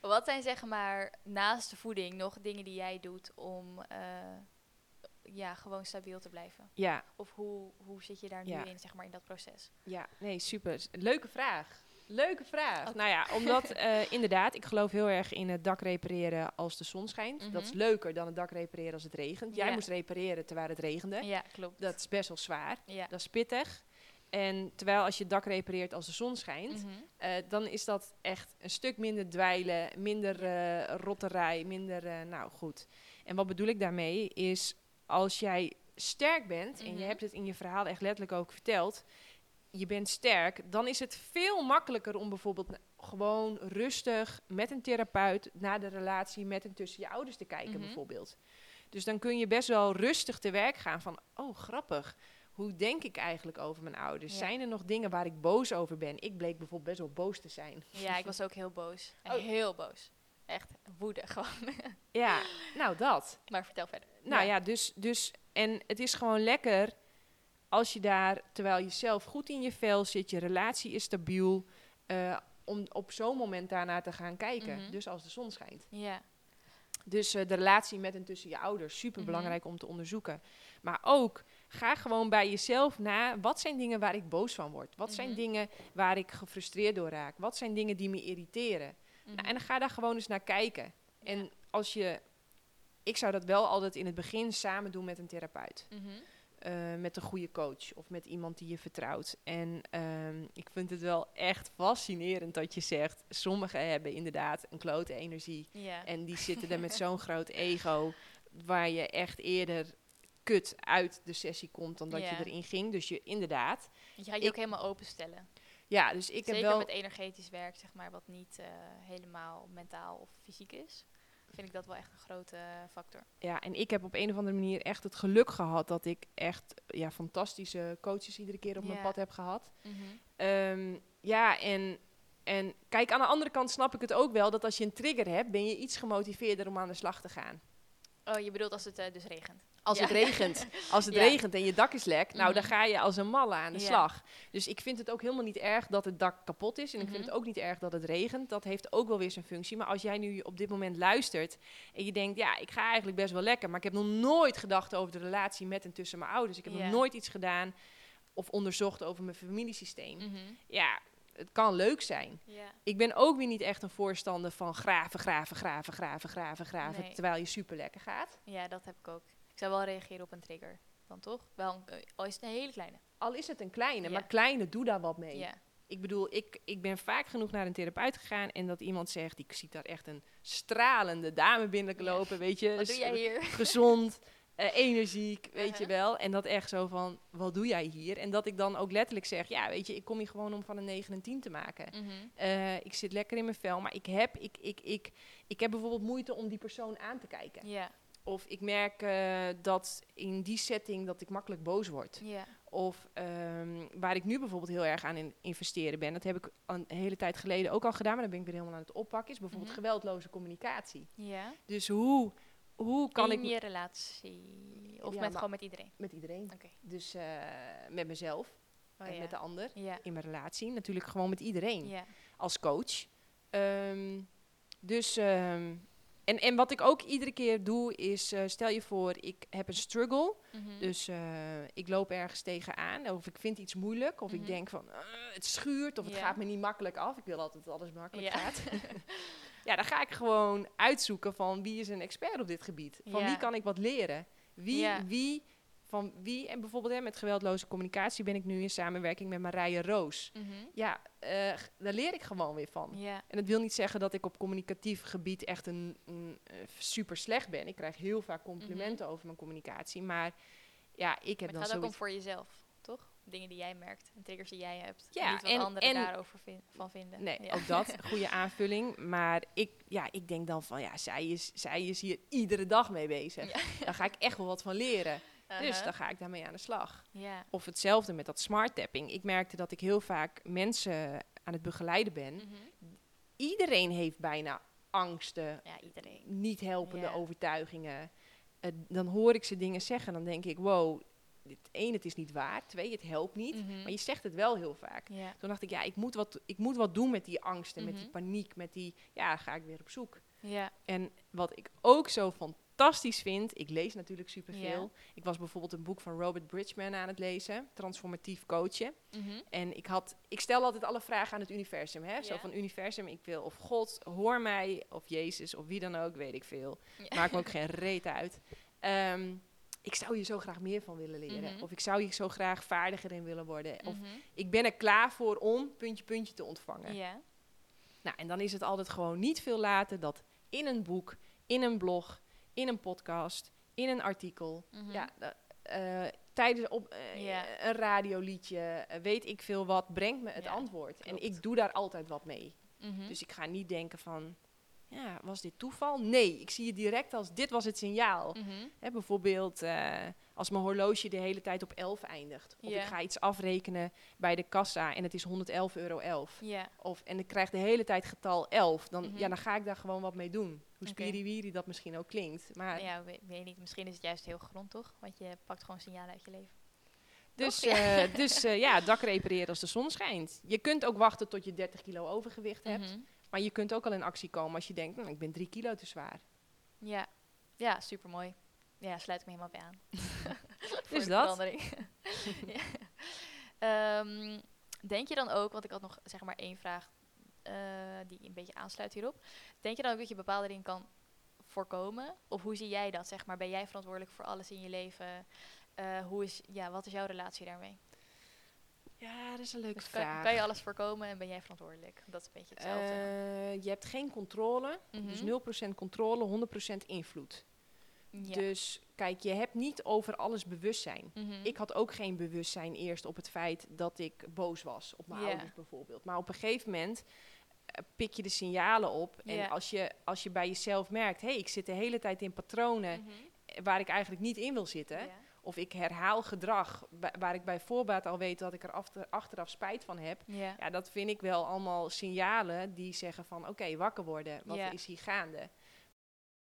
Wat zijn zeg maar naast de voeding nog dingen die jij doet om eh, ja, gewoon stabiel te blijven? Ja, Of hoe, hoe zit je daar Ja. nu in, zeg maar, in dat proces? ja, nee, super. Leuke vraag. Leuke vraag. Nou ja, omdat eh, inderdaad, ik geloof heel erg in het dak repareren als de zon schijnt. Dat is Mhm. leuker dan het dak repareren als het regent. Jij Ja. moest repareren terwijl het regende. Ja, klopt. Dat is best wel zwaar. ja. Dat is pittig. En terwijl als je het dak repareert als de zon schijnt, Mhm. eh, dan is dat echt een stuk minder dweilen, minder eh, rotterij, minder, nou goed. En wat bedoel ik daarmee is, als jij sterk bent, en je Mhm. hebt het in je verhaal echt letterlijk ook verteld, je bent sterk, dan is het veel makkelijker om bijvoorbeeld gewoon rustig met een therapeut naar de relatie met en tussen je ouders te kijken, Mhm. bijvoorbeeld. Dus dan kun je best wel rustig te werk gaan van, oh grappig, hoe denk ik eigenlijk over mijn ouders? Ja. Zijn er nog dingen waar ik boos over ben? Ik bleek bijvoorbeeld best wel boos te zijn. Ja, ik was ook heel boos. Oh. Heel boos. Echt woede gewoon. Ja, nou dat. maar vertel verder. Nou ja, dus, dus, en het is gewoon lekker als je daar, terwijl je zelf goed in je vel zit, je relatie is stabiel, eh, om op zo'n moment daarnaar te gaan kijken. Mhm. Dus als de zon schijnt. Ja. Dus eh, de relatie met en tussen je ouders, super Mhm. belangrijk om te onderzoeken. Maar ook, ga gewoon bij jezelf na, wat zijn dingen waar ik boos van word? Wat zijn Mhm. dingen waar ik gefrustreerd door raak? Wat zijn dingen die me irriteren? Nou, en Mhm. dan ga daar gewoon eens naar kijken. En als je, ik zou dat wel altijd in het begin samen doen met een therapeut. Eh, met een goede coach of met iemand die je vertrouwt. En ehm, ik vind het wel echt fascinerend dat je zegt, sommigen hebben inderdaad een klote energie. En die zitten er met zo'n groot ego, waar je echt eerder kut uit de sessie komt dan dat je erin ging. Dus je inderdaad. je gaat je ook helemaal openstellen. Ja, dus ik Zeker heb wel. met energetisch werk, zeg maar, wat niet eh, helemaal mentaal of fysiek is. Vind ik dat wel echt een grote eh, factor. Ja, en ik heb op een of andere manier echt het geluk gehad dat ik echt ja, fantastische coaches iedere keer op mijn pad heb gehad. Mhm. Ehm, ja, en, en kijk, aan de andere kant snap ik het ook wel dat als je een trigger hebt, ben je iets gemotiveerder om aan de slag te gaan. Oh, je bedoelt als het eh, dus regent. Als Ja. het regent. Als het Ja. regent en je dak is lek, nou dan Mhm. ga je als een malle aan de Ja. slag. Dus ik vind het ook helemaal niet erg dat het dak kapot is. En ik vind Mhm. het ook niet erg dat het regent. Dat heeft ook wel weer zijn functie. Maar als jij nu op dit moment luistert en je denkt, ja, ik ga eigenlijk best wel lekker. Maar ik heb nog nooit gedacht over de relatie met en tussen mijn ouders. Ik heb nog nooit iets gedaan of onderzocht over mijn familiesysteem. Mhm. Ja, het kan leuk zijn. Ik ben ook weer niet echt een voorstander van graven, graven, graven, graven, graven, graven. Nee. Terwijl je super lekker gaat. ja, dat heb ik ook. Ik zou wel reageren op een trigger. Dan toch? Wel, een- eh, al is het een hele kleine. Al is het een kleine, Ja. maar kleine, doe daar wat mee. Ja. Ik bedoel, ik, ik ben vaak genoeg naar een therapeut gegaan en dat iemand zegt, ik zie daar echt een stralende dame binnenlopen, weet je. Wat doe jij hier? Gezond, eh, energiek, weet je Uh-huh. wel. En dat echt zo van, wat doe jij hier? En dat ik dan ook letterlijk zeg, ja, weet je, ik kom hier gewoon om van een 9 en 10 te maken. Eh, ik zit lekker in mijn vel, maar ik heb, ik, ik, ik, ik heb bijvoorbeeld moeite om die persoon aan te kijken. Ja. Of ik merk eh, dat in die setting dat ik makkelijk boos word. Ja. Of ehm, waar ik nu bijvoorbeeld heel erg aan in investeren ben, dat heb ik een hele tijd geleden ook al gedaan, maar dan ben ik weer helemaal aan het oppakken, is bijvoorbeeld Mhm. geweldloze communicatie. Ja. Dus hoe, hoe kan in ik je relatie? Of Ja, met gewoon met iedereen? met iedereen, dus eh, met mezelf Oh, en ja. met de ander Ja. in mijn relatie, natuurlijk gewoon met iedereen Ja. als coach. Ehm, dus, ehm, en, en wat ik ook iedere keer doe is, eh, stel je voor, ik heb een struggle. Mhm. Dus eh, ik loop ergens tegenaan, of ik vind iets moeilijk, of Mhm. ik denk van, "Ah, het schuurt, of het gaat me niet makkelijk af. Ik wil altijd dat alles makkelijk Ja. gaat. ja, dan ga ik gewoon uitzoeken van wie is een expert op dit gebied. Van Ja. wie kan ik wat leren? Wie, wie, van wie, en bijvoorbeeld hè, met geweldloze communicatie ben ik nu in samenwerking met Marije Roos. Mhm. Ja, eh, daar leer ik gewoon weer van. En dat wil niet zeggen dat ik op communicatief gebied echt een, een eh, super slecht ben. Ik krijg heel vaak complimenten over mijn communicatie. Maar ja, ik heb Maar het dan gaat ook om voor jezelf, toch? dingen die jij merkt en triggers die jij hebt. Ja, en niet wat en- anderen en- daarover van vinden. Nee, Ja. ook dat, goede aanvulling. Maar ik, ja, ik denk dan van, ja, zij is, zij is hier iedere dag mee bezig. Ja. Daar ga ik echt wel wat van leren. Dus Uh-huh. dan ga ik daarmee aan de slag. Of hetzelfde met dat smart tapping. Ik merkte dat ik heel vaak mensen aan het begeleiden ben. Mhm. Iedereen heeft bijna angsten, Ja, iedereen. niet helpende overtuigingen. Dan hoor ik ze dingen zeggen, dan denk ik, wow, dit, één, het is niet waar. Twee, het helpt niet. Mhm. Maar je zegt het wel heel vaak. Toen dacht ik, ja, ik moet wat, ik moet wat doen met die angsten, met die Mhm. paniek, met die, ja, ga ik weer op zoek. Ja. En wat ik ook zo fantastisch vind, ik lees natuurlijk superveel. Ja. Ik was bijvoorbeeld een boek van Robert Bridgman aan het lezen, Transformatief Coachen. Mhm. En ik, had, ik stel altijd alle vragen aan het universum. Hè? Zo van universum, ik wil of God, hoor mij, of Jezus, of wie dan ook, weet ik veel. Ja. Maakt me ook geen reet uit. Ehm, ik zou hier zo graag meer van willen leren. Mhm. Of ik zou hier zo graag vaardiger in willen worden. Of Mhm. ik ben er klaar voor om puntje, puntje te ontvangen. Ja. Nou, en dan is het altijd gewoon niet veel later dat in een boek, in een blog, in een podcast, in een artikel, Mhm. ja, eh, tijdens op, eh, een radioliedje, eh, weet ik veel wat, brengt me het Ja, antwoord. En ik doe daar altijd wat mee. Mhm. Dus ik ga niet denken van, ja, was dit toeval? Nee, ik zie het direct als dit was het signaal. Mhm. Hè, bijvoorbeeld als mijn horloge de hele tijd op 11 eindigt. Of ik ga iets afrekenen bij de kassa en het is 111,11 euro. Ja. Of, en ik krijg de hele tijd getal 11. Dan, ja, dan ga ik daar gewoon wat mee doen. Hoe spiriwiri dat misschien ook klinkt. Maar, ja, weet, weet niet. Misschien is het juist heel grond, toch? Want je pakt gewoon signalen uit je leven. dus toch? Ja. eh, dus eh, ja, dak repareren als de zon schijnt. Je kunt ook wachten tot je 30 kilo overgewicht hebt. Mhm. Maar je kunt ook al in actie komen als je denkt, hm, ik ben 3 kilo te zwaar. Ja. Ja, supermooi. Ja, sluit ik me helemaal bij aan. Voor Dus dat. ja. Ehm, denk je dan ook, want ik had nog zeg maar één vraag eh, die een beetje aansluit hierop. Denk je dan ook dat je bepaalde dingen kan voorkomen? Of hoe zie jij dat? Zeg maar, ben jij verantwoordelijk voor alles in je leven? Eh, hoe is, ja, wat is jouw relatie daarmee? Ja, dat is een leuke Dus kan, vraag. kan je alles voorkomen en ben jij verantwoordelijk? Dat is een beetje hetzelfde. Eh, je hebt geen controle, Mhm. dus 0% controle, 100% invloed. ja. Dus kijk, je hebt niet over alles bewustzijn. Mhm. Ik had ook geen bewustzijn eerst op het feit dat ik boos was op mijn ouders bijvoorbeeld. Maar op een gegeven moment pik je de signalen op. En Ja. als, je, als je bij jezelf merkt, hé, hey, ik zit de hele tijd in patronen Mhm. waar ik eigenlijk niet in wil zitten. Ja. Of ik herhaal gedrag wa- waar ik bij voorbaat al weet dat ik er achter, achteraf spijt van heb. Ja. Ja, dat vind ik wel allemaal signalen die zeggen van oké, wakker worden. Wat is hier gaande?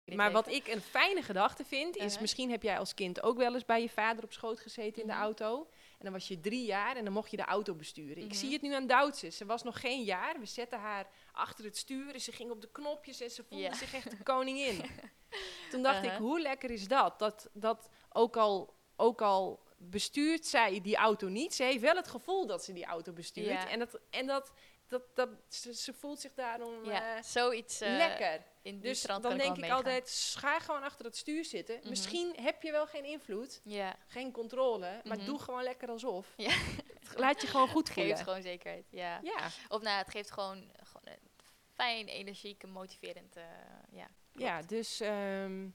Maar wat ik een fijne gedachte vind, is Uh-huh. misschien heb jij als kind ook wel eens bij je vader op schoot gezeten in de Mhm. auto. En dan was je drie jaar en dan mocht je de auto besturen. Ik Mhm. zie het nu aan Duitse. Ze was nog geen jaar. We zetten haar achter het stuur en ze ging op de knopjes en ze voelde zich echt de koningin. Toen dacht ik, Uh-huh. hoe lekker is dat? Dat, dat ook, al, ook al bestuurt zij die auto niet, ze heeft wel het gevoel dat ze die auto bestuurt. En, dat, en dat, dat, dat, ze, ze voelt zich daarom Ja, eh, zoiets eh, lekker. In die Dus dan denk ik meegaan. altijd, ga gewoon achter het stuur zitten. Mhm. Misschien heb je wel geen invloed, Ja, geen controle, maar Mhm. doe gewoon lekker alsof. Ja. Laat je gewoon goed het voelen. geeft gewoon zekerheid. Ja. Ja, Of nou, het geeft gewoon, gewoon een fijn, energiek, en motiverend. eh, ja, klopt. ja, dus ehm,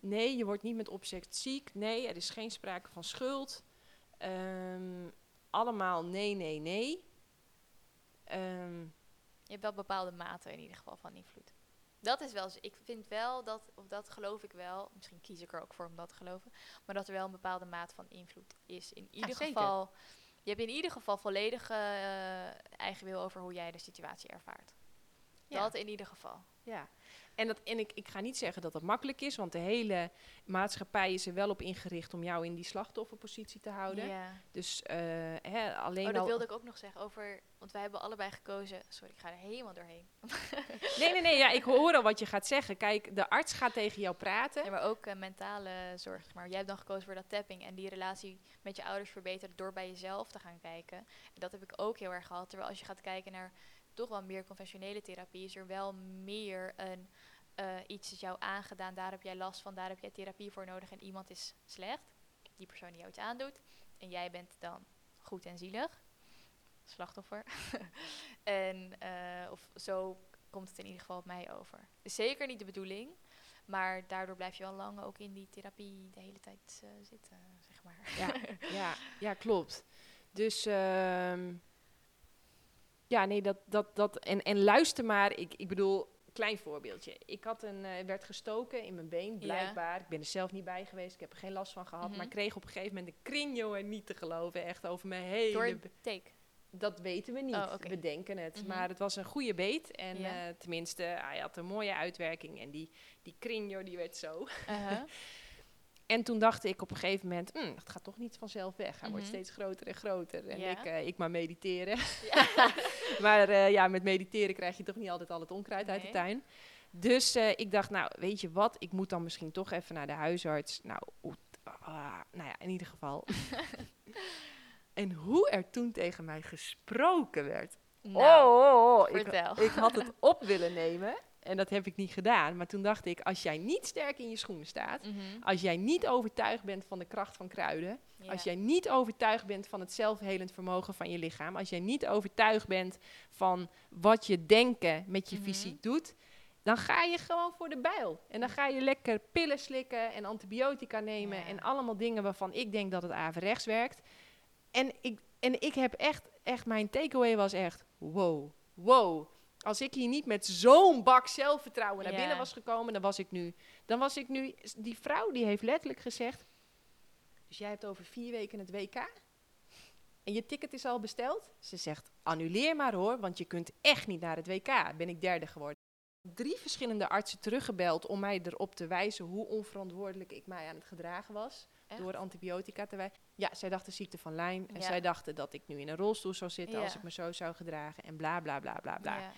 nee, je wordt niet met opzet ziek. Nee, er is geen sprake van schuld. Ehm, allemaal nee, nee, nee. Ehm, Je hebt wel bepaalde maten in ieder geval van invloed. Dat is wel, z- ik vind wel dat, of dat geloof ik wel, misschien kies ik er ook voor om dat te geloven, maar dat er wel een bepaalde maat van invloed is. In ieder geval, je hebt in ieder geval volledige eh, eigen wil over hoe jij de situatie ervaart. Ja. Dat in ieder geval. Ja, en, dat, en ik, ik ga niet zeggen dat dat makkelijk is, want de hele maatschappij is er wel op ingericht om jou in die slachtofferpositie te houden. Ja. Dus eh, hè, alleen Oh, dat al... wilde ik ook nog zeggen over, want wij hebben allebei gekozen. Sorry, ik ga er helemaal doorheen. Nee, nee, nee, ja, ik hoor al wat je gaat zeggen. Kijk, de arts gaat tegen jou praten. Ja, maar ook eh, mentale zorg. Maar jij hebt dan gekozen voor dat tapping en die relatie met je ouders verbeteren door bij jezelf te gaan kijken. En dat heb ik ook heel erg gehad. Terwijl als je gaat kijken naar toch wel meer conventionele therapie, is er wel meer een eh, iets is jou aangedaan, daar heb jij last van, daar heb jij therapie voor nodig en iemand is slecht, die persoon die jou iets aandoet, en jij bent dan goed en zielig, slachtoffer. en eh, of zo komt het in ieder geval op mij over. Is zeker niet de bedoeling, Maar daardoor blijf je wel lang ook in die therapie de hele tijd eh, zitten, zeg maar. Ja, ja, ja, klopt. Dus ehm, ja, nee, dat, dat, dat en, en luister maar. Ik, ik bedoel, klein voorbeeldje. Ik had een, eh, werd gestoken in mijn been, Ja. blijkbaar. Ik ben er zelf niet bij geweest. Ik heb er geen last van gehad. Mhm. Maar ik kreeg op een gegeven moment een kring, jongen, niet te geloven. Echt over mijn hele... Door het take. Dat weten we niet. Oh. We denken het. Mhm. Maar het was een goede beet. En Ja. eh, tenminste, hij had een mooie uitwerking. En die, die kring, joh, die werd zo. Uh-huh. En toen dacht ik op een gegeven moment, "Hmm, het gaat toch niet vanzelf weg. Hij wordt Mhm. steeds groter en groter. En Ja. ik, eh, ik maar mediteren. Ja. maar eh, ja, met mediteren krijg je toch niet altijd al het onkruid uit de tuin. Dus eh, ik dacht, nou, weet je wat? Ik moet dan misschien toch even naar de huisarts. Nou, ah, nou ja, in ieder geval. en hoe er toen tegen mij gesproken werd. Nou, oh, oh, oh. Ik, vertel. ik had het op willen nemen. En dat heb ik niet gedaan. Maar toen dacht ik, als jij niet sterk in je schoenen staat. Mhm. Als jij niet overtuigd bent van de kracht van kruiden. Ja. Als jij niet overtuigd bent van het zelfhelend vermogen van je lichaam. Als jij niet overtuigd bent van wat je denken met je Mhm. fysiek doet. Dan ga je gewoon voor de bijl. En dan ga je lekker pillen slikken en antibiotica nemen. Ja. En allemaal dingen waarvan ik denk dat het averechts werkt. En ik, en ik heb echt, echt, mijn takeaway was echt, wow, wow. Als ik hier niet met zo'n bak zelfvertrouwen naar Ja. binnen was gekomen, dan was ik nu, dan was ik nu, die vrouw die heeft letterlijk gezegd, dus jij hebt over vier weken het WK en je ticket is al besteld? Ze zegt, annuleer maar hoor, want je kunt echt niet naar het WK. Ben ik derde geworden. Drie verschillende artsen teruggebeld om mij erop te wijzen hoe onverantwoordelijk ik mij aan het gedragen was. Echt? Door antibiotica te wijzen. Ja, zij dachten ziekte van Lyme. En Ja. zij dachten dat ik nu in een rolstoel zou zitten als ik me zo zou gedragen. En bla bla bla bla bla. Ja.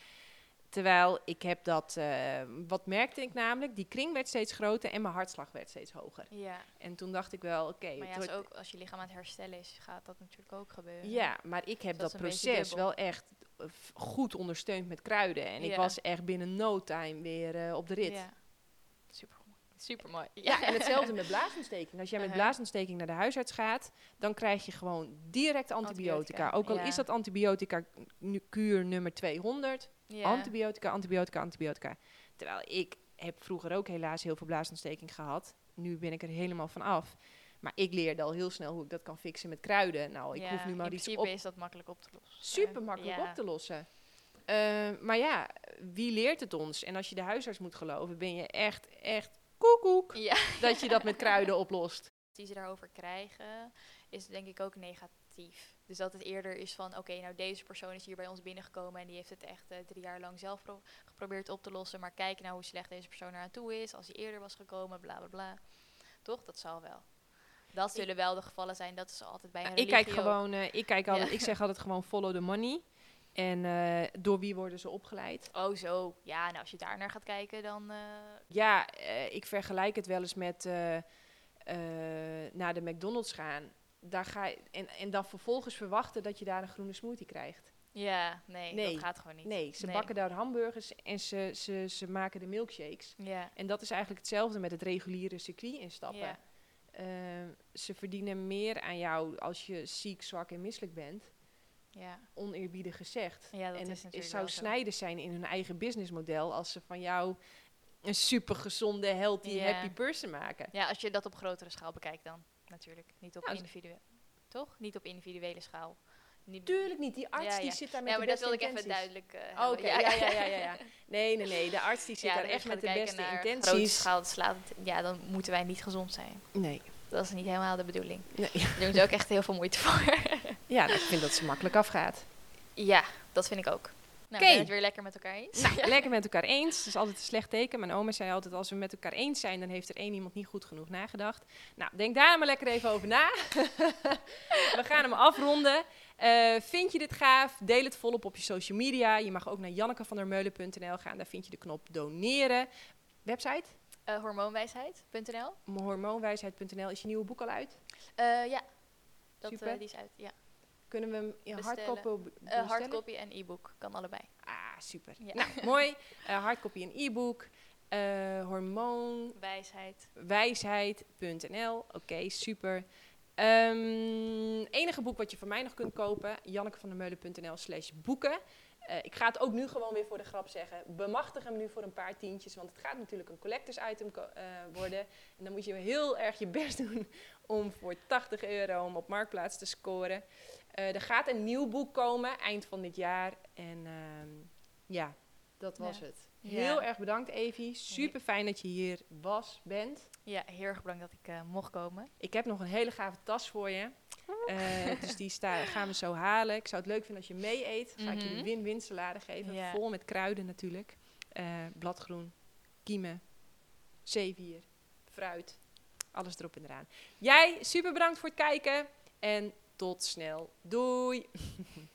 Terwijl ik heb dat. eh, wat merkte ik namelijk? Die kring werd steeds groter en mijn hartslag werd steeds hoger. ja. En toen dacht ik wel, oké. Maar ja, het ook, als je lichaam aan het herstellen is, gaat dat natuurlijk ook gebeuren. ja, maar ik heb Dat dat, proces wel echt eh, goed ondersteund met kruiden. En ik was echt binnen no time weer eh, op de rit. Ja. Super, super mooi. Ja, en hetzelfde met blaasontsteking. Als jij met Uh-huh. blaasontsteking naar de huisarts gaat, dan krijg je gewoon direct antibiotica. Antibiotica, Ook al ja. is dat antibiotica nu kuur nummer 200. Antibiotica, antibiotica, antibiotica. Terwijl ik heb vroeger ook helaas heel veel blaasontsteking gehad. Nu ben ik er helemaal van af. Maar ik leerde al heel snel hoe ik dat kan fixen met kruiden. Nou, ik Ja, hoef nu maar in iets principe op is dat makkelijk op te lossen. super makkelijk Ja. op te lossen. Eh, maar ja, wie leert het ons? En als je de huisarts moet geloven, ben je echt, echt koekoek Ja. dat je dat met kruiden oplost. die ze daarover krijgen, is denk ik ook negatief. Dus dat het eerder is van, oké, nou deze persoon is hier bij ons binnengekomen en die heeft het echt eh, drie jaar lang zelf pro- geprobeerd op te lossen. Maar kijk nou hoe slecht deze persoon eraan toe is, als hij eerder was gekomen, bla bla bla. Toch? Dat zal wel. Dat zullen wel de gevallen zijn, dat is altijd bij een ik kijk gewoon, eh, ik kijk altijd, Ja. ik zeg altijd gewoon follow the money. En eh, door wie worden ze opgeleid? Oh zo, ja, nou als je daar naar gaat kijken, dan... Ja, ik vergelijk het wel eens met naar de McDonald's gaan. Daar ga je, en, en dan vervolgens verwachten dat je daar een groene smoothie krijgt. ja, nee, Nee. dat gaat gewoon niet. Nee, ze Nee. bakken daar hamburgers en ze, ze, ze maken de milkshakes. Ja, En dat is eigenlijk hetzelfde met het reguliere circuit instappen. ja, Eh, ze verdienen meer aan jou als je ziek, zwak en misselijk bent. ja. Oneerbiedig gezegd. Ja, dat en is het, natuurlijk zou snijden zijn in hun eigen businessmodel als ze van jou een super gezonde, healthy, happy person maken. Ja, als je dat op grotere schaal bekijkt dan, natuurlijk. Niet op Nou, individuele, toch? Niet op individuele schaal. Niet, Tuurlijk niet. Die arts Ja, die ja. zit daar met ja, maar de dat beste wilde ik even intenties. duidelijk Oh, eh Oké, hebben. ja, ja, ja, ja, ja. Nee, nee, nee. De arts die zit daar echt met de beste naar Grote intenties. schaal slaat, ja, dan moeten wij niet gezond zijn. Nee. Dat is niet helemaal de bedoeling. nee. Daar doen ze ook echt heel veel moeite voor. Ja, ik vind dat ze makkelijk afgaat. ja, dat vind ik ook. Nou, je het weer lekker met elkaar eens? Nou, lekker met elkaar eens. Dat is altijd een slecht teken. Mijn oma zei altijd, als we met elkaar eens zijn, dan heeft er één iemand niet goed genoeg nagedacht. Nou, denk daar maar lekker even over na. we gaan hem afronden. Eh, vind je dit gaaf? Deel het volop op je social media. Je mag ook naar jannekevandermeulen.nl gaan. Daar vind je de knop doneren. Website? Eh, hormoonwijsheid.nl Hormoonwijsheid.nl. Is je nieuwe boek al uit? Eh, ja, dat, Super. die is uit. Ja. Kunnen we hem in hardcopy bestellen? hardcopy en e-book, kan allebei. Ah, super. Ja. Nou, mooi. Eh hardcopy en e-book. Eh hormoon Wijsheid. wijsheid.nl. Oké, super. Ehm, enige boek wat je van mij nog kunt kopen, jannekevandermeulen.nl slash boeken. Ik ga het ook nu gewoon weer voor de grap zeggen. Bemachtig hem nu voor een paar tientjes, want het gaat natuurlijk een collectors item worden. En dan moet je heel erg je best doen om voor 80 euro om op Marktplaats te scoren. Eh, er gaat een nieuw boek komen eind van dit jaar. En ehm, ja, dat was Ja. het. Ja. Heel erg bedankt, Evie. Super fijn dat je hier was, bent. Ja, heel erg bedankt dat ik eh, mocht komen. Ik heb nog een hele gave tas voor je. Eh, dus die sta, gaan we zo halen. Ik zou het leuk vinden als je mee eet. Ga ik je Mhm. de win-win salade geven. Ja. Vol met kruiden natuurlijk. Bladgroen, kiemen, zeewier, fruit. Alles erop en eraan. Jij, super bedankt voor het kijken. En tot snel. Doei!